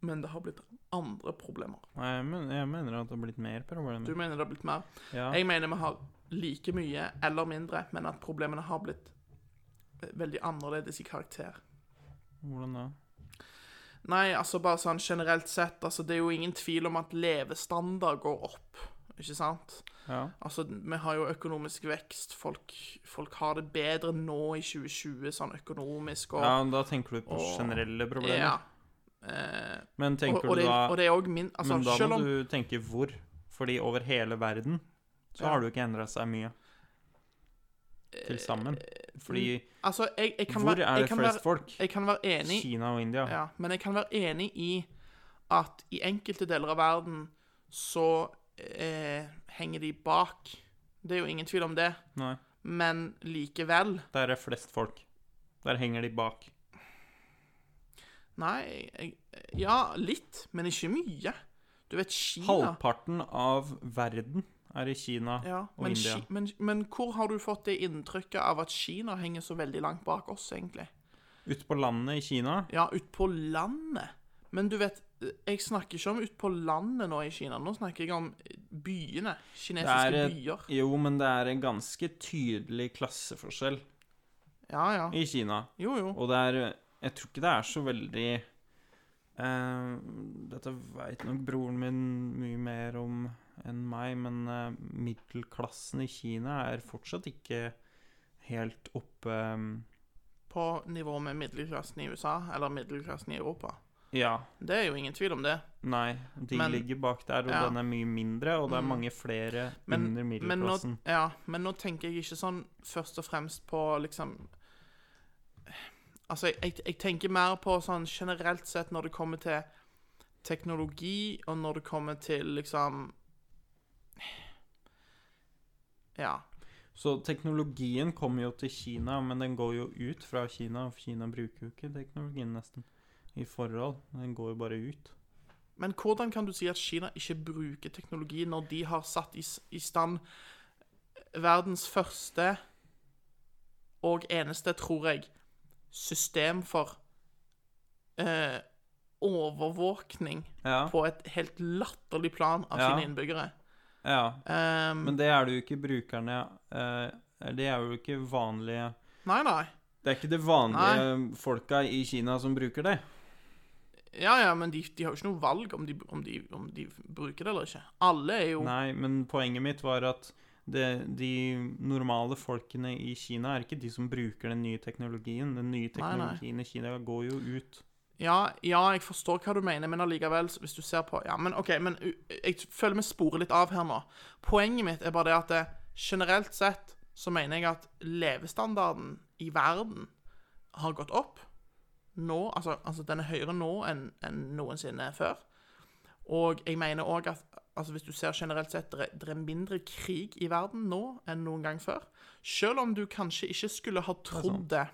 Speaker 2: Men det har blitt andre problemer.
Speaker 1: nei, jeg, men, jeg mener at det har blitt mer problemer.
Speaker 2: Du mener det har blitt mer?
Speaker 1: ja.
Speaker 2: Jeg mener vi har like mye eller mindre, men at problemene har blitt eh, veldig annerledes i karakter.
Speaker 1: Hvordan da?
Speaker 2: Nei, altså bare sånn generelt sett, altså det er jo ingen tvil om at levestandard går opp, ikke sant?
Speaker 1: Ja.
Speaker 2: Altså, vi har jo økonomisk vekst, folk, folk har det bedre nå i 2020, sånn økonomisk og
Speaker 1: ja, da tenker du på
Speaker 2: og-
Speaker 1: generelle problemer.
Speaker 2: Ja. Eh,
Speaker 1: Men tenker
Speaker 2: og,
Speaker 1: du
Speaker 2: det,
Speaker 1: da
Speaker 2: og det er min Altså,
Speaker 1: Men da må
Speaker 2: om
Speaker 1: du tenke hvor. Fordi over hele verden så
Speaker 2: Ja.
Speaker 1: har det jo ikke endra seg mye. Til sammen. Fordi
Speaker 2: Altså, jeg, jeg kan
Speaker 1: hvor
Speaker 2: være,
Speaker 1: er det
Speaker 2: kan
Speaker 1: flest
Speaker 2: være,
Speaker 1: folk?
Speaker 2: Jeg kan være enig
Speaker 1: Kina og India.
Speaker 2: Ja, men jeg kan være enig i at i enkelte deler av verden så eh, henger de bak. Det er jo ingen tvil om det.
Speaker 1: Nei.
Speaker 2: Men likevel
Speaker 1: Der er flest folk. Der henger de bak.
Speaker 2: Nei, jeg, ja, litt, men ikke mye. Du vet, Kina
Speaker 1: Halvparten av verden er i Kina
Speaker 2: ja,
Speaker 1: og
Speaker 2: men,
Speaker 1: India.
Speaker 2: Ki- men, men hvor har du fått det inntrykket av at Kina henger så veldig langt bak oss, egentlig?
Speaker 1: Ute på landet i Kina
Speaker 2: Ja, ut på landet. Men du vet, jeg snakker ikke om ut på landet nå i Kina. Nå snakker jeg om byene. Kinesiske
Speaker 1: er
Speaker 2: byer.
Speaker 1: Jo, men det er en ganske tydelig klasseforskjell
Speaker 2: Ja, ja.
Speaker 1: i Kina.
Speaker 2: Jo, jo.
Speaker 1: Og det er Jeg tror ikke det er så veldig uh, Dette veit nok broren min mye mer om enn meg, men uh, middelklassen i Kina er fortsatt ikke helt oppe um,
Speaker 2: På nivå med middelklassen i USA, eller middelklassen i Europa.
Speaker 1: Ja.
Speaker 2: Det er jo ingen tvil om det.
Speaker 1: Nei, de
Speaker 2: Men-
Speaker 1: ligger bak der, og
Speaker 2: ja.
Speaker 1: den er mye mindre, og det er
Speaker 2: Mm.
Speaker 1: mange flere
Speaker 2: Men,
Speaker 1: under
Speaker 2: men, nå,
Speaker 1: middelklassen.
Speaker 2: ja, men nå tenker jeg ikke sånn først og fremst på liksom Altså, jeg, jeg, tenker mer på sånn generelt sett når det kommer til teknologi, og når det kommer til liksom Ja.
Speaker 1: Så teknologien kommer jo til Kina, men den går jo ut fra Kina, og Kina bruker jo ikke teknologien nesten i forhold. Den går jo bare ut.
Speaker 2: Men hvordan kan du si at Kina ikke bruker teknologi når de har satt i, i stand verdens første og eneste, tror jeg, system for eh, overvåkning
Speaker 1: Ja.
Speaker 2: på et helt latterlig plan av
Speaker 1: Ja.
Speaker 2: sine innbyggere?
Speaker 1: Ja.
Speaker 2: Ehm,
Speaker 1: Men det er det jo ikke brukerne eh, Det er jo ikke vanlige
Speaker 2: Nei, nei.
Speaker 1: Det er ikke det vanlige folka i Kina som bruker det.
Speaker 2: Ja, ja, men de, de har jo ikke noe valg om de, om, de, om de bruker det eller ikke. Alle er jo
Speaker 1: Nei, men poenget mitt var at det, de normale folkene i Kina er ikke de som bruker den nye teknologien. Den nye
Speaker 2: nei.
Speaker 1: teknologien i Kina går jo ut.
Speaker 2: Ja, ja, jeg forstår hva du mener, men allikevel, hvis du ser på Ja, men OK, men jeg føler vi sporer litt av her nå. Poenget mitt er bare det at det, generelt sett så mener jeg at levestandarden i verden har gått opp. Nå, altså, altså den er høyere nå enn enn noensinne før. Og jeg mener òg at altså hvis du ser generelt sett, det er- mindre krig i verden nå enn noen gang før. Selv om du kanskje ikke skulle ha trodd det.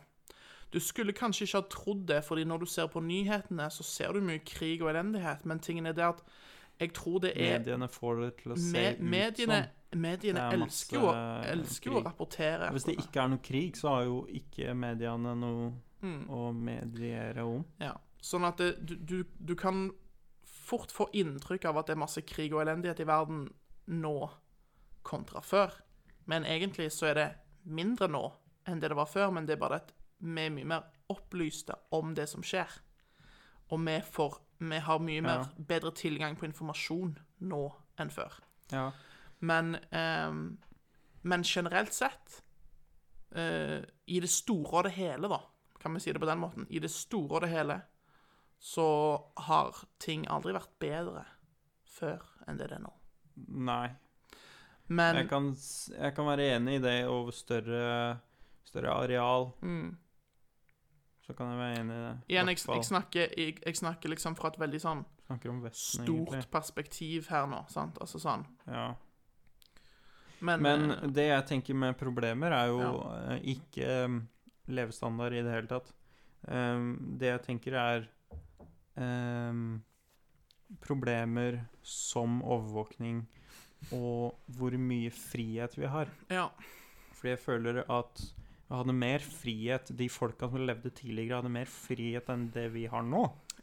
Speaker 2: Du skulle kanskje ikke ha trodd det, fordi når du ser på nyhetene, så ser du mye krig og elendighet, men tingen er det at jeg tror det er
Speaker 1: Mediene får det til å se
Speaker 2: me,
Speaker 1: ut
Speaker 2: mediene,
Speaker 1: sånn.
Speaker 2: mediene
Speaker 1: er
Speaker 2: elsker, jo, elsker jo å rapportere.
Speaker 1: Hvis det ikke er noe krig, så har jo ikke mediene noe
Speaker 2: Mm.
Speaker 1: å mediere om.
Speaker 2: Ja. Sånn at det, du, du, du kan fort få inntrykk av at det er masse krig og elendighet i verden nå kontra før. Men egentlig så er det mindre nå enn det det var før, men det er bare at vi er mye mer opplyste om det som skjer. Og vi, får, vi har mye mer bedre tilgang på informasjon nå enn før.
Speaker 1: Ja.
Speaker 2: Men, eh, men generelt sett, eh, i det store og det hele, da, kan vi si det på den måten, i det store og det hele, så har ting aldri vært bedre før enn det det er nå.
Speaker 1: Nei.
Speaker 2: Men
Speaker 1: Jeg kan, jeg kan være enig i det over større, større areal. Så kan jeg være enig i det.
Speaker 2: Mm. igjen, jeg, jeg, snakker, jeg, snakker liksom fra et veldig sånn
Speaker 1: om Vesten,
Speaker 2: stort
Speaker 1: egentlig.
Speaker 2: perspektiv her nå, sant? Altså sånn.
Speaker 1: Ja.
Speaker 2: Men,
Speaker 1: Men
Speaker 2: eh,
Speaker 1: det jeg tenker med problemer, er jo ja. ikke eh, levestandard i det hele tatt. Det jeg tenker, er problemer som overvåkning og hvor mye frihet vi har.
Speaker 2: ja.
Speaker 1: Fordi jeg føler at vi hadde mer frihet De folka som levde tidligere, hadde mer frihet enn det vi har nå.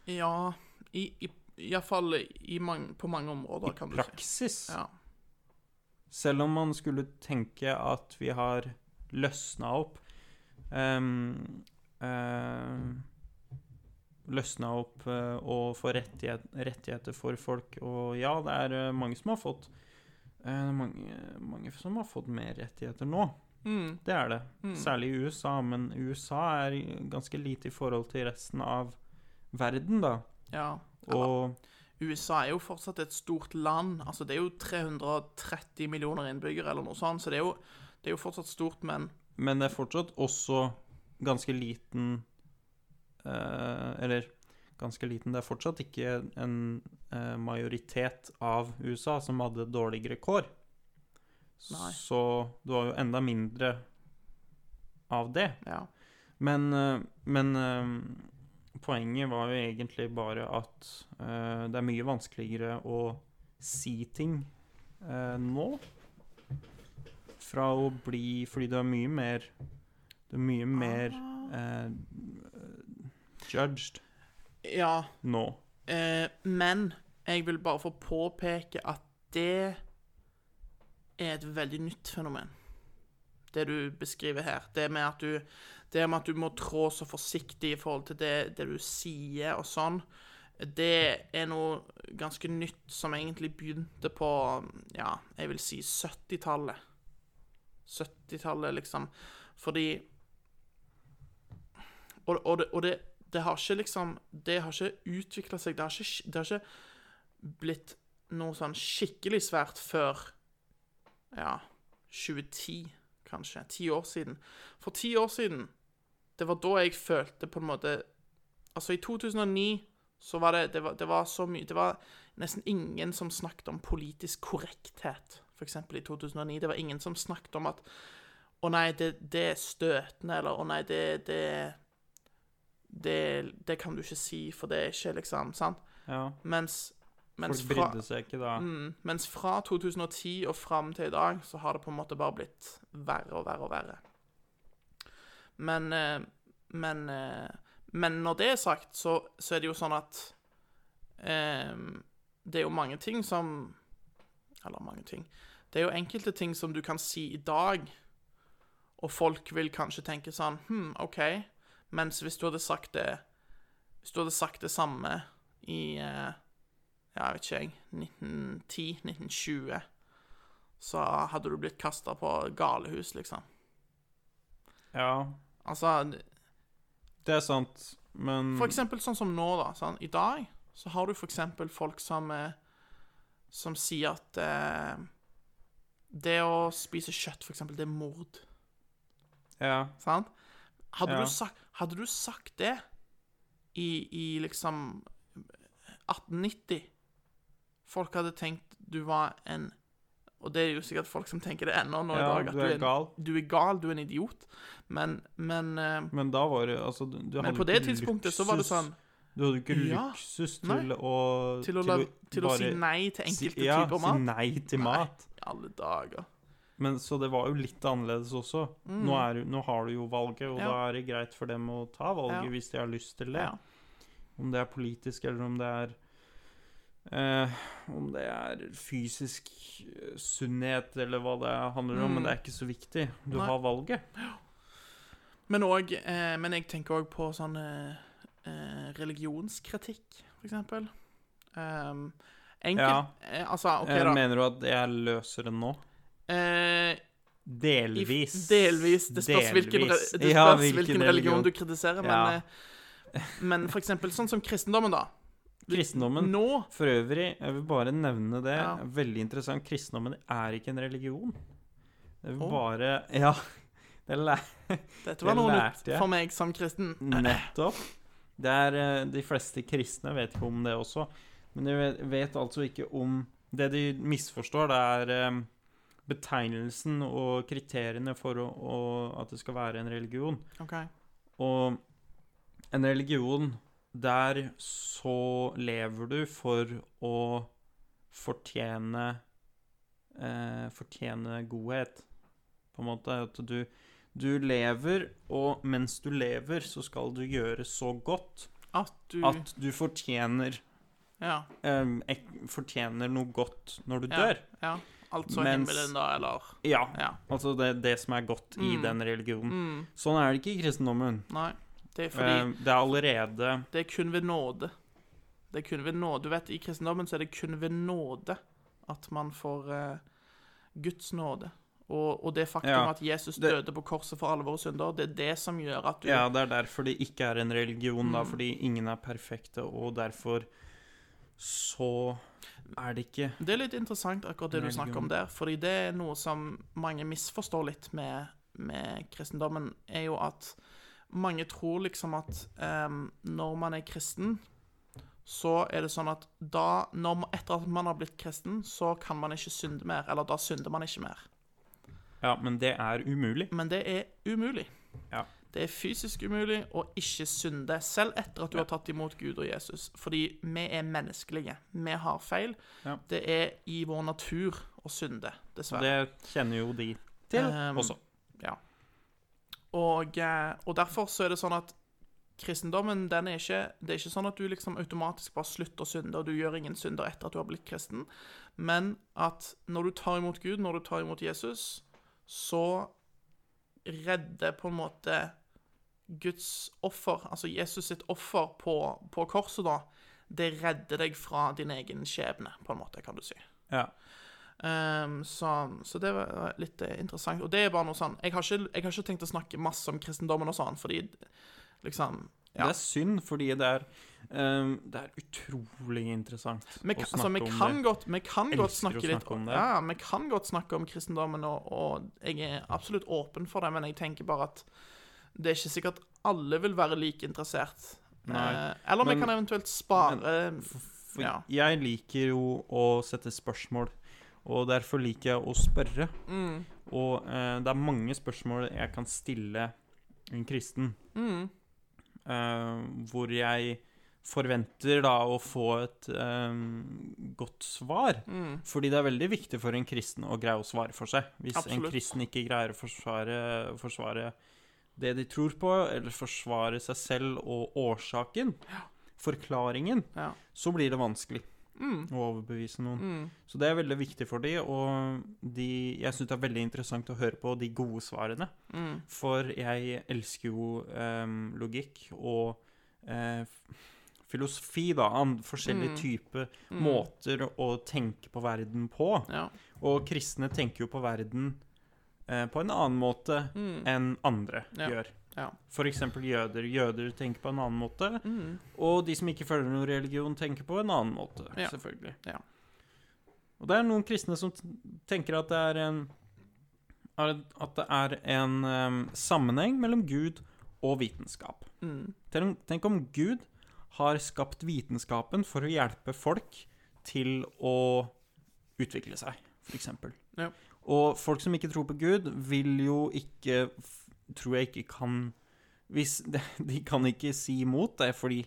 Speaker 2: Ja, i, i, iallfall i på mange områder,
Speaker 1: I
Speaker 2: kan du si.
Speaker 1: praksis.
Speaker 2: Ja.
Speaker 1: Selv om man skulle tenke at vi har løsna opp um, um, Løsna opp eh, og få rettighet, rettigheter for folk. Og ja, det er eh, mange som har fått eh, mange, mange som har fått mer rettigheter nå.
Speaker 2: Mm,
Speaker 1: Det er det. Særlig i USA. Men USA er ganske lite i forhold til resten av verden, da.
Speaker 2: ja.
Speaker 1: Og
Speaker 2: USA er jo fortsatt et stort land. Altså, det er jo 330 millioner innbyggere, eller noe sånt, så det er jo, det er jo fortsatt stort, men
Speaker 1: Men det er fortsatt også ganske liten Eller ganske liten Det er fortsatt ikke en eh, majoritet av USA som hadde dårligere kår.
Speaker 2: Nei.
Speaker 1: Så du har jo enda mindre av det.
Speaker 2: ja.
Speaker 1: Men, eh, men eh, poenget var jo egentlig bare at eh, det er mye vanskeligere å si ting eh, nå. Fra å bli Fordi du er mye mer Du er mye mer eh, judged
Speaker 2: Ja,
Speaker 1: nå.
Speaker 2: eh, men jeg vil bare få påpeke at det er et veldig nytt fenomen. Det du beskriver her. Det med at du, det med at du må trå så forsiktig i forhold til det, det du sier og sånn. Det er noe ganske nytt som egentlig begynte på, ja, jeg vil si 70-tallet. 70-tallet, liksom. Fordi Og, og, det, og det, det har ikke liksom Det har ikke utvikla seg. Det har ikke, det har ikke blitt noe sånn skikkelig svært før ja, 2010, kanskje. Ti år siden. For ti år siden, det var da jeg følte på en måte Altså, i 2009 så var det Det var, det var så mye Det var nesten ingen som snakket om politisk korrekthet, f.eks. i 2009. Det var ingen som snakket om at Å nei, det, det er støtende, eller Å nei, det, det det, det kan du ikke si, for det er ikke liksom Sant?
Speaker 1: Ja.
Speaker 2: Mens, mens
Speaker 1: Folk brydde seg ikke da.
Speaker 2: mm, mens fra 2010 og fram til i dag, så har det på en måte bare blitt verre og verre og verre. Men eh, Men, eh, men når det er sagt, så, så er det jo sånn at eh, Det er jo mange ting som Eller mange ting. Det er jo enkelte ting som du kan si i dag, og folk vil kanskje tenke sånn Hm, OK. Mens hvis du hadde sagt det Hvis du hadde sagt det samme i eh, Ja, jeg vet ikke jeg 1910-1920, så hadde du blitt kasta på galehus, liksom.
Speaker 1: Ja,
Speaker 2: Altså
Speaker 1: det er sant, men
Speaker 2: For eksempel sånn som nå, da. Sånn, I dag så har du for eksempel folk som eh, Som sier at eh, det å spise kjøtt, for eksempel, det er mord.
Speaker 1: Ja.
Speaker 2: Sant? Hadde,
Speaker 1: Ja.
Speaker 2: du sagt, hadde du sagt det i, i liksom 1890 Folk hadde tenkt du var en Og det er jo sikkert folk som tenker det ennå nå i dag. At
Speaker 1: du er gal.
Speaker 2: Du er gal, du er en idiot. Men, men, eh,
Speaker 1: Men da var det altså, du, du
Speaker 2: men på det
Speaker 1: tidspunktet
Speaker 2: tidspunktet så var det sånn
Speaker 1: Du hadde ikke
Speaker 2: Ja.
Speaker 1: luksus
Speaker 2: Nei.
Speaker 1: til å
Speaker 2: Til å, til å si nei til enkelte si-
Speaker 1: ja,
Speaker 2: typer
Speaker 1: si nei til mat.
Speaker 2: I alle dager.
Speaker 1: Men Så det var jo litt annerledes også. Nå, er, nå har du jo valget, og
Speaker 2: Mm. Ja.
Speaker 1: da er det greit for dem å ta valget
Speaker 2: Ja.
Speaker 1: hvis de har lyst til det.
Speaker 2: Ja.
Speaker 1: Om det er politisk, eller om det er eh, Om det er fysisk eh, sunnhet, eller hva det handler om. Men det er ikke så viktig. Du
Speaker 2: Mm. Nei.
Speaker 1: har valget.
Speaker 2: Men, også, eh, men jeg tenker òg på sånn eh, eh, religionskritikk, for eksempel. Um, enkelt
Speaker 1: Ja.
Speaker 2: eh, Altså, OK, da.
Speaker 1: Mener du at jeg løser det nå?
Speaker 2: Eh, i,
Speaker 1: Delvis.
Speaker 2: delvis. Det spørs, hvilken, det spørs
Speaker 1: Ja,
Speaker 2: hvilken, hvilken, religion du kritiserer, men,
Speaker 1: Ja.
Speaker 2: eh, men for eksempel sånn som kristendommen, da.
Speaker 1: Kristendommen
Speaker 2: Nå
Speaker 1: For øvrig, jeg vil bare nevne det.
Speaker 2: Ja.
Speaker 1: Veldig interessant. Kristendommen er ikke en religion. Det er
Speaker 2: Å.
Speaker 1: bare Ja. Det læ
Speaker 2: Dette var
Speaker 1: Det
Speaker 2: noe nytt for meg som kristen.
Speaker 1: nettopp. Det er eh, De fleste kristne vet ikke om det også. Men de vet, vet altså ikke om Det de misforstår, det er eh, betegnelsen og kriteriene for å, å, at det skal være en religion.
Speaker 2: Okay.
Speaker 1: Og en religion, der så lever du for å fortjene eh, Fortjene godhet, på en måte. At du, du lever, og mens du lever, så skal du gjøre så godt
Speaker 2: At du
Speaker 1: at du fortjener
Speaker 2: Ja.
Speaker 1: eh, Fortjener noe godt når du
Speaker 2: Ja.
Speaker 1: dør.
Speaker 2: ja. Altså
Speaker 1: Mens-
Speaker 2: himmelen, da, eller
Speaker 1: Ja.
Speaker 2: Ja.
Speaker 1: Altså det, det som er godt i
Speaker 2: Mm.
Speaker 1: den religionen.
Speaker 2: Mm,
Speaker 1: Sånn er det ikke i kristendommen.
Speaker 2: nei. Det er fordi
Speaker 1: Eh, det er allerede
Speaker 2: Det er kun ved nåde. Det er kun ved nåde. Du vet, I kristendommen så er det kun ved nåde at man får eh, Guds nåde. Og, og det faktum
Speaker 1: Ja,
Speaker 2: at Jesus
Speaker 1: det-
Speaker 2: døde på korset for alle våre synder, det er det som gjør at du
Speaker 1: Ja, det er derfor det ikke er en religion, da,
Speaker 2: Mm.
Speaker 1: fordi ingen er perfekte, og derfor så er det ikke
Speaker 2: Det er litt interessant akkurat det du snakker om der, fordi det er noe som mange misforstår litt med, med kristendommen, er jo at mange tror liksom at um, når man er kristen, så er det sånn at da, når, man- etter at man har blitt kristen, så kan man ikke synde mer, eller da synder man ikke mer.
Speaker 1: Ja, men det er umulig.
Speaker 2: Men det er umulig.
Speaker 1: Ja.
Speaker 2: Det er fysisk umulig å ikke synde, selv etter at du har tatt imot Gud og Jesus. Fordi vi er menneskelige. Vi har feil.
Speaker 1: Ja.
Speaker 2: Det er i vår natur å synde, dessverre.
Speaker 1: Det kjenner jo de til
Speaker 2: Um,
Speaker 1: også.
Speaker 2: Ja. Og, eh, og derfor så er det sånn at kristendommen, den er ikke Det er ikke sånn at du liksom automatisk bare slutter å synde, og du gjør ingen synder etter at du har blitt kristen, men at når du tar imot Gud, når du tar imot Jesus, så redder på en måte Guds offer, altså Jesus sitt offer på, på korset, da, det redder deg fra din egen skjebne, på en måte, kan du si.
Speaker 1: Ja.
Speaker 2: Um, så, så det var litt eh, interessant. Og det er bare noe sånn Jeg har ikke, jeg har ikke tenkt å snakke masse om kristendommen og sånn, fordi liksom ja.
Speaker 1: Det er synd, fordi det er um, Det er utrolig interessant
Speaker 2: Vi,
Speaker 1: å snakke
Speaker 2: altså,
Speaker 1: om
Speaker 2: kan
Speaker 1: det.
Speaker 2: godt, vi kan godt
Speaker 1: å
Speaker 2: snakke litt
Speaker 1: om det.
Speaker 2: Ja, vi kan godt snakke om kristendommen, og, og jeg er absolutt åpen for det, men jeg tenker bare at det er ikke sikkert alle vil være like interessert.
Speaker 1: Nei,
Speaker 2: Eh, eller vi
Speaker 1: men-
Speaker 2: kan eventuelt spare
Speaker 1: For
Speaker 2: ja.
Speaker 1: Jeg liker jo å sette spørsmål, og derfor liker jeg å spørre.
Speaker 2: Mm,
Speaker 1: Og eh, det er mange spørsmål jeg kan stille en kristen,
Speaker 2: mm,
Speaker 1: eh, hvor jeg forventer da å få et eh, godt svar.
Speaker 2: mm.
Speaker 1: Fordi det er veldig viktig for en kristen å greie å svare for seg. Hvis en kristen ikke greier å forsvare, forsvare det de tror på, eller forsvare seg selv og årsaken, forklaringen,
Speaker 2: Ja.
Speaker 1: så blir det vanskelig. Å overbevise noen. Så det er veldig viktig for de, og de, jeg syns det er veldig interessant å høre på de gode svarene. For jeg elsker jo em, logikk og eh, filosofi, da. Forskjellige typer måter å tenke på verden på.
Speaker 2: Ja.
Speaker 1: Og kristne tenker jo på verden eh, på en annen måte enn andre
Speaker 2: Mm. Ja.
Speaker 1: gjør.
Speaker 2: Ja.
Speaker 1: Eksempel jøder. Jøder tenker på en annen måte.
Speaker 2: Mm.
Speaker 1: Og de som ikke følger noen religion, tenker på en annen måte.
Speaker 2: Ja.
Speaker 1: Selvfølgelig.
Speaker 2: Ja.
Speaker 1: Og det er noen kristne som tenker at det er en At det er en um, sammenheng mellom Gud og vitenskap.
Speaker 2: Mm.
Speaker 1: Tenk, tenk om Gud har skapt vitenskapen for å hjelpe folk til å utvikle seg, f.eks.
Speaker 2: Ja.
Speaker 1: Og folk som ikke tror på Gud, vil jo ikke Tror jeg ikke kan hvis (laughs) de, kan ikke si imot det, fordi,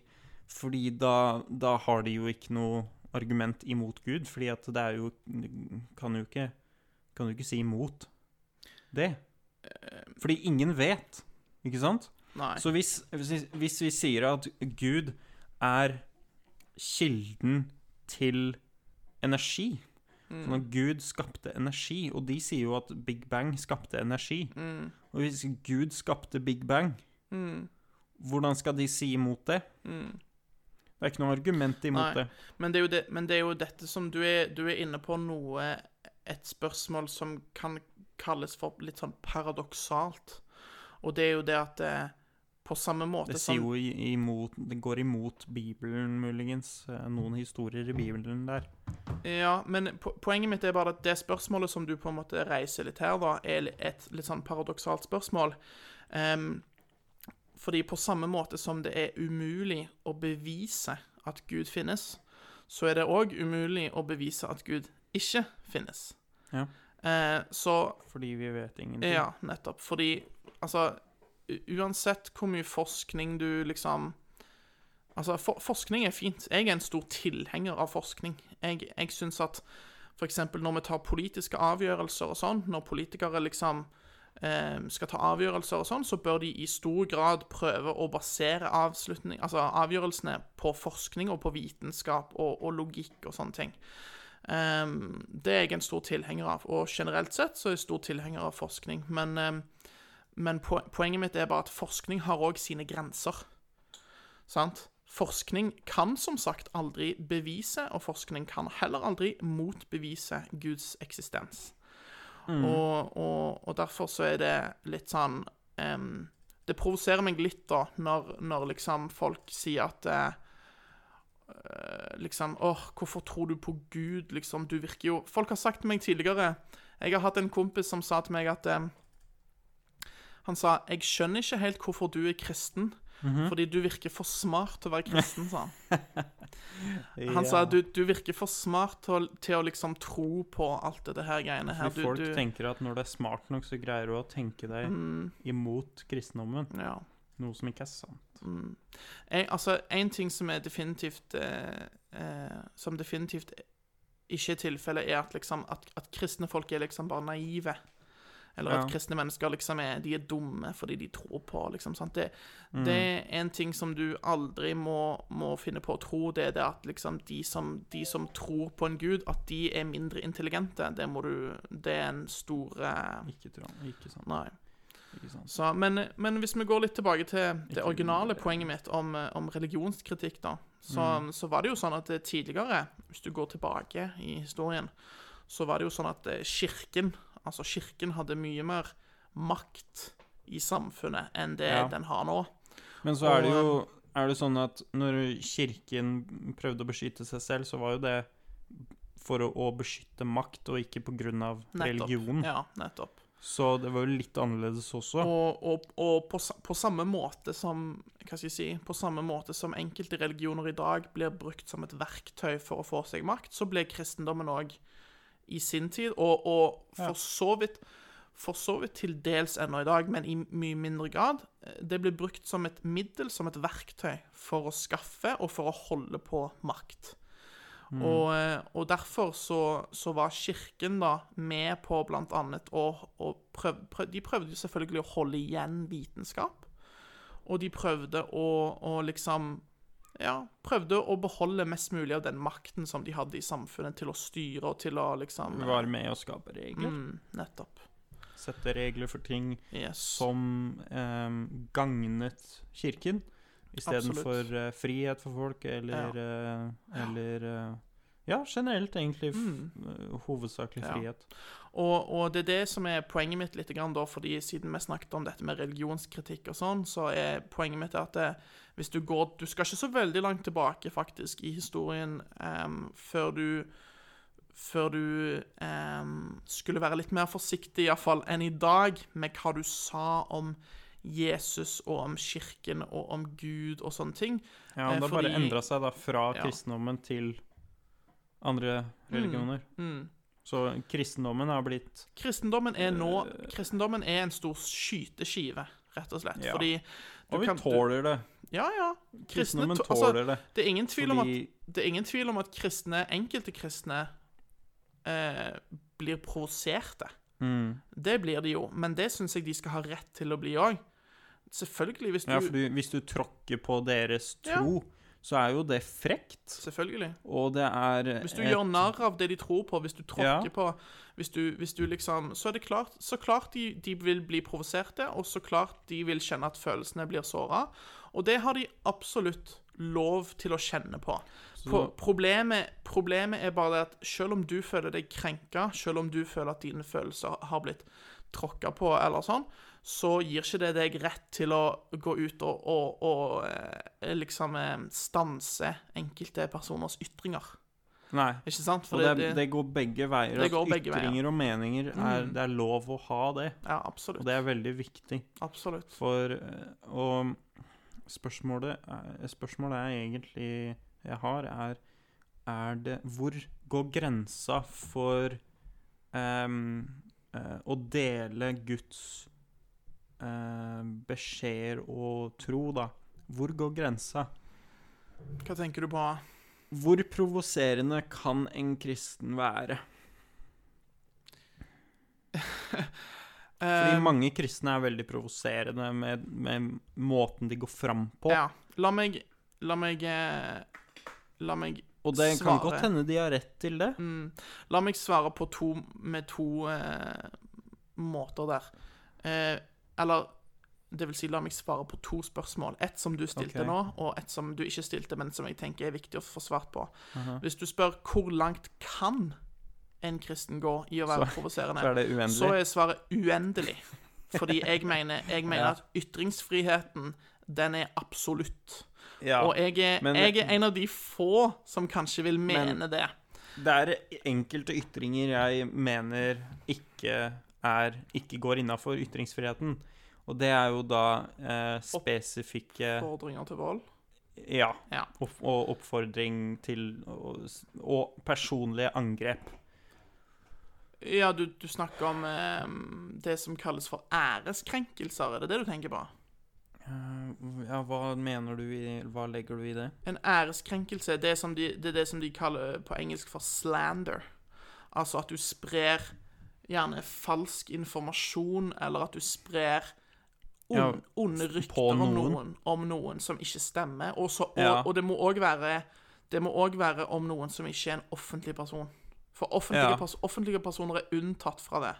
Speaker 1: fordi da, da har de jo ikke noe argument imot Gud, fordi at det er jo Kan jo ikke, kan jo ikke si imot det. Fordi ingen vet, ikke sant?
Speaker 2: Nei.
Speaker 1: Så hvis, hvis, hvis vi sier at Gud er kilden til energi Sånn at Gud skapte energi, og de sier jo at Big Bang skapte energi. Og hvis Gud skapte Big Bang, hvordan skal de si imot det? Det er ikke noe argument imot
Speaker 2: Nei.
Speaker 1: det.
Speaker 2: Men det, det, men det er jo dette som du er, du er inne på noe Et spørsmål som kan kalles for litt sånn paradoksalt. Og det er jo det at eh, på samme måte
Speaker 1: Det
Speaker 2: som
Speaker 1: jo imot Det går imot Bibelen, muligens. eh, Noen historier i Bibelen der.
Speaker 2: Ja, men po poenget mitt er bare at det spørsmålet som du på en måte reiser litt her, da, er et litt sånn paradoksalt spørsmål. Um, fordi på samme måte som det er umulig å bevise at Gud finnes, så er det òg umulig å bevise at Gud ikke finnes.
Speaker 1: Ja.
Speaker 2: Eh, så
Speaker 1: Fordi vi vet ingenting.
Speaker 2: ja, nettopp. Fordi altså Uansett hvor mye forskning du liksom Altså, for, forskning er fint. Jeg er en stor tilhenger av forskning. Jeg, jeg syns at f.eks. når vi tar politiske avgjørelser og sånn, når politikere liksom eh, skal ta avgjørelser og sånn, så bør de i stor grad prøve å basere altså avgjørelsene på forskning og på vitenskap og, og logikk og sånne ting. Um, det er jeg en stor tilhenger av, og generelt sett så er jeg stor tilhenger av forskning. Men, ehm, men poenget mitt er bare at forskning har òg sine grenser. Sant? Forskning kan som sagt aldri bevise, og forskning kan heller aldri motbevise Guds eksistens. Og, og, og derfor så er det litt sånn um, Det provoserer meg litt, da, når, når liksom folk sier at uh, liksom åh, hvorfor tror du på Gud, liksom, du virker jo Folk har sagt til meg tidligere Jeg har hatt en kompis som sa til meg at eh, Han sa Jeg skjønner ikke helt hvorfor du er kristen, fordi du virker for smart til å være kristen, sa han. (laughs) Han sa du, du virker for smart til til å liksom tro på alt dette her greiene her. Du,
Speaker 1: folk
Speaker 2: du,
Speaker 1: tenker at når du er smart nok, så greier du å tenke deg
Speaker 2: Mm.
Speaker 1: imot kristendommen.
Speaker 2: ja.
Speaker 1: Noe som ikke er sant.
Speaker 2: En, altså, en ting som er definitivt eh, eh, Som definitivt ikke er tilfellet, er at, liksom, at, at kristne folk er liksom bare naive. Eller at kristne mennesker liksom er, de er dumme fordi de tror på liksom, sant? Det,
Speaker 1: Mm.
Speaker 2: det er en ting som du aldri må, må finne på å tro, det er det at liksom, de, som, de som tror på en gud, at de er mindre intelligente. Det må du Det er en stor eh,
Speaker 1: Ikke, tro, ikke sant.
Speaker 2: Nei. Så, men, men hvis vi går litt tilbake til det originale poenget mitt om, eh, om religionskritikk, da, så, så var det jo sånn at eh, tidligere, hvis du går tilbake i historien, så var det jo sånn at kirken, altså kirken hadde mye mer makt i samfunnet enn det
Speaker 1: Ja.
Speaker 2: den har nå.
Speaker 1: Men så er det jo er det sånn at når kirken prøvde å beskytte seg selv, så var jo det for å, å beskytte makt, og ikke av religion.
Speaker 2: Ja, nettopp.
Speaker 1: Så det var jo litt annerledes også.
Speaker 2: Og, og, og på, på samme måte som Hva skal jeg si På samme måte som enkelte religioner i dag blir brukt som et verktøy for å få seg makt, så ble kristendommen òg i sin tid, og, og for så vidt for så vidt til dels ennå i dag, men i mye mindre grad. Det blir brukt som et middel, som et verktøy, for å skaffe og for å holde på makt. Og, eh, og derfor så, så var kirken da med på blant annet å, å prøv, prøv, De prøvde selvfølgelig å holde igjen vitenskap. Og de prøvde å, å liksom ja, prøvde å beholde mest mulig av den makten som de hadde i samfunnet, til å styre og til å liksom
Speaker 1: Være med å skape regler.
Speaker 2: mm, Nettopp.
Speaker 1: Sette regler for ting
Speaker 2: Yes.
Speaker 1: som eh, gagnet kirken, istedenfor eh, frihet for folk, eller eh, Eller eh, Ja, generelt, egentlig. F eh, hovedsakelig
Speaker 2: frihet. Ja. Og, og det er det som er poenget mitt litt, grann da, fordi siden vi snakket om dette med religionskritikk og sånn, så er poenget mitt at det, hvis du går Du skal ikke så veldig langt tilbake, faktisk, i historien um, før du før du em, skulle være litt mer forsiktig, iallfall, enn i dag, med hva du sa om Jesus og om kirken og om Gud og sånne ting.
Speaker 1: Ja,
Speaker 2: Eh,
Speaker 1: Det har
Speaker 2: fordi-
Speaker 1: bare endra seg da fra
Speaker 2: Ja.
Speaker 1: kristendommen til andre religioner.
Speaker 2: Mm.
Speaker 1: Så kristendommen har blitt
Speaker 2: Kristendommen er nå Kristendommen er en stor skyteskive, rett og slett.
Speaker 1: Ja.
Speaker 2: Fordi du
Speaker 1: Og vi
Speaker 2: kan-
Speaker 1: tåler det.
Speaker 2: Ja, ja. Kristne
Speaker 1: Kristendommen
Speaker 2: altså,
Speaker 1: tåler det.
Speaker 2: Det er ingen tvil om at, det er ingen tvil om at kristne, enkelte kristne eh, blir provoserte.
Speaker 1: mm.
Speaker 2: Det blir de jo, men det syns jeg de skal ha rett til å bli òg. Selvfølgelig, hvis du,
Speaker 1: Ja, for hvis du tråkker på deres
Speaker 2: Ja.
Speaker 1: Så er jo det frekt.
Speaker 2: Selvfølgelig.
Speaker 1: Og det er
Speaker 2: Hvis du
Speaker 1: et-
Speaker 2: gjør narr av det de tror på, hvis du tråkker
Speaker 1: Ja.
Speaker 2: på hvis du, hvis du liksom Så er det klart Så klart de, de vil bli provoserte, og så klart de vil kjenne at følelsene blir såra. Og det har de absolutt lov til å kjenne på. Pro problemet, problemet er bare det at selv om du føler deg krenka, selv om du føler at dine følelser har blitt tråkka på, eller sånn, så gir ikke det deg rett til å gå ut og, og, og eh, liksom eh, stanse enkelte personers ytringer.
Speaker 1: Nei.
Speaker 2: Ikke sant? For
Speaker 1: Og det,
Speaker 2: det,
Speaker 1: det går begge veier.
Speaker 2: Det går begge veier. Mm.
Speaker 1: ytringer og meninger er, Det er lov å ha det.
Speaker 2: Ja, absolutt.
Speaker 1: Og det er veldig viktig.
Speaker 2: Absolutt.
Speaker 1: For eh, Og spørsmålet spørsmålet er egentlig jeg har, er Er det Hvor går grensa for um, å dele Guds eh, beskjeder og tro, da? Hvor går grensa?
Speaker 2: Hva tenker du på?
Speaker 1: Hvor provoserende kan en kristen være? (laughs) Fordi
Speaker 2: Eh,
Speaker 1: mange kristne er veldig provoserende med, med måten de går fram på.
Speaker 2: Ja. La meg La meg eh, La meg
Speaker 1: Og det kan
Speaker 2: svare.
Speaker 1: godt hende de har rett til det.
Speaker 2: Mm, La meg svare på to med to eh, måter der. Eh, eller det vil si, la meg svare på to spørsmål. Ett som du stilte
Speaker 1: okay.
Speaker 2: nå, og ett som du ikke stilte, men som jeg tenker er viktig å få svart på. Hvis du spør hvor langt kan en kristen gå i å være
Speaker 1: Så-
Speaker 2: provoserende,
Speaker 1: så er
Speaker 2: så er svaret uendelig. Fordi jeg mener, jeg (laughs) mener
Speaker 1: Ja.
Speaker 2: at ytringsfriheten, den er absolutt.
Speaker 1: Ja,
Speaker 2: Og jeg er,
Speaker 1: men-
Speaker 2: jeg er en av de få som kanskje vil mene det.
Speaker 1: Det er enkelte ytringer jeg mener ikke er Ikke går innafor ytringsfriheten. Og det er jo da eh, spesifikke
Speaker 2: Fordringer til vold.
Speaker 1: Ja.
Speaker 2: Ja.
Speaker 1: Opp, og oppfordring til og, og personlige angrep.
Speaker 2: Ja, du, du snakker om eh, det som kalles for æreskrenkelser. Er det det du tenker på?
Speaker 1: Eh, ja, hva mener du i Hva legger du i det?
Speaker 2: En æreskrenkelse, det er, som de, det er det som de kaller på engelsk for slander. Altså at du sprer gjerne falsk informasjon, eller at du sprer on, onde
Speaker 1: på
Speaker 2: rykter om
Speaker 1: noen.
Speaker 2: noen, om noen som ikke stemmer. Og, så, og,
Speaker 1: Ja.
Speaker 2: og det må òg være være om noen som ikke er en offentlig person. For offentlige,
Speaker 1: Ja.
Speaker 2: pers offentlige personer er unntatt fra det.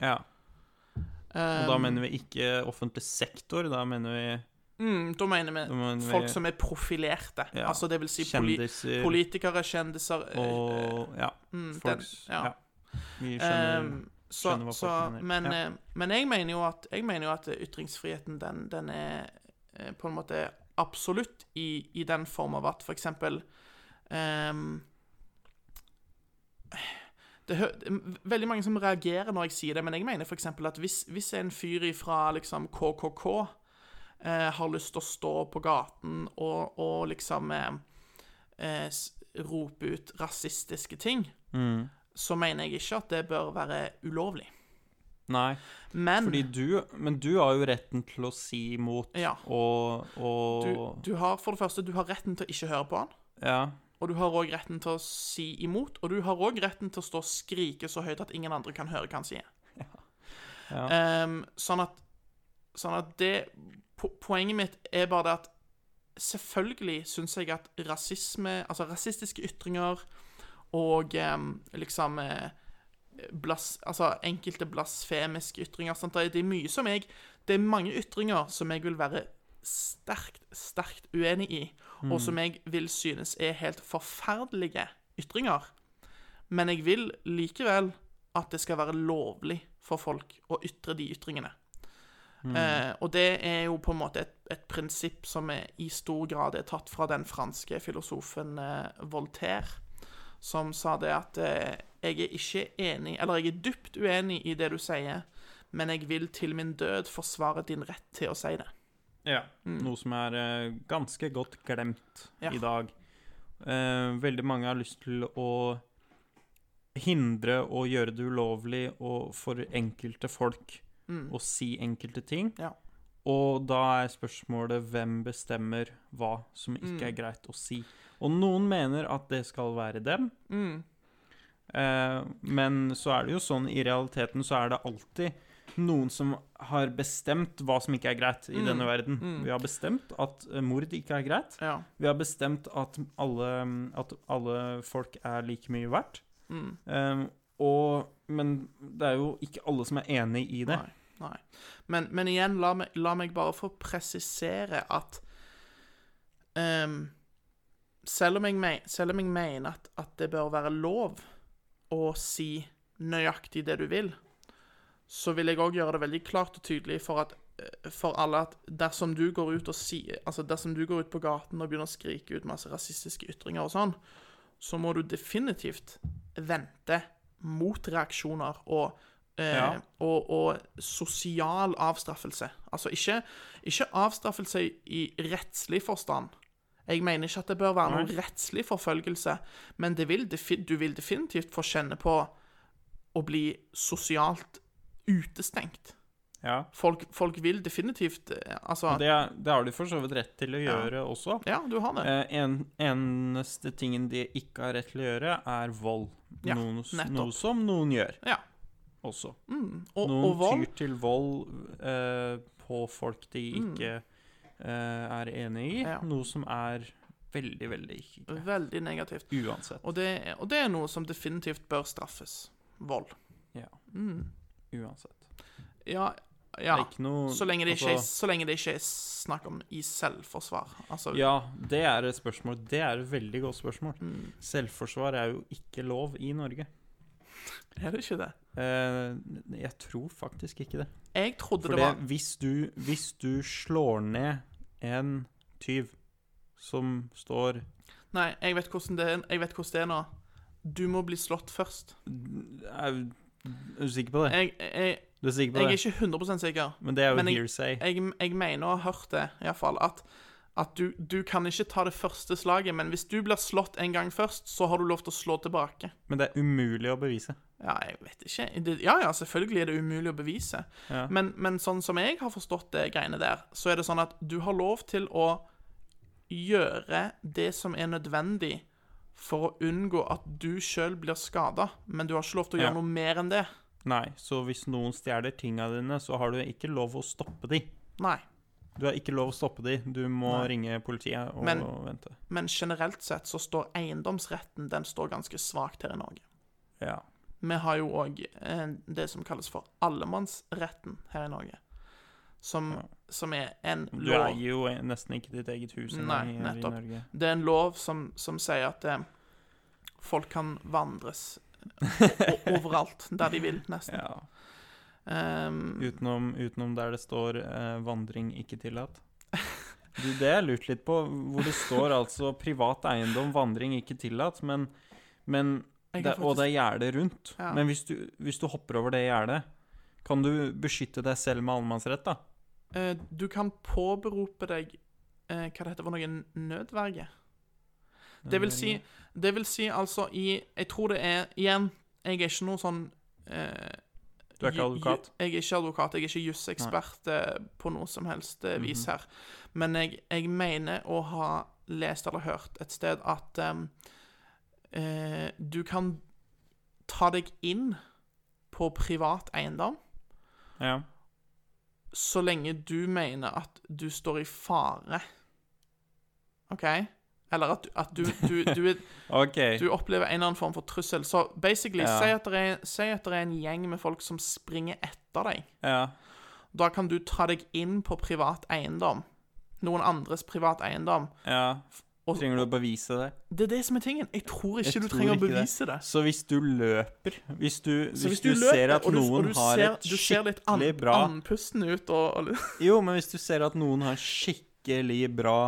Speaker 1: Ja. Og da
Speaker 2: Um,
Speaker 1: mener vi ikke offentlig sektor, da mener vi
Speaker 2: Mm, da mener vi
Speaker 1: Da mener vi-
Speaker 2: folk som er profilerte.
Speaker 1: Ja,
Speaker 2: Altså det vil si poli politikere, kjendiser eh,
Speaker 1: og Ja.
Speaker 2: mm,
Speaker 1: Folk
Speaker 2: den, ja.
Speaker 1: ja. Vi skjønner
Speaker 2: Ehm, så,
Speaker 1: skjønner hva
Speaker 2: så,
Speaker 1: folk mener.
Speaker 2: men,
Speaker 1: Ja.
Speaker 2: eh, men jeg mener at, jeg mener jo at ytringsfriheten den, den er eh, på en måte absolutt i, i den form av at for eksempel ehm, det, er veldig mange som reagerer når jeg sier det, men jeg mener f.eks. at hvis, hvis en fyr fra liksom KKK eh, har lyst til å stå på gaten og, og liksom eh, eh, rope ut rasistiske ting,
Speaker 1: Mm.
Speaker 2: Så mener jeg ikke at det bør være ulovlig.
Speaker 1: Nei,
Speaker 2: Men
Speaker 1: fordi du Men du har jo retten til å si imot
Speaker 2: Ja.
Speaker 1: og, og
Speaker 2: du, du har for det første du har retten til å ikke høre på han.
Speaker 1: Ja.
Speaker 2: Og du har òg retten til å si imot. Og du har òg retten til å stå og skrike så høyt at ingen andre kan høre hva han sier.
Speaker 1: Ja.
Speaker 2: Ehm, sånn at Sånn at det po Poenget mitt er bare det at selvfølgelig syns jeg at rasisme, altså rasistiske ytringer og em, liksom eh, blas, altså enkelte blasfemiske ytringer sant? Det er- mye som jeg Det er mange ytringer som jeg vil være sterkt, sterkt uenig i, og som jeg vil synes er helt forferdelige ytringer. Men jeg vil likevel at det skal være lovlig for folk å ytre de ytringene. Eh, og det er jo på en måte et, et prinsipp som er, i stor grad er tatt fra den franske filosofen eh, Voltaire, som sa det at eh, jeg er ikke enig, eller jeg er dypt uenig i det du sier, men jeg vil til min død forsvare din rett til å si det.
Speaker 1: Ja. Noe som er eh, ganske godt glemt
Speaker 2: Ja.
Speaker 1: i dag. Eh, veldig mange har lyst til å hindre og gjøre det ulovlig og for enkelte folk å si enkelte ting.
Speaker 2: Ja.
Speaker 1: Og da er spørsmålet hvem bestemmer hva som ikke er greit å si. Og noen mener at det skal være dem. Eh, men så er det jo sånn i realiteten så er det alltid noen som har bestemt hva som ikke er greit i denne verden. Vi har bestemt at eh, mord ikke er greit.
Speaker 2: Ja.
Speaker 1: Vi har bestemt at alle, at alle folk er like mye verdt. Eh, og, men det er jo ikke alle som er enig i det.
Speaker 2: Nei. Nei. Men, men igjen, la meg, la meg bare få presisere at um, selv, om me- selv om jeg mener at, at det bør være lov å si nøyaktig det du vil, så vil jeg òg gjøre det veldig klart og tydelig for, at, eh, for alle at dersom du og sier Altså dersom du går ut på gaten og begynner å skrike ut masse rasistiske ytringer og sånn, så må du definitivt vente motreaksjoner og, eh,
Speaker 1: Ja.
Speaker 2: og, og sosial avstraffelse. Altså ikke, ikke avstraffelse i rettslig forstand. Jeg mener ikke at det bør være noen rettslig forfølgelse, men det vil du vil definitivt få kjenne på å bli sosialt utestengt.
Speaker 1: Ja.
Speaker 2: Folk, folk vil definitivt eh, Altså
Speaker 1: Det, det har de for så vidt rett til å gjøre også.
Speaker 2: Ja, du har det.
Speaker 1: Eh, en, eneste tingen de ikke har rett til å gjøre, er vold.
Speaker 2: Ja,
Speaker 1: noen, noe som noen gjør
Speaker 2: Ja.
Speaker 1: Også.
Speaker 2: Og,
Speaker 1: Noen
Speaker 2: og vold Mm.
Speaker 1: tyr til vold eh, på folk de ikke eh, er enig i.
Speaker 2: Ja.
Speaker 1: Noe som er veldig, veldig ikke.
Speaker 2: Veldig negativt.
Speaker 1: Uansett.
Speaker 2: Og det, og det er noe som definitivt bør straffes. Vold.
Speaker 1: Ja.
Speaker 2: Mm.
Speaker 1: Uansett.
Speaker 2: Ja,
Speaker 1: Det
Speaker 2: ja.
Speaker 1: er ikke noe
Speaker 2: Så lenge, det ikke er,
Speaker 1: altså,
Speaker 2: så lenge det ikke er snakk om i selvforsvar. Altså,
Speaker 1: Ja, det er et spørsmål. Det er et veldig godt spørsmål.
Speaker 2: Mm.
Speaker 1: Selvforsvar er jo ikke lov i Norge.
Speaker 2: Er det ikke det?
Speaker 1: Eh, jeg tror faktisk ikke det.
Speaker 2: Jeg trodde
Speaker 1: For
Speaker 2: det var
Speaker 1: hvis du, hvis du slår ned en tyv som står
Speaker 2: Nei, jeg vet hvordan det er, jeg vet hvordan det er nå. Du må bli slått først.
Speaker 1: Er, er du sikker på det?
Speaker 2: Jeg, jeg,
Speaker 1: Du er sikker på
Speaker 2: jeg er ikke 100 sikker.
Speaker 1: Men det er jo
Speaker 2: men
Speaker 1: hearsay.
Speaker 2: Jeg, jeg mener å ha hørt det, iallfall. At, at du, du kan ikke ta det første slaget, men hvis du blir slått en gang først, så har du lov til å slå tilbake.
Speaker 1: Men det er umulig å bevise.
Speaker 2: Ja, jeg vet ikke. Det, ja, ja, selvfølgelig er det umulig å bevise.
Speaker 1: Ja.
Speaker 2: Men, men sånn som jeg har forstått det greiene der, så er det sånn at du har lov til å gjøre det som er nødvendig for å unngå at du sjøl blir skada, men du har ikke lov til å
Speaker 1: Ja.
Speaker 2: gjøre noe mer enn det.
Speaker 1: Nei, så hvis noen stjeler tinga dine, så har du ikke lov å stoppe de.
Speaker 2: Nei.
Speaker 1: Du har ikke lov å stoppe de. Du må
Speaker 2: Nei.
Speaker 1: ringe politiet og
Speaker 2: Men-
Speaker 1: vente.
Speaker 2: Men generelt sett så står eiendomsretten den står ganske svakt her i Norge.
Speaker 1: Ja.
Speaker 2: Vi har jo òg eh, det som kalles for allemannsretten her i Norge. Som, som er en lov Du
Speaker 1: eier jo nesten ikke ditt eget hus
Speaker 2: Nei,
Speaker 1: her i
Speaker 2: nettopp.
Speaker 1: Norge.
Speaker 2: Det er en lov som, som sier at eh, folk kan vandres (laughs) overalt der de vil, nesten.
Speaker 1: Ja.
Speaker 2: Um,
Speaker 1: Utenom, utenom der det står eh, 'vandring ikke tillatt'. (laughs) Du, det har jeg lurt litt på, hvor det står altså 'privat eiendom, vandring ikke tillatt', men, men det, Og det er gjerde rundt.
Speaker 2: Ja.
Speaker 1: Men hvis du, hvis du hopper over det gjerdet, kan du beskytte deg selv med allemannsrett, da?
Speaker 2: eh, du kan påberope deg eh, hva det heter for noe nødverge. Det vil si, det vil si altså i Jeg tror det er Igjen, jeg er ikke noe sånn eh,
Speaker 1: Du er ikke advokat?
Speaker 2: ju- Jeg er ikke advokat. Jeg er ikke jusekspert eh, på noe som helst eh, vis her. Men jeg, jeg mener å ha lest eller hørt et sted at em, eh, du kan ta deg inn på privat eiendom
Speaker 1: Ja.
Speaker 2: så lenge du mener at du står i fare OK? Eller at, at du, du, du, er, (laughs)
Speaker 1: okay.
Speaker 2: du opplever en eller annen form for trussel. Så basically,
Speaker 1: Ja.
Speaker 2: si, at det er, si at det er en gjeng med folk som springer etter deg.
Speaker 1: Ja.
Speaker 2: Da kan du ta deg inn på privat eiendom. Noen andres privat eiendom.
Speaker 1: ja.
Speaker 2: Og-
Speaker 1: Trenger du å bevise det?
Speaker 2: Det er det som er tingen. Jeg tror ikke
Speaker 1: Jeg
Speaker 2: du
Speaker 1: tror
Speaker 2: trenger
Speaker 1: ikke å
Speaker 2: bevise det.
Speaker 1: Så hvis du løper Hvis du, hvis
Speaker 2: hvis
Speaker 1: du,
Speaker 2: du løper,
Speaker 1: ser at
Speaker 2: du,
Speaker 1: noen har
Speaker 2: ser,
Speaker 1: et
Speaker 2: ser litt an,
Speaker 1: skikkelig bra
Speaker 2: andpusten ut og, og (laughs)
Speaker 1: Jo, men hvis du ser at noen har skikkelig bra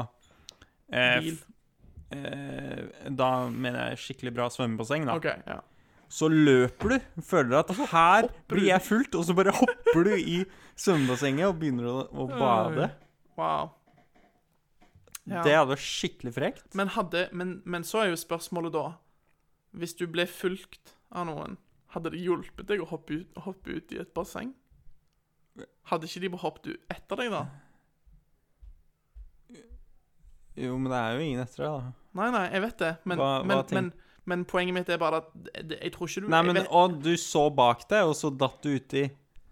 Speaker 1: eh,
Speaker 2: bil.
Speaker 1: eh, Da mener jeg skikkelig bra svømmebasseng, da.
Speaker 2: Okay, ja.
Speaker 1: Så løper du, føler at her blir jeg fullt, og så bare hopper du i svømmebassenget og begynner å, å bade.
Speaker 2: Wow. Ja.
Speaker 1: Det hadde vært skikkelig frekt.
Speaker 2: Men, hadde, men, men så er jo spørsmålet da Hvis du ble fulgt av noen, hadde det hjulpet deg å hoppe ut, hoppe ut i et basseng? Hadde ikke de bare hoppet ut etter deg, da?
Speaker 1: Jo, men det er jo ingen etter deg, da.
Speaker 2: Nei, nei, jeg vet det, men,
Speaker 1: Hva- hva
Speaker 2: men, men, men poenget mitt er bare at jeg tror ikke du
Speaker 1: Nei, men
Speaker 2: vet,
Speaker 1: Og du så bak deg, og så datt du uti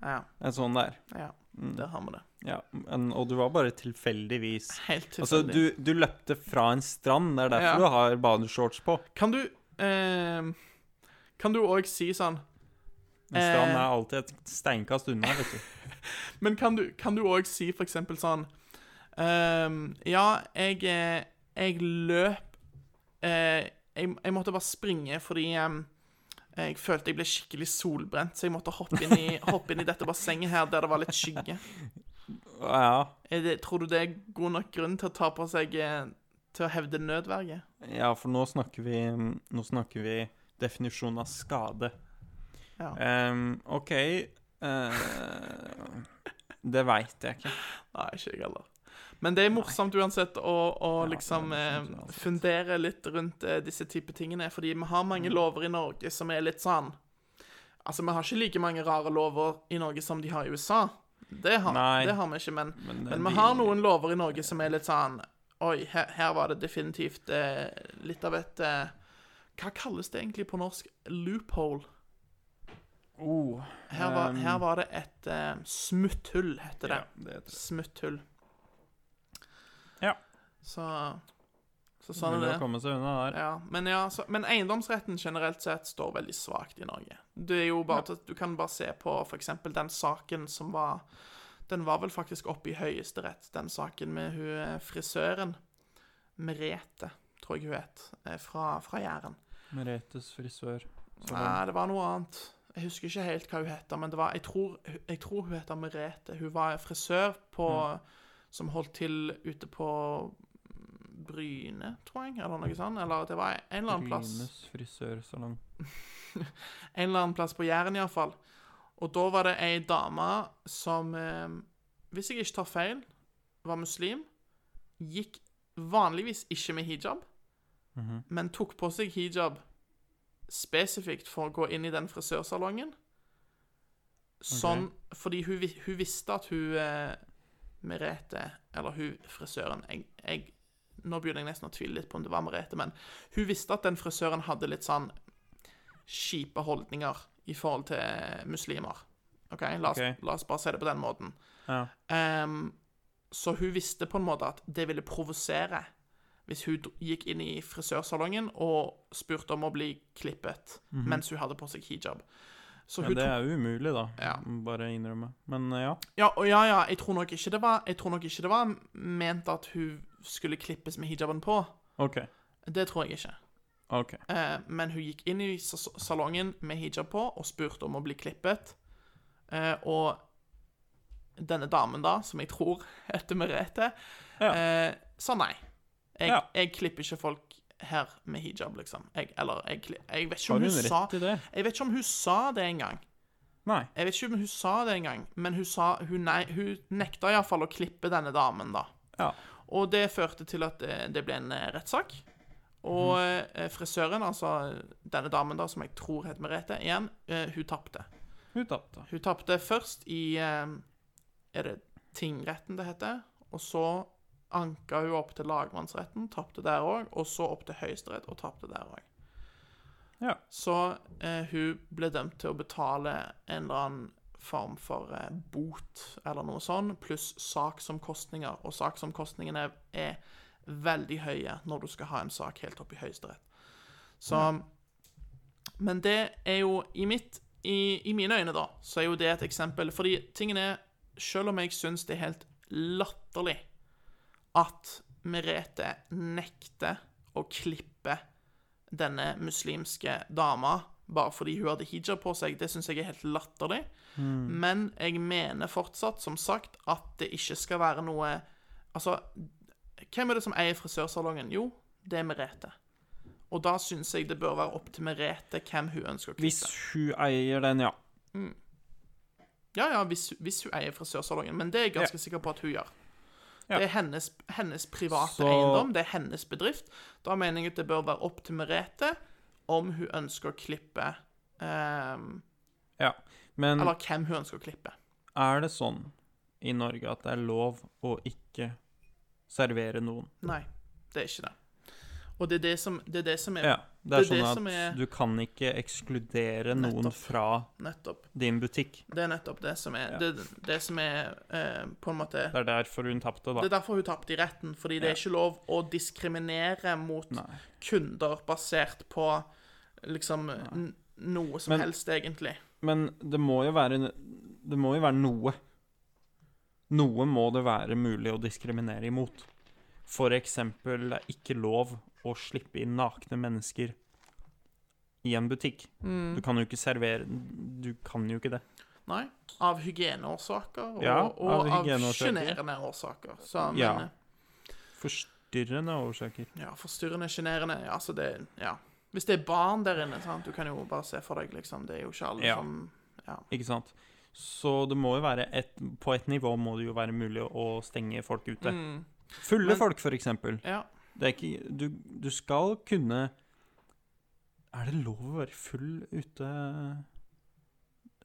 Speaker 2: Ja,
Speaker 1: en sånn der.
Speaker 2: ja
Speaker 1: Mm.
Speaker 2: der har vi det.
Speaker 1: Ja, men, og du var bare tilfeldigvis
Speaker 2: Helt
Speaker 1: Altså, du, du løpte fra en strand. Det er derfor
Speaker 2: Ja.
Speaker 1: du har badeshorts på.
Speaker 2: Kan du eh, Kan du òg si sånn
Speaker 1: En strand
Speaker 2: Eh.
Speaker 1: er alltid et steinkast unna, vet du. (laughs)
Speaker 2: Men kan du, kan du òg si for eksempel sånn ehm, Ja, jeg, eh, jeg løp eh, jeg, jeg måtte bare springe fordi ehm, jeg følte jeg ble skikkelig solbrent, så jeg måtte hoppe inn i, (laughs) hoppe inn i dette bassenget her der det var litt skygge.
Speaker 1: Ja,
Speaker 2: det, tror du det er god nok grunn til å ta på seg eh, Til å hevde nødverge?
Speaker 1: ja, for nå snakker vi Nå snakker vi definisjonen av skade.
Speaker 2: Ja.
Speaker 1: Um, OK uh, Det veit jeg ikke.
Speaker 2: Nei, ikke jeg heller. Men det er morsomt uansett å, å liksom
Speaker 1: er
Speaker 2: eh,
Speaker 1: morsomt uansett.
Speaker 2: fundere litt rundt eh, disse type tingene, fordi vi har mange lover i Norge som er litt sånn Altså, vi har ikke like mange rare lover i Norge som de har i USA. Det har, det har vi ikke, men,
Speaker 1: Men,
Speaker 2: men,
Speaker 1: eh,
Speaker 2: vi
Speaker 1: de-
Speaker 2: har noen lover i Norge som er litt sånn Oi, her, her var det definitivt eh, litt av et eh, Hva kalles det egentlig på norsk? Loophole.
Speaker 1: Oh,
Speaker 2: Her var,
Speaker 1: um,
Speaker 2: her var det et eh, smutthull, heter det.
Speaker 1: Ja, det heter det.
Speaker 2: Smutthull.
Speaker 1: Ja.
Speaker 2: Så, så sånn er det.
Speaker 1: komme seg unna der.
Speaker 2: Ja, men, ja, så, men eiendomsretten generelt sett står veldig svakt i Norge. Det er jo bare til, Du kan bare se på f.eks. den saken som var Den var vel faktisk oppe i Høyesterett, den saken med hun eh, frisøren. Merete, tror jeg hun het, eh, fra, fra Jæren.
Speaker 1: Meretes frisør. Så
Speaker 2: Nei, det var noe annet. Jeg husker ikke helt hva hun heter, men det var, jeg, tror, jeg tror hun heter Merete. Hun var frisør på, som holdt til ute på Bryne, tror jeg, eller noe sånt. Eller det var en eller annen plass.
Speaker 1: Brynes frisørsalong. (laughs)
Speaker 2: En eller annen plass på Jæren, iallfall. Og da var det ei dame som, eh, hvis jeg ikke tar feil, var muslim. Gikk vanligvis ikke med hijab, men tok på seg hijab spesifikt for å gå inn i den frisørsalongen. Sånn fordi hun, hun visste at hun eh, Merete, eller hun frisøren jeg, jeg, Nå begynner jeg nesten å tvile litt på om det var Merete, men hun visste at den frisøren hadde litt sånn kjipe holdninger i forhold til muslimer. OK, la oss,
Speaker 1: okay.
Speaker 2: la oss bare si det på den måten.
Speaker 1: Ja.
Speaker 2: Um, så hun visste på en måte at det ville provosere hvis hun gikk inn i frisørsalongen og spurte om å bli klippet mens hun hadde på seg hijab. Så
Speaker 1: Ja, det er jo umulig, da.
Speaker 2: Ja.
Speaker 1: Bare innrømme. Men eh, ja.
Speaker 2: ja, og ja, ja, jeg tror nok ikke det var ikke det var ment at hun skulle klippes med hijaben på.
Speaker 1: OK.
Speaker 2: Det tror jeg ikke.
Speaker 1: OK.
Speaker 2: Eh, men hun gikk inn i salongen med hijab på og spurte om å bli klippet. Eh, og denne damen, da, som jeg tror (laughs) heter Merete,
Speaker 1: Ja.
Speaker 2: eh, sa nei. Jeg,
Speaker 1: Ja.
Speaker 2: jeg klipper ikke folk her med hijab, liksom. Jeg, eller jeg, jeg vet ikke om
Speaker 1: hun
Speaker 2: hun sa? Jeg vet ikke om hun sa det engang. Jeg vet ikke om hun sa det engang, men hun, sa, hun, nei, hun nekta iallfall å klippe denne damen, da.
Speaker 1: Ja.
Speaker 2: Og det førte til at det, det ble en eh, rettssak. Og eh, frisøren, altså denne damen da, som jeg tror het Merete, igjen, eh, hun tapte.
Speaker 1: Hun tapte.
Speaker 2: Hun tapte først i eh, Er det tingretten det heter? Og så anka hun opp til lagmannsretten, tapte der òg. Og så opp til Høyesterett og tapte der òg.
Speaker 1: Ja.
Speaker 2: Så eh, hun ble dømt til å betale en eller annen form for eh, bot eller noe sånt, pluss saksomkostninger. Og saksomkostningene er veldig høye når du skal ha en sak helt opp i Høyesterett. Så Men det er jo i mitt i, I mine øyne, da, så er jo det et eksempel. Fordi tingen er Selv om jeg syns det er helt latterlig at Merete nekter å klippe denne muslimske dama bare fordi hun hadde hijab på seg, det syns jeg er helt latterlig. Men jeg mener fortsatt, som sagt, at det ikke skal være noe Altså, hvem er det som eier frisørsalongen? Jo, det er Merete. Og da syns jeg det bør være opp til Merete hvem hun ønsker å klippe.
Speaker 1: Hvis hun eier den, ja.
Speaker 2: Ja, ja, hvis, hvis hun eier frisørsalongen. Men det er jeg ganske sikker på at hun gjør.
Speaker 1: Ja.
Speaker 2: Det er hennes, hennes private
Speaker 1: Så-
Speaker 2: eiendom, det er hennes bedrift. Da mener jeg at det bør være opp til Merete om hun ønsker å klippe um,
Speaker 1: ja. Men
Speaker 2: Eller hvem hun ønsker å klippe.
Speaker 1: er det sånn i Norge at det er lov å ikke servere noen?
Speaker 2: Nei, det er ikke det. Og det er det som, det er, det som er
Speaker 1: Ja. Det er,
Speaker 2: Det er
Speaker 1: sånn at
Speaker 2: er-
Speaker 1: du kan ikke ekskludere noen
Speaker 2: Nettopp.
Speaker 1: fra
Speaker 2: nettopp
Speaker 1: din butikk.
Speaker 2: Det er nettopp det som er
Speaker 1: Ja.
Speaker 2: det, det som er eh, på en måte
Speaker 1: Det er derfor hun tapte, da.
Speaker 2: Det er derfor hun tapte i retten, fordi det er ikke lov å diskriminere mot
Speaker 1: Nei.
Speaker 2: kunder basert på liksom noe som
Speaker 1: Men-
Speaker 2: helst, egentlig.
Speaker 1: Men det må jo være Det må jo være noe. Noe må det være mulig å diskriminere imot. For eksempel, det er ikke lov å slippe inn nakne mennesker i en butikk.
Speaker 2: Mm.
Speaker 1: Du kan jo ikke servere Du kan jo ikke det.
Speaker 2: Nei. Av hygieneårsaker og,
Speaker 1: Ja,
Speaker 2: og
Speaker 1: av
Speaker 2: sjenerende årsaker. Så, men,
Speaker 1: Ja. Forstyrrende årsaker.
Speaker 2: ja, forstyrrende, sjenerende Ja, altså det Ja. Hvis det er barn der inne, sant, du kan jo bare se for deg, liksom. Det er jo ikke alle
Speaker 1: Ja.
Speaker 2: som Ja.
Speaker 1: Ikke sant? Så det må jo være et, På et nivå må det jo være mulig å stenge folk ute.
Speaker 2: Mm,
Speaker 1: Fulle
Speaker 2: Men-
Speaker 1: folk, for eksempel.
Speaker 2: ja.
Speaker 1: Det er ikke du, du skal kunne Er det lov å være full ute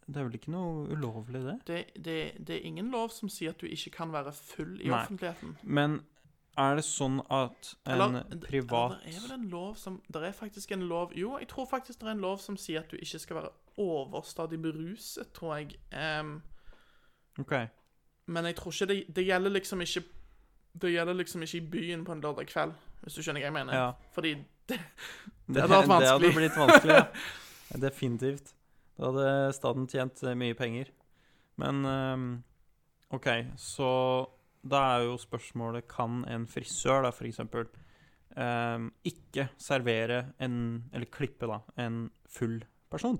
Speaker 1: Det er vel ikke noe ulovlig, det?
Speaker 2: Det, det, det er ingen lov som sier at du ikke kan være full i
Speaker 1: Nei.
Speaker 2: offentligheten.
Speaker 1: Men er det sånn at en
Speaker 2: Eller,
Speaker 1: privat
Speaker 2: Det er vel en lov som Det er faktisk en lov Jo, jeg tror faktisk det er en lov som sier at du ikke skal være overstadig beruset, tror jeg. Um,
Speaker 1: OK.
Speaker 2: men jeg tror ikke det Det gjelder liksom ikke Det gjelder liksom ikke i byen på en lørdag kveld, hvis du skjønner hva jeg mener.
Speaker 1: Ja.
Speaker 2: Fordi det,
Speaker 1: Det, (laughs)
Speaker 2: hadde vært
Speaker 1: det hadde blitt vanskelig, (laughs) ja. Definitivt. Da hadde staten tjent eh, mye penger. Men ehm, OK, så da er jo spørsmålet Kan en frisør, da, for eksempel, ehm, ikke servere en Eller klippe, da, en full person?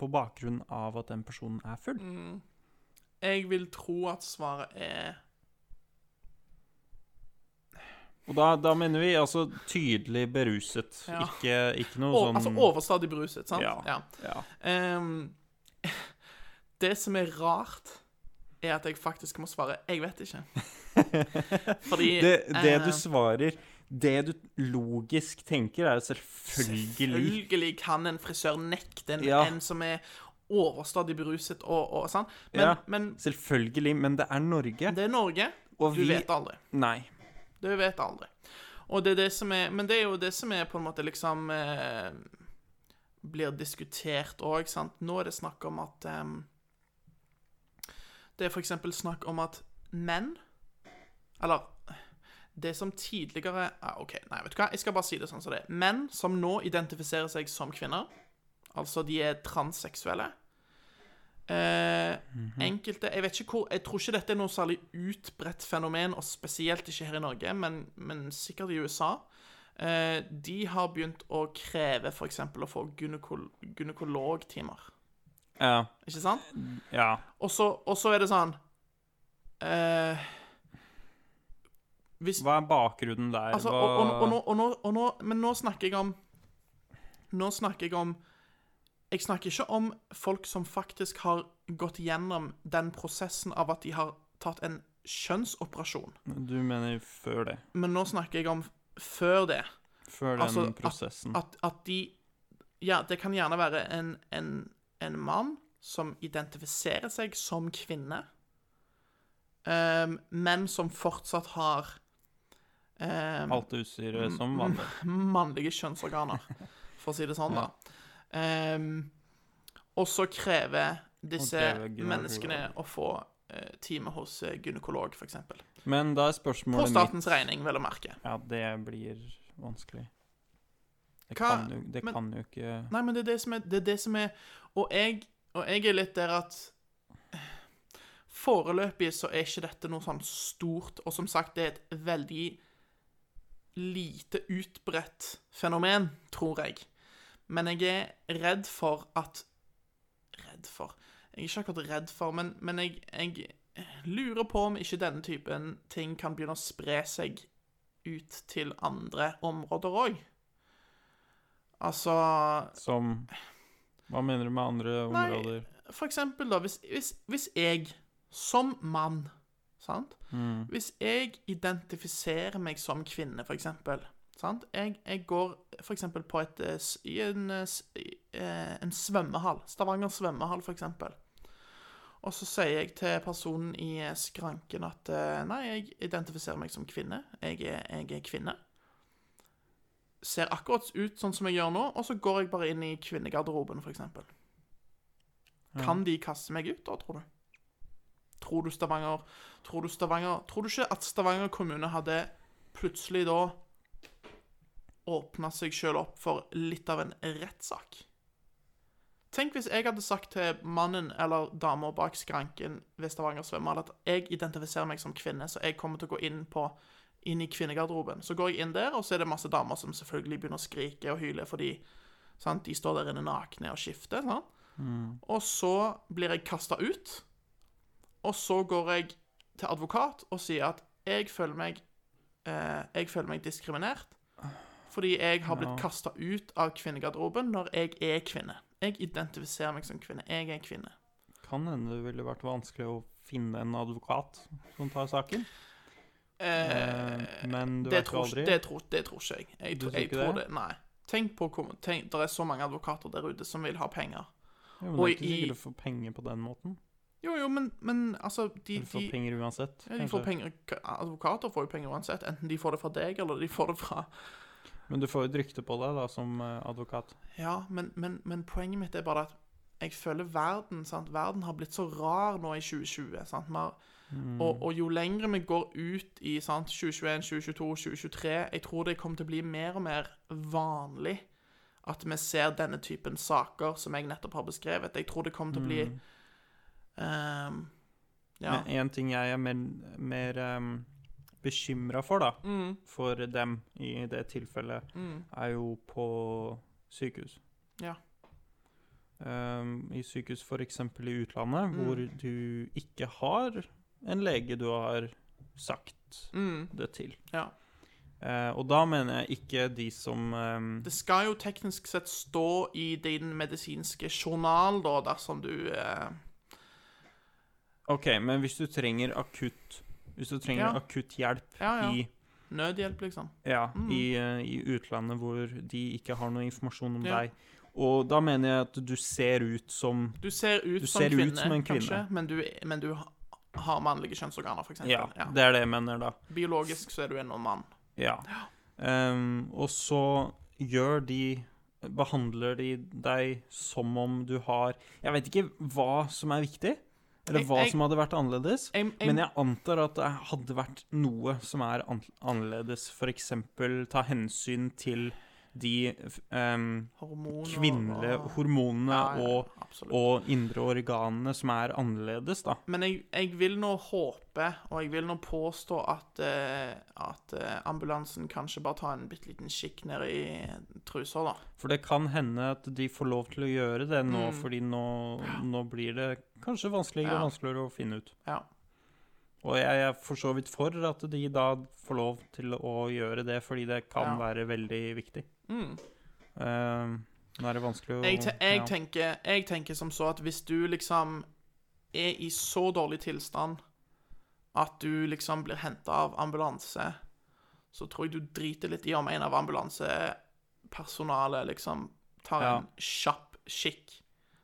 Speaker 1: På bakgrunn av at den personen er full?
Speaker 2: mm, Jeg vil tro at svaret er
Speaker 1: Og da, da mener vi altså tydelig beruset.
Speaker 2: Ja.
Speaker 1: Ikke, ikke noe sånn
Speaker 2: Altså overstadig beruset, sant?
Speaker 1: Ja. Ja.
Speaker 2: Em, (laughs) det som er rart, er at jeg faktisk må svare 'jeg vet ikke'. (laughs) Fordi
Speaker 1: Det, det du
Speaker 2: eh,
Speaker 1: svarer Det du logisk tenker, er selvfølgelig
Speaker 2: Selvfølgelig kan en frisør nekte en,
Speaker 1: Ja.
Speaker 2: en som er overstadig beruset og, og sånn. Men,
Speaker 1: Ja.
Speaker 2: men
Speaker 1: Selvfølgelig, men det er Norge.
Speaker 2: det er Norge.
Speaker 1: Og
Speaker 2: Du
Speaker 1: vi
Speaker 2: vet aldri.
Speaker 1: Nei.
Speaker 2: Du vet aldri. Og det er det som er Men det er jo det som er på en måte liksom eh, Blir diskutert òg, sant. Nå er det snakk om at eh, Det er f.eks. snakk om at menn Eller det som tidligere ah, OK, nei, vet du hva, jeg skal bare si det sånn som det er. Menn som nå identifiserer seg som kvinner, altså de er transseksuelle eh, Enkelte Jeg vet ikke hvor Jeg tror ikke dette er noe særlig utbredt fenomen, og spesielt ikke her i Norge, men, men sikkert i USA. Eh, de har begynt å kreve f.eks. å få gynekol gynekologtimer.
Speaker 1: Ja.
Speaker 2: Ikke sant?
Speaker 1: ja.
Speaker 2: Og så, er det sånn eh, Hvis
Speaker 1: Hva er bakgrunnen der?
Speaker 2: Altså, og, og, og, nå, nå, nå Men nå snakker jeg om Nå snakker jeg om Jeg snakker ikke om folk som faktisk har gått gjennom den prosessen av at de har tatt en kjønnsoperasjon.
Speaker 1: Du mener før det?
Speaker 2: Men nå snakker jeg om før det.
Speaker 1: Før den
Speaker 2: Altså,
Speaker 1: prosessen?
Speaker 2: At, at de Ja, det kan gjerne være en, en, en mann som identifiserer seg som kvinne, um, men som fortsatt har um,
Speaker 1: Alt utstyret som vanlig?
Speaker 2: mannlige kjønnsorganer, for å si det sånn, da. Ehm, og så krever disse menneskene å få uh, time hos eh, gynekolog, f.eks.
Speaker 1: Men da er spørsmålet mitt På
Speaker 2: statens
Speaker 1: mitt
Speaker 2: regning, vel å merke.
Speaker 1: Ja, det blir vanskelig. Det
Speaker 2: Hva-
Speaker 1: kan jo, det
Speaker 2: men-
Speaker 1: kan jo ikke
Speaker 2: Nei, men det er det som er, det er, det som er og, jeg, og jeg er litt der at Foreløpig så er ikke dette noe sånn stort, og som sagt, det er et veldig lite utbredt fenomen, tror jeg. Men jeg er redd for at Redd for Jeg er ikke akkurat redd for, men, men jeg, jeg lurer på om ikke denne typen ting kan begynne å spre seg ut til andre områder òg. Altså
Speaker 1: Som Hva mener du med andre
Speaker 2: Nei,
Speaker 1: områder?
Speaker 2: For eksempel, da, hvis, hvis, hvis jeg som mann Sant?
Speaker 1: Mm.
Speaker 2: Hvis jeg identifiserer meg som kvinne, for eksempel sant? Jeg, jeg går eksempel på et eh, I en, eh, eh, en svømmehall. Stavanger svømmehall, eksempel. Og så sier jeg til personen i skranken at Nei, jeg identifiserer meg som kvinne. Jeg er, jeg er kvinne. Ser akkurat ut sånn som jeg gjør nå, og så går jeg bare inn i kvinnegarderoben, for eksempel. Kan de kaste meg ut da, tror du? Tror du Stavanger Tror du Stavanger Tror du ikke at Stavanger kommune hadde plutselig da åpna seg sjøl opp for litt av en rettssak? Tenk hvis jeg hadde sagt til mannen eller dama bak skranken ved Stavanger svømmehall at jeg identifiserer meg som kvinne, så jeg kommer til å gå inn, på, inn i kvinnegarderoben. Så går jeg inn der, og så er det masse damer som selvfølgelig begynner å skrike og hyle fordi sant, de står der inne nakne og skifter. Sant? Og så blir jeg kasta ut. Og så går jeg til advokat og sier at jeg føler meg eh, Jeg føler meg diskriminert fordi jeg har blitt kasta ut av kvinnegarderoben når jeg er kvinne. Jeg identifiserer meg som kvinne. Jeg er kvinne.
Speaker 1: Kan hende det ville vært vanskelig å finne en advokat som tar saken. Eh, men du vet jo aldri.
Speaker 2: det, tror, det tror ikke jeg. Jeg,
Speaker 1: Du
Speaker 2: tror- jeg tror
Speaker 1: det?
Speaker 2: det? Nei. Tenk på hvor tenk, Det er så mange advokater der ute som vil ha penger.
Speaker 1: Jo, men
Speaker 2: og
Speaker 1: det er ikke
Speaker 2: i-
Speaker 1: sikkert du får penger på den måten.
Speaker 2: Jo, jo, men, men altså de,
Speaker 1: Du får
Speaker 2: de,
Speaker 1: penger uansett.
Speaker 2: ja, de får penger, Advokater får jo penger uansett. Enten de får det fra deg, eller de får det fra
Speaker 1: Men du får jo et rykte på deg da, som eh, advokat.
Speaker 2: Ja, men, men, men poenget mitt er bare at jeg føler verden sant? Verden har blitt så rar nå i 2020. Sant? Har, mm. og, og jo lengre vi går ut i sant? 2021, 2022, 2023 Jeg tror det kommer til å bli mer og mer vanlig at vi ser denne typen saker som jeg nettopp har beskrevet. Jeg tror det kommer til å bli ehm, Ja.
Speaker 1: Men en ting jeg er mer, mer um, bekymra for, da,
Speaker 2: Mm,
Speaker 1: for dem i det tilfellet,
Speaker 2: mm,
Speaker 1: er jo på sykehus.
Speaker 2: Ja.
Speaker 1: Um, I sykehus f.eks. i utlandet,
Speaker 2: Mm.
Speaker 1: hvor du ikke har en lege du har sagt
Speaker 2: mm,
Speaker 1: det til.
Speaker 2: ja.
Speaker 1: Uh, og da mener jeg ikke de som um,
Speaker 2: Det skal jo teknisk sett stå i din medisinske journal, da, dersom du uh...
Speaker 1: OK, men hvis du trenger akutt Hvis du trenger
Speaker 2: Ja.
Speaker 1: akutt hjelp
Speaker 2: Ja, ja.
Speaker 1: i
Speaker 2: Nødhjelp, liksom.
Speaker 1: Ja,
Speaker 2: Mm.
Speaker 1: i, eh, i utlandet hvor de ikke har noe informasjon om
Speaker 2: Ja.
Speaker 1: deg. Og da mener jeg at du ser ut som
Speaker 2: Du ser ut,
Speaker 1: Du
Speaker 2: som,
Speaker 1: ser ut som en
Speaker 2: kanskje,
Speaker 1: kvinne.
Speaker 2: men du, men du har mannlige kjønnsorganer, for eksempel.
Speaker 1: Ja,
Speaker 2: Ja.
Speaker 1: det er det jeg mener, da.
Speaker 2: Biologisk så er du en mann.
Speaker 1: Ja. Um, og så gjør de Behandler de deg som om du har Jeg vet ikke hva som er viktig, eller
Speaker 2: Jeg-
Speaker 1: hva
Speaker 2: jeg-
Speaker 1: som hadde vært annerledes.
Speaker 2: Jeg,
Speaker 1: Men jeg antar at det hadde vært noe som er an annerledes. F.eks. ta hensyn til de um,
Speaker 2: hormoner
Speaker 1: kvinnelige
Speaker 2: og-
Speaker 1: hormonene
Speaker 2: Ja, ja,
Speaker 1: og, og indre organene som er annerledes, da.
Speaker 2: Men jeg, jeg vil nå håpe, og jeg vil nå påstå at, uh, at uh, ambulansen kanskje bare tar en bitte liten kikk ned i trusa, da.
Speaker 1: For det kan hende at de får lov til å gjøre det nå,
Speaker 2: Mm.
Speaker 1: fordi nå, nå blir det kanskje vanskeligere
Speaker 2: Ja.
Speaker 1: og vanskeligere å finne ut.
Speaker 2: Ja.
Speaker 1: Og jeg er for så vidt for at de da får lov til å gjøre det, fordi det kan
Speaker 2: Ja.
Speaker 1: være veldig viktig.
Speaker 2: Mm.
Speaker 1: Uh, nå er det vanskelig å
Speaker 2: Jeg, te jeg,
Speaker 1: ja.
Speaker 2: tenker, jeg tenker som så at hvis du liksom er i så dårlig tilstand at du liksom blir henta av ambulanse, så tror jeg du driter litt i om en av ambulansepersonalet liksom tar
Speaker 1: Ja.
Speaker 2: en kjapp kikk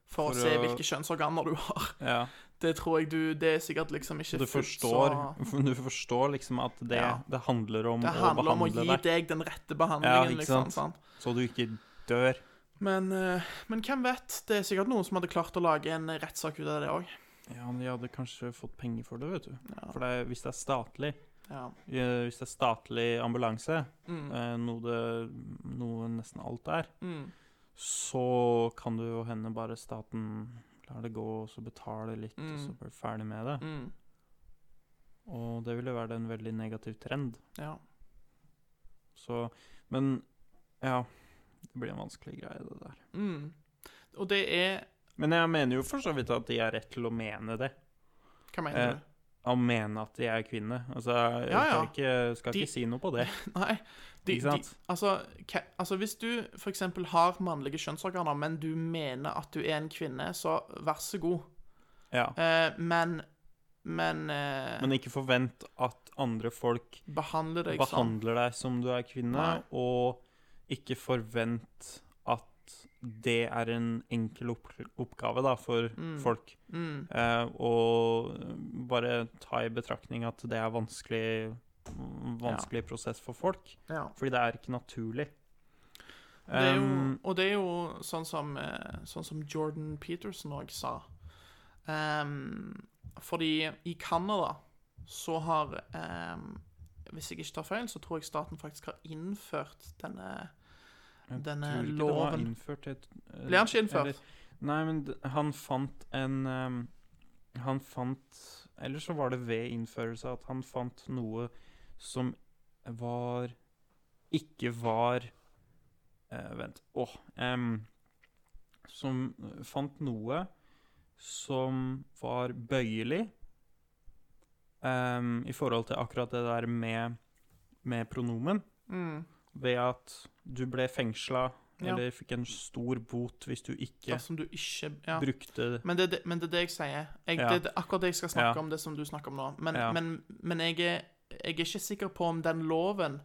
Speaker 2: for,
Speaker 1: For
Speaker 2: å se
Speaker 1: å-
Speaker 2: hvilke kjønnsorganer du har.
Speaker 1: ja.
Speaker 2: Det tror jeg du Det er sikkert liksom ikke
Speaker 1: Du forstår,
Speaker 2: så (laughs)
Speaker 1: du forstår liksom at det,
Speaker 2: Ja.
Speaker 1: det handler om
Speaker 2: Det
Speaker 1: å
Speaker 2: handler om å gi
Speaker 1: deg,
Speaker 2: deg den rette
Speaker 1: Ja,
Speaker 2: behandlingen,
Speaker 1: ikke
Speaker 2: liksom.
Speaker 1: sant? så du ikke dør.
Speaker 2: Men, eh, men hvem vet? Det er sikkert noen som hadde klart å lage en rettssak ut av det òg.
Speaker 1: Ja, men de hadde kanskje fått penger for det, vet du.
Speaker 2: Ja.
Speaker 1: For det, hvis det er statlig,
Speaker 2: Ja.
Speaker 1: Eh, Hvis det er statlig ambulanse, mm. noe, det, noe nesten alt er,
Speaker 2: Mm.
Speaker 1: så kan det jo hende bare staten lar det gå, og så betaler litt, og så
Speaker 2: Mm.
Speaker 1: blir du ferdig med det.
Speaker 2: Mm.
Speaker 1: Og det ville være en veldig negativ trend.
Speaker 2: Ja.
Speaker 1: Så Men ja, det blir en vanskelig greie, det der.
Speaker 2: Mm. Og det er
Speaker 1: Men jeg mener jo for så vidt at de har rett til å mene det.
Speaker 2: Hva mener
Speaker 1: Eh,
Speaker 2: du?
Speaker 1: Å mene at de er kvinne. Altså, jeg
Speaker 2: Ja, ja.
Speaker 1: skal, ikke, skal
Speaker 2: De-
Speaker 1: ikke si noe på det. (laughs)
Speaker 2: Nei. De? De, altså, ka- altså, hvis du f.eks. har mannlige kjønnsorganer, men du mener at du er en kvinne, så vær så god.
Speaker 1: Ja.
Speaker 2: Eh, men Men, eh,
Speaker 1: Men ikke forvent at andre folk
Speaker 2: behandler deg sånn.
Speaker 1: behandler deg som du er kvinne,
Speaker 2: Nei.
Speaker 1: og ikke forvent det er en enkel opp oppgave da, for folk.
Speaker 2: Mm.
Speaker 1: Eh, og bare ta i betraktning at det er vanskelig vanskelig prosess for folk.
Speaker 2: Ja.
Speaker 1: Fordi det er ikke naturlig.
Speaker 2: Det er jo,
Speaker 1: Um,
Speaker 2: og det er jo sånn som, eh, sånn som Jordan Peterson òg sa. Um, fordi i Canada så har um, Hvis jeg ikke tar feil, så tror jeg staten faktisk har innført denne, denne
Speaker 1: tror ikke det var
Speaker 2: loven.
Speaker 1: innført et, uh,
Speaker 2: Ble han ikke innført?
Speaker 1: eller- nei, men han fant en um, Han fant Eller så var det ved innførelse at han fant noe som var Ikke var uh, Vent. Åh. um, som fant noe som var bøyelig um, i forhold til akkurat det der med, med pronomen.
Speaker 2: Mm.
Speaker 1: Ved at du ble fengsla
Speaker 2: Ja.
Speaker 1: eller fikk en stor bot hvis du ikke
Speaker 2: du ikke ja.
Speaker 1: brukte
Speaker 2: Men det, det- men det er det jeg sier. Jeg,
Speaker 1: Ja.
Speaker 2: Det er akkurat det jeg skal snakke om, det som du snakker om nå. Men, men, men jeg, er, jeg er ikke sikker på om den loven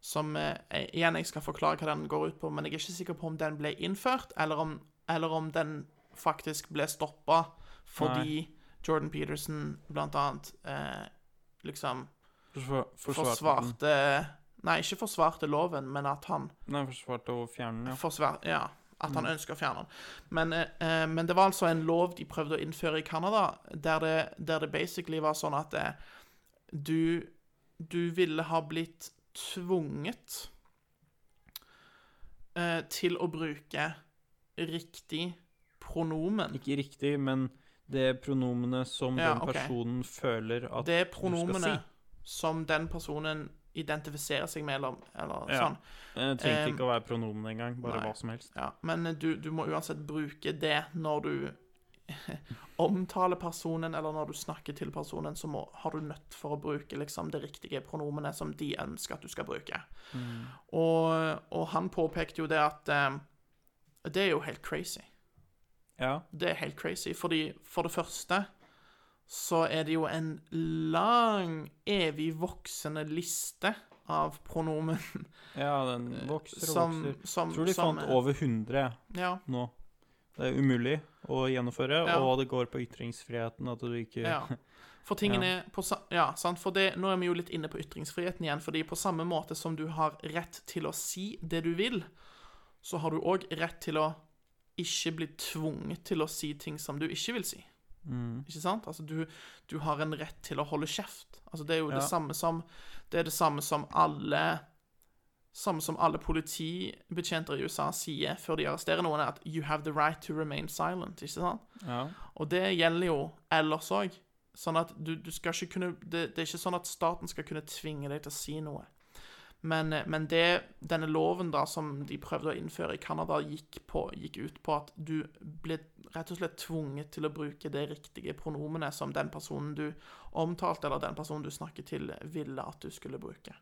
Speaker 2: som jeg, Igjen, jeg skal forklare hva den går ut på, men jeg er ikke sikker på om den ble innført, eller om, eller om den faktisk ble stoppa fordi Jordan Peterson blant annet eh, liksom
Speaker 1: for, forsvarte
Speaker 2: Nei, ikke forsvarte loven, men at han.
Speaker 1: Nei, forsvarte å fjerne den, ja.
Speaker 2: forsvar, ja, at
Speaker 1: Mm.
Speaker 2: han ønsker å fjerne den. Men, eh, men det var altså en lov de prøvde å innføre i Canada, der det, der det basically var sånn at eh, du, du ville ha blitt tvunget eh, til å bruke riktig pronomen.
Speaker 1: Ikke riktig, men det er pronomenet som
Speaker 2: Ja,
Speaker 1: den
Speaker 2: personen
Speaker 1: personen føler at du skal si.
Speaker 2: Det pronomenet
Speaker 1: pronomene
Speaker 2: som den personen identifiserer seg med, eller, eller
Speaker 1: Ja.
Speaker 2: sånn.
Speaker 1: Det trengte ikke å være pronomen engang, bare
Speaker 2: nei.
Speaker 1: hva som helst.
Speaker 2: Ja, men du, du må uansett bruke det når du (laughs) omtaler personen, eller når du snakker til personen, så må, har du nødt for å bruke liksom, det riktige pronomenet som de ønsker at du skal bruke. Og, og han påpekte jo det at um, det er jo helt crazy.
Speaker 1: Ja.
Speaker 2: Det er helt crazy, fordi for det første så er det jo en lang, evig voksende liste av pronomen (laughs)
Speaker 1: ja, den vokser og
Speaker 2: som,
Speaker 1: vokser.
Speaker 2: som
Speaker 1: tror de fant over 100
Speaker 2: Ja.
Speaker 1: nå. Det er umulig å gjennomføre,
Speaker 2: Ja.
Speaker 1: og det går på ytringsfriheten at du ikke
Speaker 2: Ja. For (laughs) tingene på Ja, sant. For det, nå er vi jo litt inne på ytringsfriheten igjen. Fordi på samme måte som du har rett til å si det du vil, så har du òg rett til å ikke bli tvunget til å si ting som du ikke vil si. Ikke sant? Altså, du, du har en rett til å holde kjeft. Altså, det er jo
Speaker 1: Ja.
Speaker 2: det samme som Det er det samme som alle Samme som alle politibetjenter i USA sier før de arresterer noen, er at 'you have the right to remain silent'. Ikke sant?
Speaker 1: Ja.
Speaker 2: Og det gjelder jo ellers òg. Sånn at du, du skal ikke kunne det, det er ikke sånn at staten skal kunne tvinge deg til å si noe. Men, eh, men det, denne loven da som de prøvde å innføre i Canada, gikk, på, gikk ut på at du ble rett og slett tvunget til å bruke det riktige pronomenet som den personen du omtalte, eller den personen du snakket til, ville at du skulle bruke.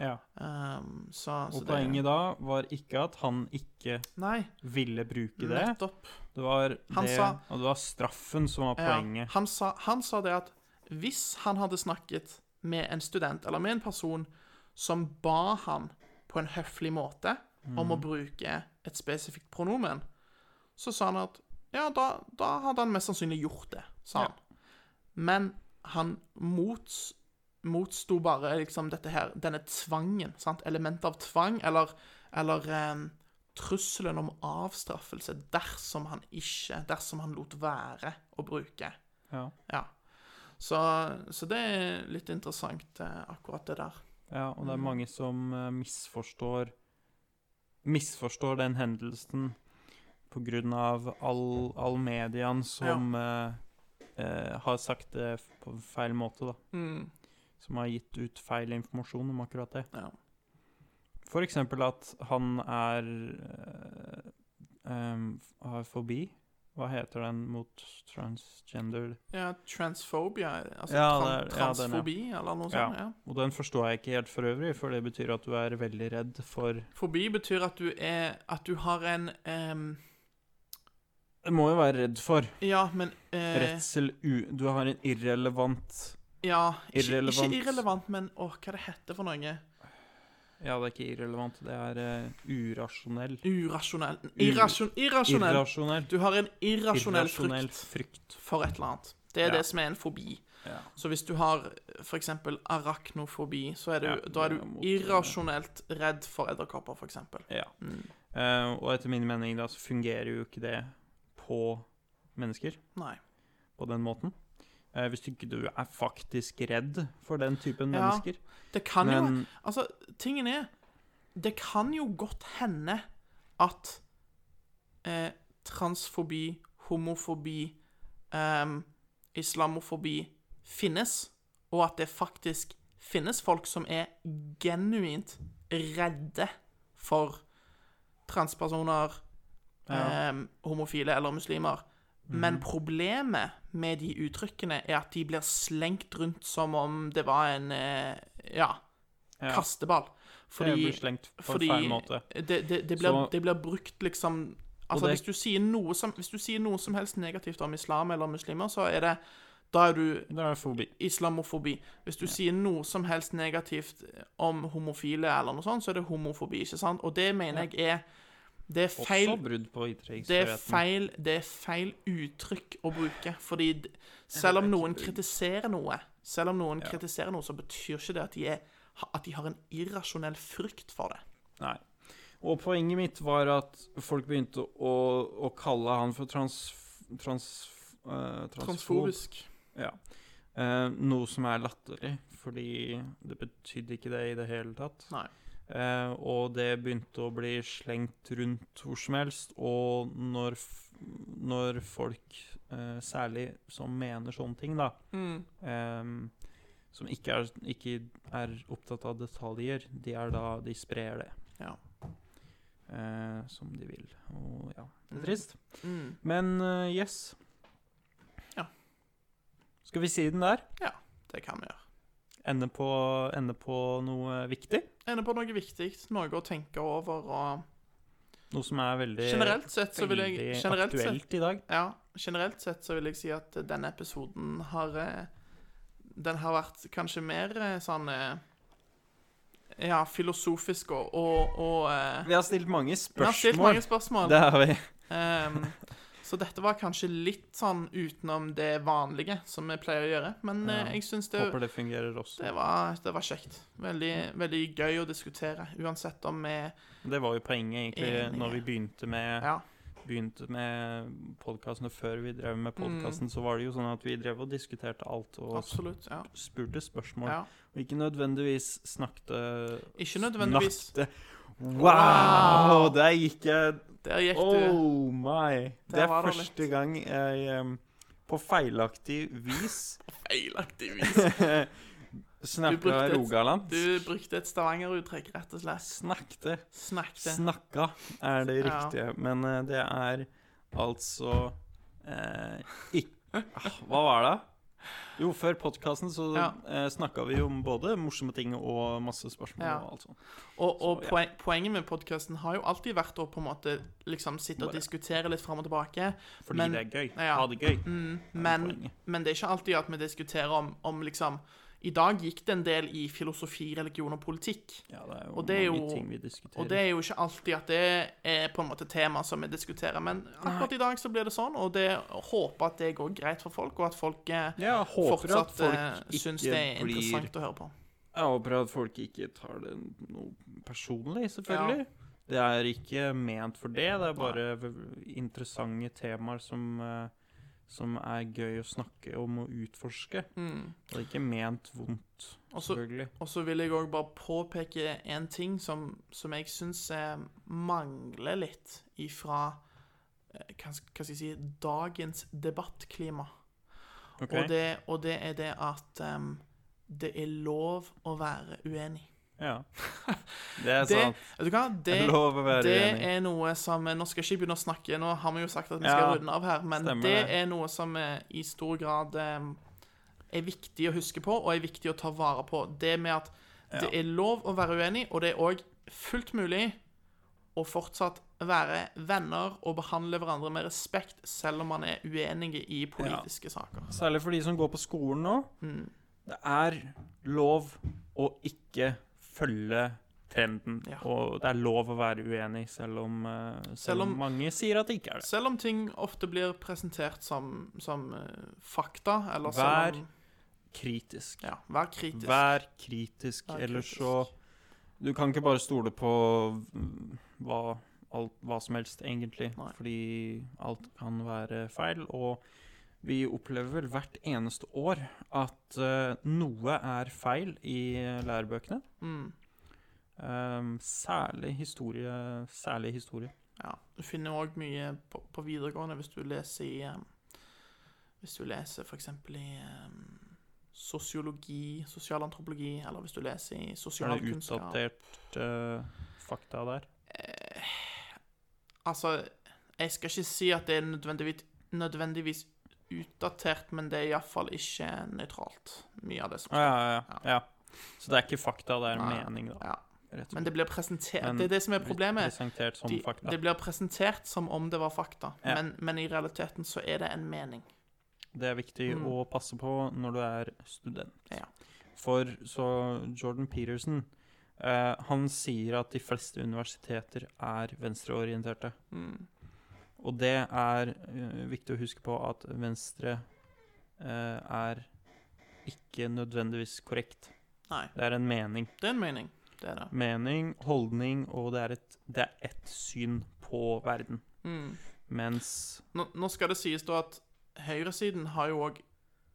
Speaker 1: ja.
Speaker 2: Um, så,
Speaker 1: Og
Speaker 2: så det-
Speaker 1: poenget da var ikke at han ikke
Speaker 2: Nei,
Speaker 1: ville bruke det.
Speaker 2: nettopp.
Speaker 1: Det var, det,
Speaker 2: sa-
Speaker 1: og det var straffen som var
Speaker 2: Ja,
Speaker 1: poenget.
Speaker 2: han, sa, han sa det at hvis han hadde snakket med en student, eller med en person som ba han på en høflig måte om å bruke et spesifikt pronomen, så sa han at ja, da, da hadde han mest sannsynlig gjort det, sa han. Men han mots, motsto bare liksom dette her, denne tvangen, sant? elementet av tvang, eller, eller em, trusselen om avstraffelse dersom han ikke, dersom han lot være å bruke
Speaker 1: Ja.
Speaker 2: ja. Så, så det er litt interessant, eh, akkurat det der.
Speaker 1: Ja, og det er mange som eh, misforstår Misforstår den hendelsen på grunn av all, all mediaen som eh, eh, har sagt det på feil måte, da.
Speaker 2: Mm.
Speaker 1: Som har gitt ut feil informasjon om akkurat det.
Speaker 2: Ja.
Speaker 1: For eksempel at han er eh, um, Har fobi. Hva heter den mot transgender
Speaker 2: ja, transphobia, altså
Speaker 1: Ja, er- ja, den, ja.
Speaker 2: transfobi, eller noe sånt. Ja.
Speaker 1: Og den forstår jeg ikke helt for øvrig, for det betyr at du er veldig redd for
Speaker 2: Fobi betyr at du er At du har en um...
Speaker 1: Det må jo være redd for.
Speaker 2: Ja, men uh...
Speaker 1: Redsel u... Du har en irrelevant
Speaker 2: Ja, ikke,
Speaker 1: Irrelevant.
Speaker 2: ikke irrelevant, men åh, hva det heter for noe?
Speaker 1: Ja, det er ikke irrelevant, det er uh, urasjonell.
Speaker 2: Urasjonell. Irrasjon, irrasjonell.
Speaker 1: Irrasjonell.
Speaker 2: Du har en irrasjonell
Speaker 1: Irrasjonell
Speaker 2: frykt
Speaker 1: frykt.
Speaker 2: for et eller annet. Det er
Speaker 1: Ja.
Speaker 2: det som er en fobi.
Speaker 1: Ja.
Speaker 2: Så hvis du har f.eks. arachnofobi, så er du,
Speaker 1: Ja,
Speaker 2: da er du
Speaker 1: mot-
Speaker 2: irrasjonelt redd for edderkopper, f.eks.
Speaker 1: ja.
Speaker 2: Mm.
Speaker 1: Uh, og etter min mening da, så fungerer jo ikke det på mennesker
Speaker 2: Nei.
Speaker 1: på den måten. Eh, hvis ikke du er faktisk redd for den typen
Speaker 2: Ja.
Speaker 1: mennesker.
Speaker 2: Det kan jo Altså, tingen er Det kan jo godt hende at eh, transfobi, homofobi, eh, islamofobi finnes, og at det faktisk finnes folk som er genuint redde for transpersoner,
Speaker 1: Ja.
Speaker 2: eh, homofile eller muslimer. Men problemet med de uttrykkene er at de blir slengt rundt som om det var en eh, ja,
Speaker 1: ja,
Speaker 2: kasteball.
Speaker 1: det
Speaker 2: Fordi,
Speaker 1: blir slengt på
Speaker 2: fordi
Speaker 1: feil måte.
Speaker 2: det, det, det, blir,
Speaker 1: Så-
Speaker 2: det blir brukt liksom Altså,
Speaker 1: det-
Speaker 2: hvis, du som, hvis du sier noe som helst negativt om islam eller muslimer, så er det Da er du
Speaker 1: Da er fobi.
Speaker 2: islamofobi. Hvis du sier noe som helst negativt om homofile eller noe sånt, så er det homofobi, ikke sant? Og det mener jeg er Det er feil
Speaker 1: Også brudd på
Speaker 2: det er, feil, det er feil uttrykk å bruke. Fordi d- selv om noen kritiserer noe, selv om noen kritiserer noe, så betyr ikke det at de, er, at de har en irrasjonell frykt for det.
Speaker 1: Nei. Og poenget mitt var at folk begynte å, å kalle han for trans... trans uh, transfob.
Speaker 2: Transfobisk.
Speaker 1: Ja. Uh, noe som er latterlig, fordi det betydde ikke det i det hele tatt.
Speaker 2: Nei.
Speaker 1: Eh, og det begynte å bli slengt rundt hvor som helst, og når, når folk, eh, særlig som mener sånne ting, da,
Speaker 2: Mm.
Speaker 1: eh, som ikke er, ikke er opptatt av detaljer, de er da De sprer det
Speaker 2: Ja.
Speaker 1: eh, som de vil. Og ja, det
Speaker 2: Mm.
Speaker 1: er trist.
Speaker 2: Mm.
Speaker 1: Men eh, yes.
Speaker 2: Ja.
Speaker 1: Skal vi si den der?
Speaker 2: Ja, Det kan vi gjøre.
Speaker 1: Ende på, ende på noe viktig?
Speaker 2: Ender på noe viktig, noe å tenke over, og
Speaker 1: Noe som er veldig,
Speaker 2: generelt sett så vil jeg
Speaker 1: veldig
Speaker 2: generelt sett,
Speaker 1: i dag?
Speaker 2: ja, generelt sett så vil jeg si at denne episoden har eh, Den har vært kanskje mer eh, sånn eh, Ja, filosofisk og, og, og
Speaker 1: Vi har stilt mange spørsmål.
Speaker 2: Vi har stilt mange spørsmål.
Speaker 1: Det har vi.
Speaker 2: Ehm, så dette var kanskje litt sånn utenom det vanlige som vi pleier å gjøre. Men eh,
Speaker 1: Ja,
Speaker 2: jeg syns det,
Speaker 1: Håper det fungerer også.
Speaker 2: det, var, det var kjekt. Veldig, veldig gøy å diskutere. Uansett om vi
Speaker 1: Det var jo poenget, egentlig,
Speaker 2: Enige.
Speaker 1: når vi begynte med,
Speaker 2: Ja.
Speaker 1: begynte med podkasten. Og før vi drev med podkasten,
Speaker 2: Mm.
Speaker 1: så var det jo sånn at vi drev og diskuterte alt og
Speaker 2: Absolutt. Ja.
Speaker 1: spurte spørsmål. Og ikke nødvendigvis snakket
Speaker 2: Ikke nødvendigvis.
Speaker 1: Snakket. Wow! Der gikk jeg
Speaker 2: Der gikk du.
Speaker 1: Oh my. Det er første
Speaker 2: litt.
Speaker 1: gang jeg um, på feilaktig vis (laughs)
Speaker 2: Feilaktig vis. (laughs)
Speaker 1: snakka Rogaland.
Speaker 2: Du brukte et Stavanger-uttrykk, rett og slett.
Speaker 1: Snakte.
Speaker 2: Snakket.
Speaker 1: Snakka er det
Speaker 2: Ja.
Speaker 1: riktige. Men uh, det er altså uh, ikke ah, Hva var det? Jo, før podkasten så
Speaker 2: Ja.
Speaker 1: eh, snakka vi jo om både morsomme ting og masse spørsmål
Speaker 2: Ja.
Speaker 1: og alt sånt.
Speaker 2: Og, og
Speaker 1: Så, ja.
Speaker 2: poenget med podkasten har jo alltid vært å på en måte liksom sitte og diskutere litt fram og tilbake.
Speaker 1: Fordi
Speaker 2: Men-
Speaker 1: det er gøy.
Speaker 2: Ja.
Speaker 1: Ha det gøy.
Speaker 2: Mm, men,
Speaker 1: poenget.
Speaker 2: men det er ikke alltid at vi diskuterer om, om liksom I dag gikk det en del i filosofi, religion og politikk.
Speaker 1: Ja, det er jo
Speaker 2: Og det er
Speaker 1: mange ting vi diskuterer.
Speaker 2: Og det er jo ikke alltid at det er på en måte tema som vi diskuterer, men akkurat i dag så blir det sånn, og det håper at det går greit for folk, og at folk eh,
Speaker 1: Ja, jeg at
Speaker 2: fortsatt
Speaker 1: folk
Speaker 2: eh, syns det er
Speaker 1: blir
Speaker 2: interessant å høre på.
Speaker 1: Jeg håper at folk ikke tar det noe personlig, selvfølgelig. Det er ikke ment for det. Det er bare interessante temaer som, eh, som er gøy å snakke om og utforske.
Speaker 2: Mm.
Speaker 1: Og ikke ment vondt, selvfølgelig.
Speaker 2: Og så vil jeg òg bare påpeke en ting som, som jeg syns mangler litt ifra eh, hva skal jeg si dagens debattklima.
Speaker 1: Okay.
Speaker 2: Og, det, og det er det at um, det er lov å være uenig.
Speaker 1: Ja. (laughs) Det er
Speaker 2: Det, vet du hva? Det,
Speaker 1: jeg lover å være
Speaker 2: det
Speaker 1: enig.
Speaker 2: er noe som Nå skal jeg ikke begynne å snakke, nå har vi jo sagt at vi
Speaker 1: Ja,
Speaker 2: skal runde av her, men
Speaker 1: stemmer
Speaker 2: det
Speaker 1: det.
Speaker 2: er noe som eh, i stor grad eh, er viktig å huske på, og er viktig å ta vare på. Det med at det er lov å være uenig, og det er òg fullt mulig å fortsatt være venner og behandle hverandre med respekt, selv om man er uenige i politiske saker.
Speaker 1: Særlig for de som går på skolen nå.
Speaker 2: Mm.
Speaker 1: Det er lov å ikke følge trenden.
Speaker 2: Ja.
Speaker 1: Og det er lov å være uenig, selv om, eh, selv
Speaker 2: Selv om-
Speaker 1: mange sier at det ikke er det.
Speaker 2: Selv om ting ofte blir presentert som, som eh, fakta, eller
Speaker 1: Vær
Speaker 2: selv om
Speaker 1: Kritisk.
Speaker 2: Ja, vær kritisk.
Speaker 1: Vær kritisk,
Speaker 2: Vær
Speaker 1: ellers
Speaker 2: kritisk.
Speaker 1: så Du kan ikke bare stole på mm, hva, alt, hva som helst, egentlig.
Speaker 2: Nei.
Speaker 1: Fordi alt kan være feil. Og vi opplever vel hvert eneste år at uh, noe er feil i lærebøkene.
Speaker 2: Mm.
Speaker 1: Um, særlig historie. Særlig historie.
Speaker 2: Ja, du finner òg mye på, på videregående hvis du leser i um, Hvis du leser f.eks. i um, sosiologi, sosialantropologi, eller hvis du leser i
Speaker 1: Er det utdatert uh, fakta der?
Speaker 2: Altså, jeg skal ikke si at det er nødvendigvis, nødvendigvis utdatert, men det er iallfall ikke nøytralt, mye av det som
Speaker 1: Ah, ja, ja, ja, ja. Så det er ikke fakta, det er
Speaker 2: Nei.
Speaker 1: mening, da.
Speaker 2: Ja. Men det blir presentert
Speaker 1: Men
Speaker 2: Det er det som er problemet.
Speaker 1: Som
Speaker 2: De, det blir presentert som om det var fakta, men, men i realiteten så er det en mening.
Speaker 1: Det er viktig
Speaker 2: Mm.
Speaker 1: å passe på når du er student.
Speaker 2: Ja.
Speaker 1: For så Jordan Peterson eh, Han sier at de fleste universiteter er venstreorienterte.
Speaker 2: Mm.
Speaker 1: Og det er uh, viktig å huske på at venstre uh, er ikke nødvendigvis korrekt.
Speaker 2: Nei,
Speaker 1: Det er en mening.
Speaker 2: det er en mening. Det er det.
Speaker 1: Mening, holdning, og det er et, det er ett syn på verden.
Speaker 2: Mm.
Speaker 1: Mens
Speaker 2: Nå, nå skal det sies da at høyresiden har jo òg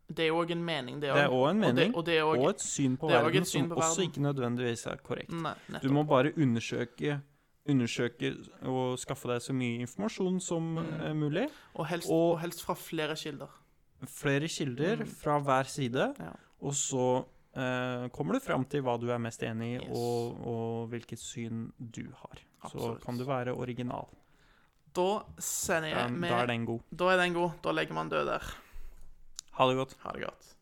Speaker 2: Det er òg en mening, det
Speaker 1: det er òg en
Speaker 2: Og det,
Speaker 1: mening,
Speaker 2: og det også,
Speaker 1: og et syn på
Speaker 2: er også
Speaker 1: verden
Speaker 2: syn
Speaker 1: som
Speaker 2: verden.
Speaker 1: også ikke nødvendigvis er korrekt.
Speaker 2: Nei,
Speaker 1: Du må bare undersøke Undersøke og skaffe deg så mye informasjon som
Speaker 2: Mm.
Speaker 1: mulig.
Speaker 2: Og helst,
Speaker 1: og-
Speaker 2: helst fra flere kilder.
Speaker 1: Flere kilder fra hver side,
Speaker 2: Mm. Ja.
Speaker 1: og så eh, kommer du fram til hva du er mest enig i,
Speaker 2: Yes.
Speaker 1: og, og hvilket syn du har.
Speaker 2: Absolutt.
Speaker 1: Så kan du være original.
Speaker 2: Da sender jeg med
Speaker 1: da er den god.
Speaker 2: Da er den god. Da legger man død der.
Speaker 1: Ha det godt.
Speaker 2: Ha det godt.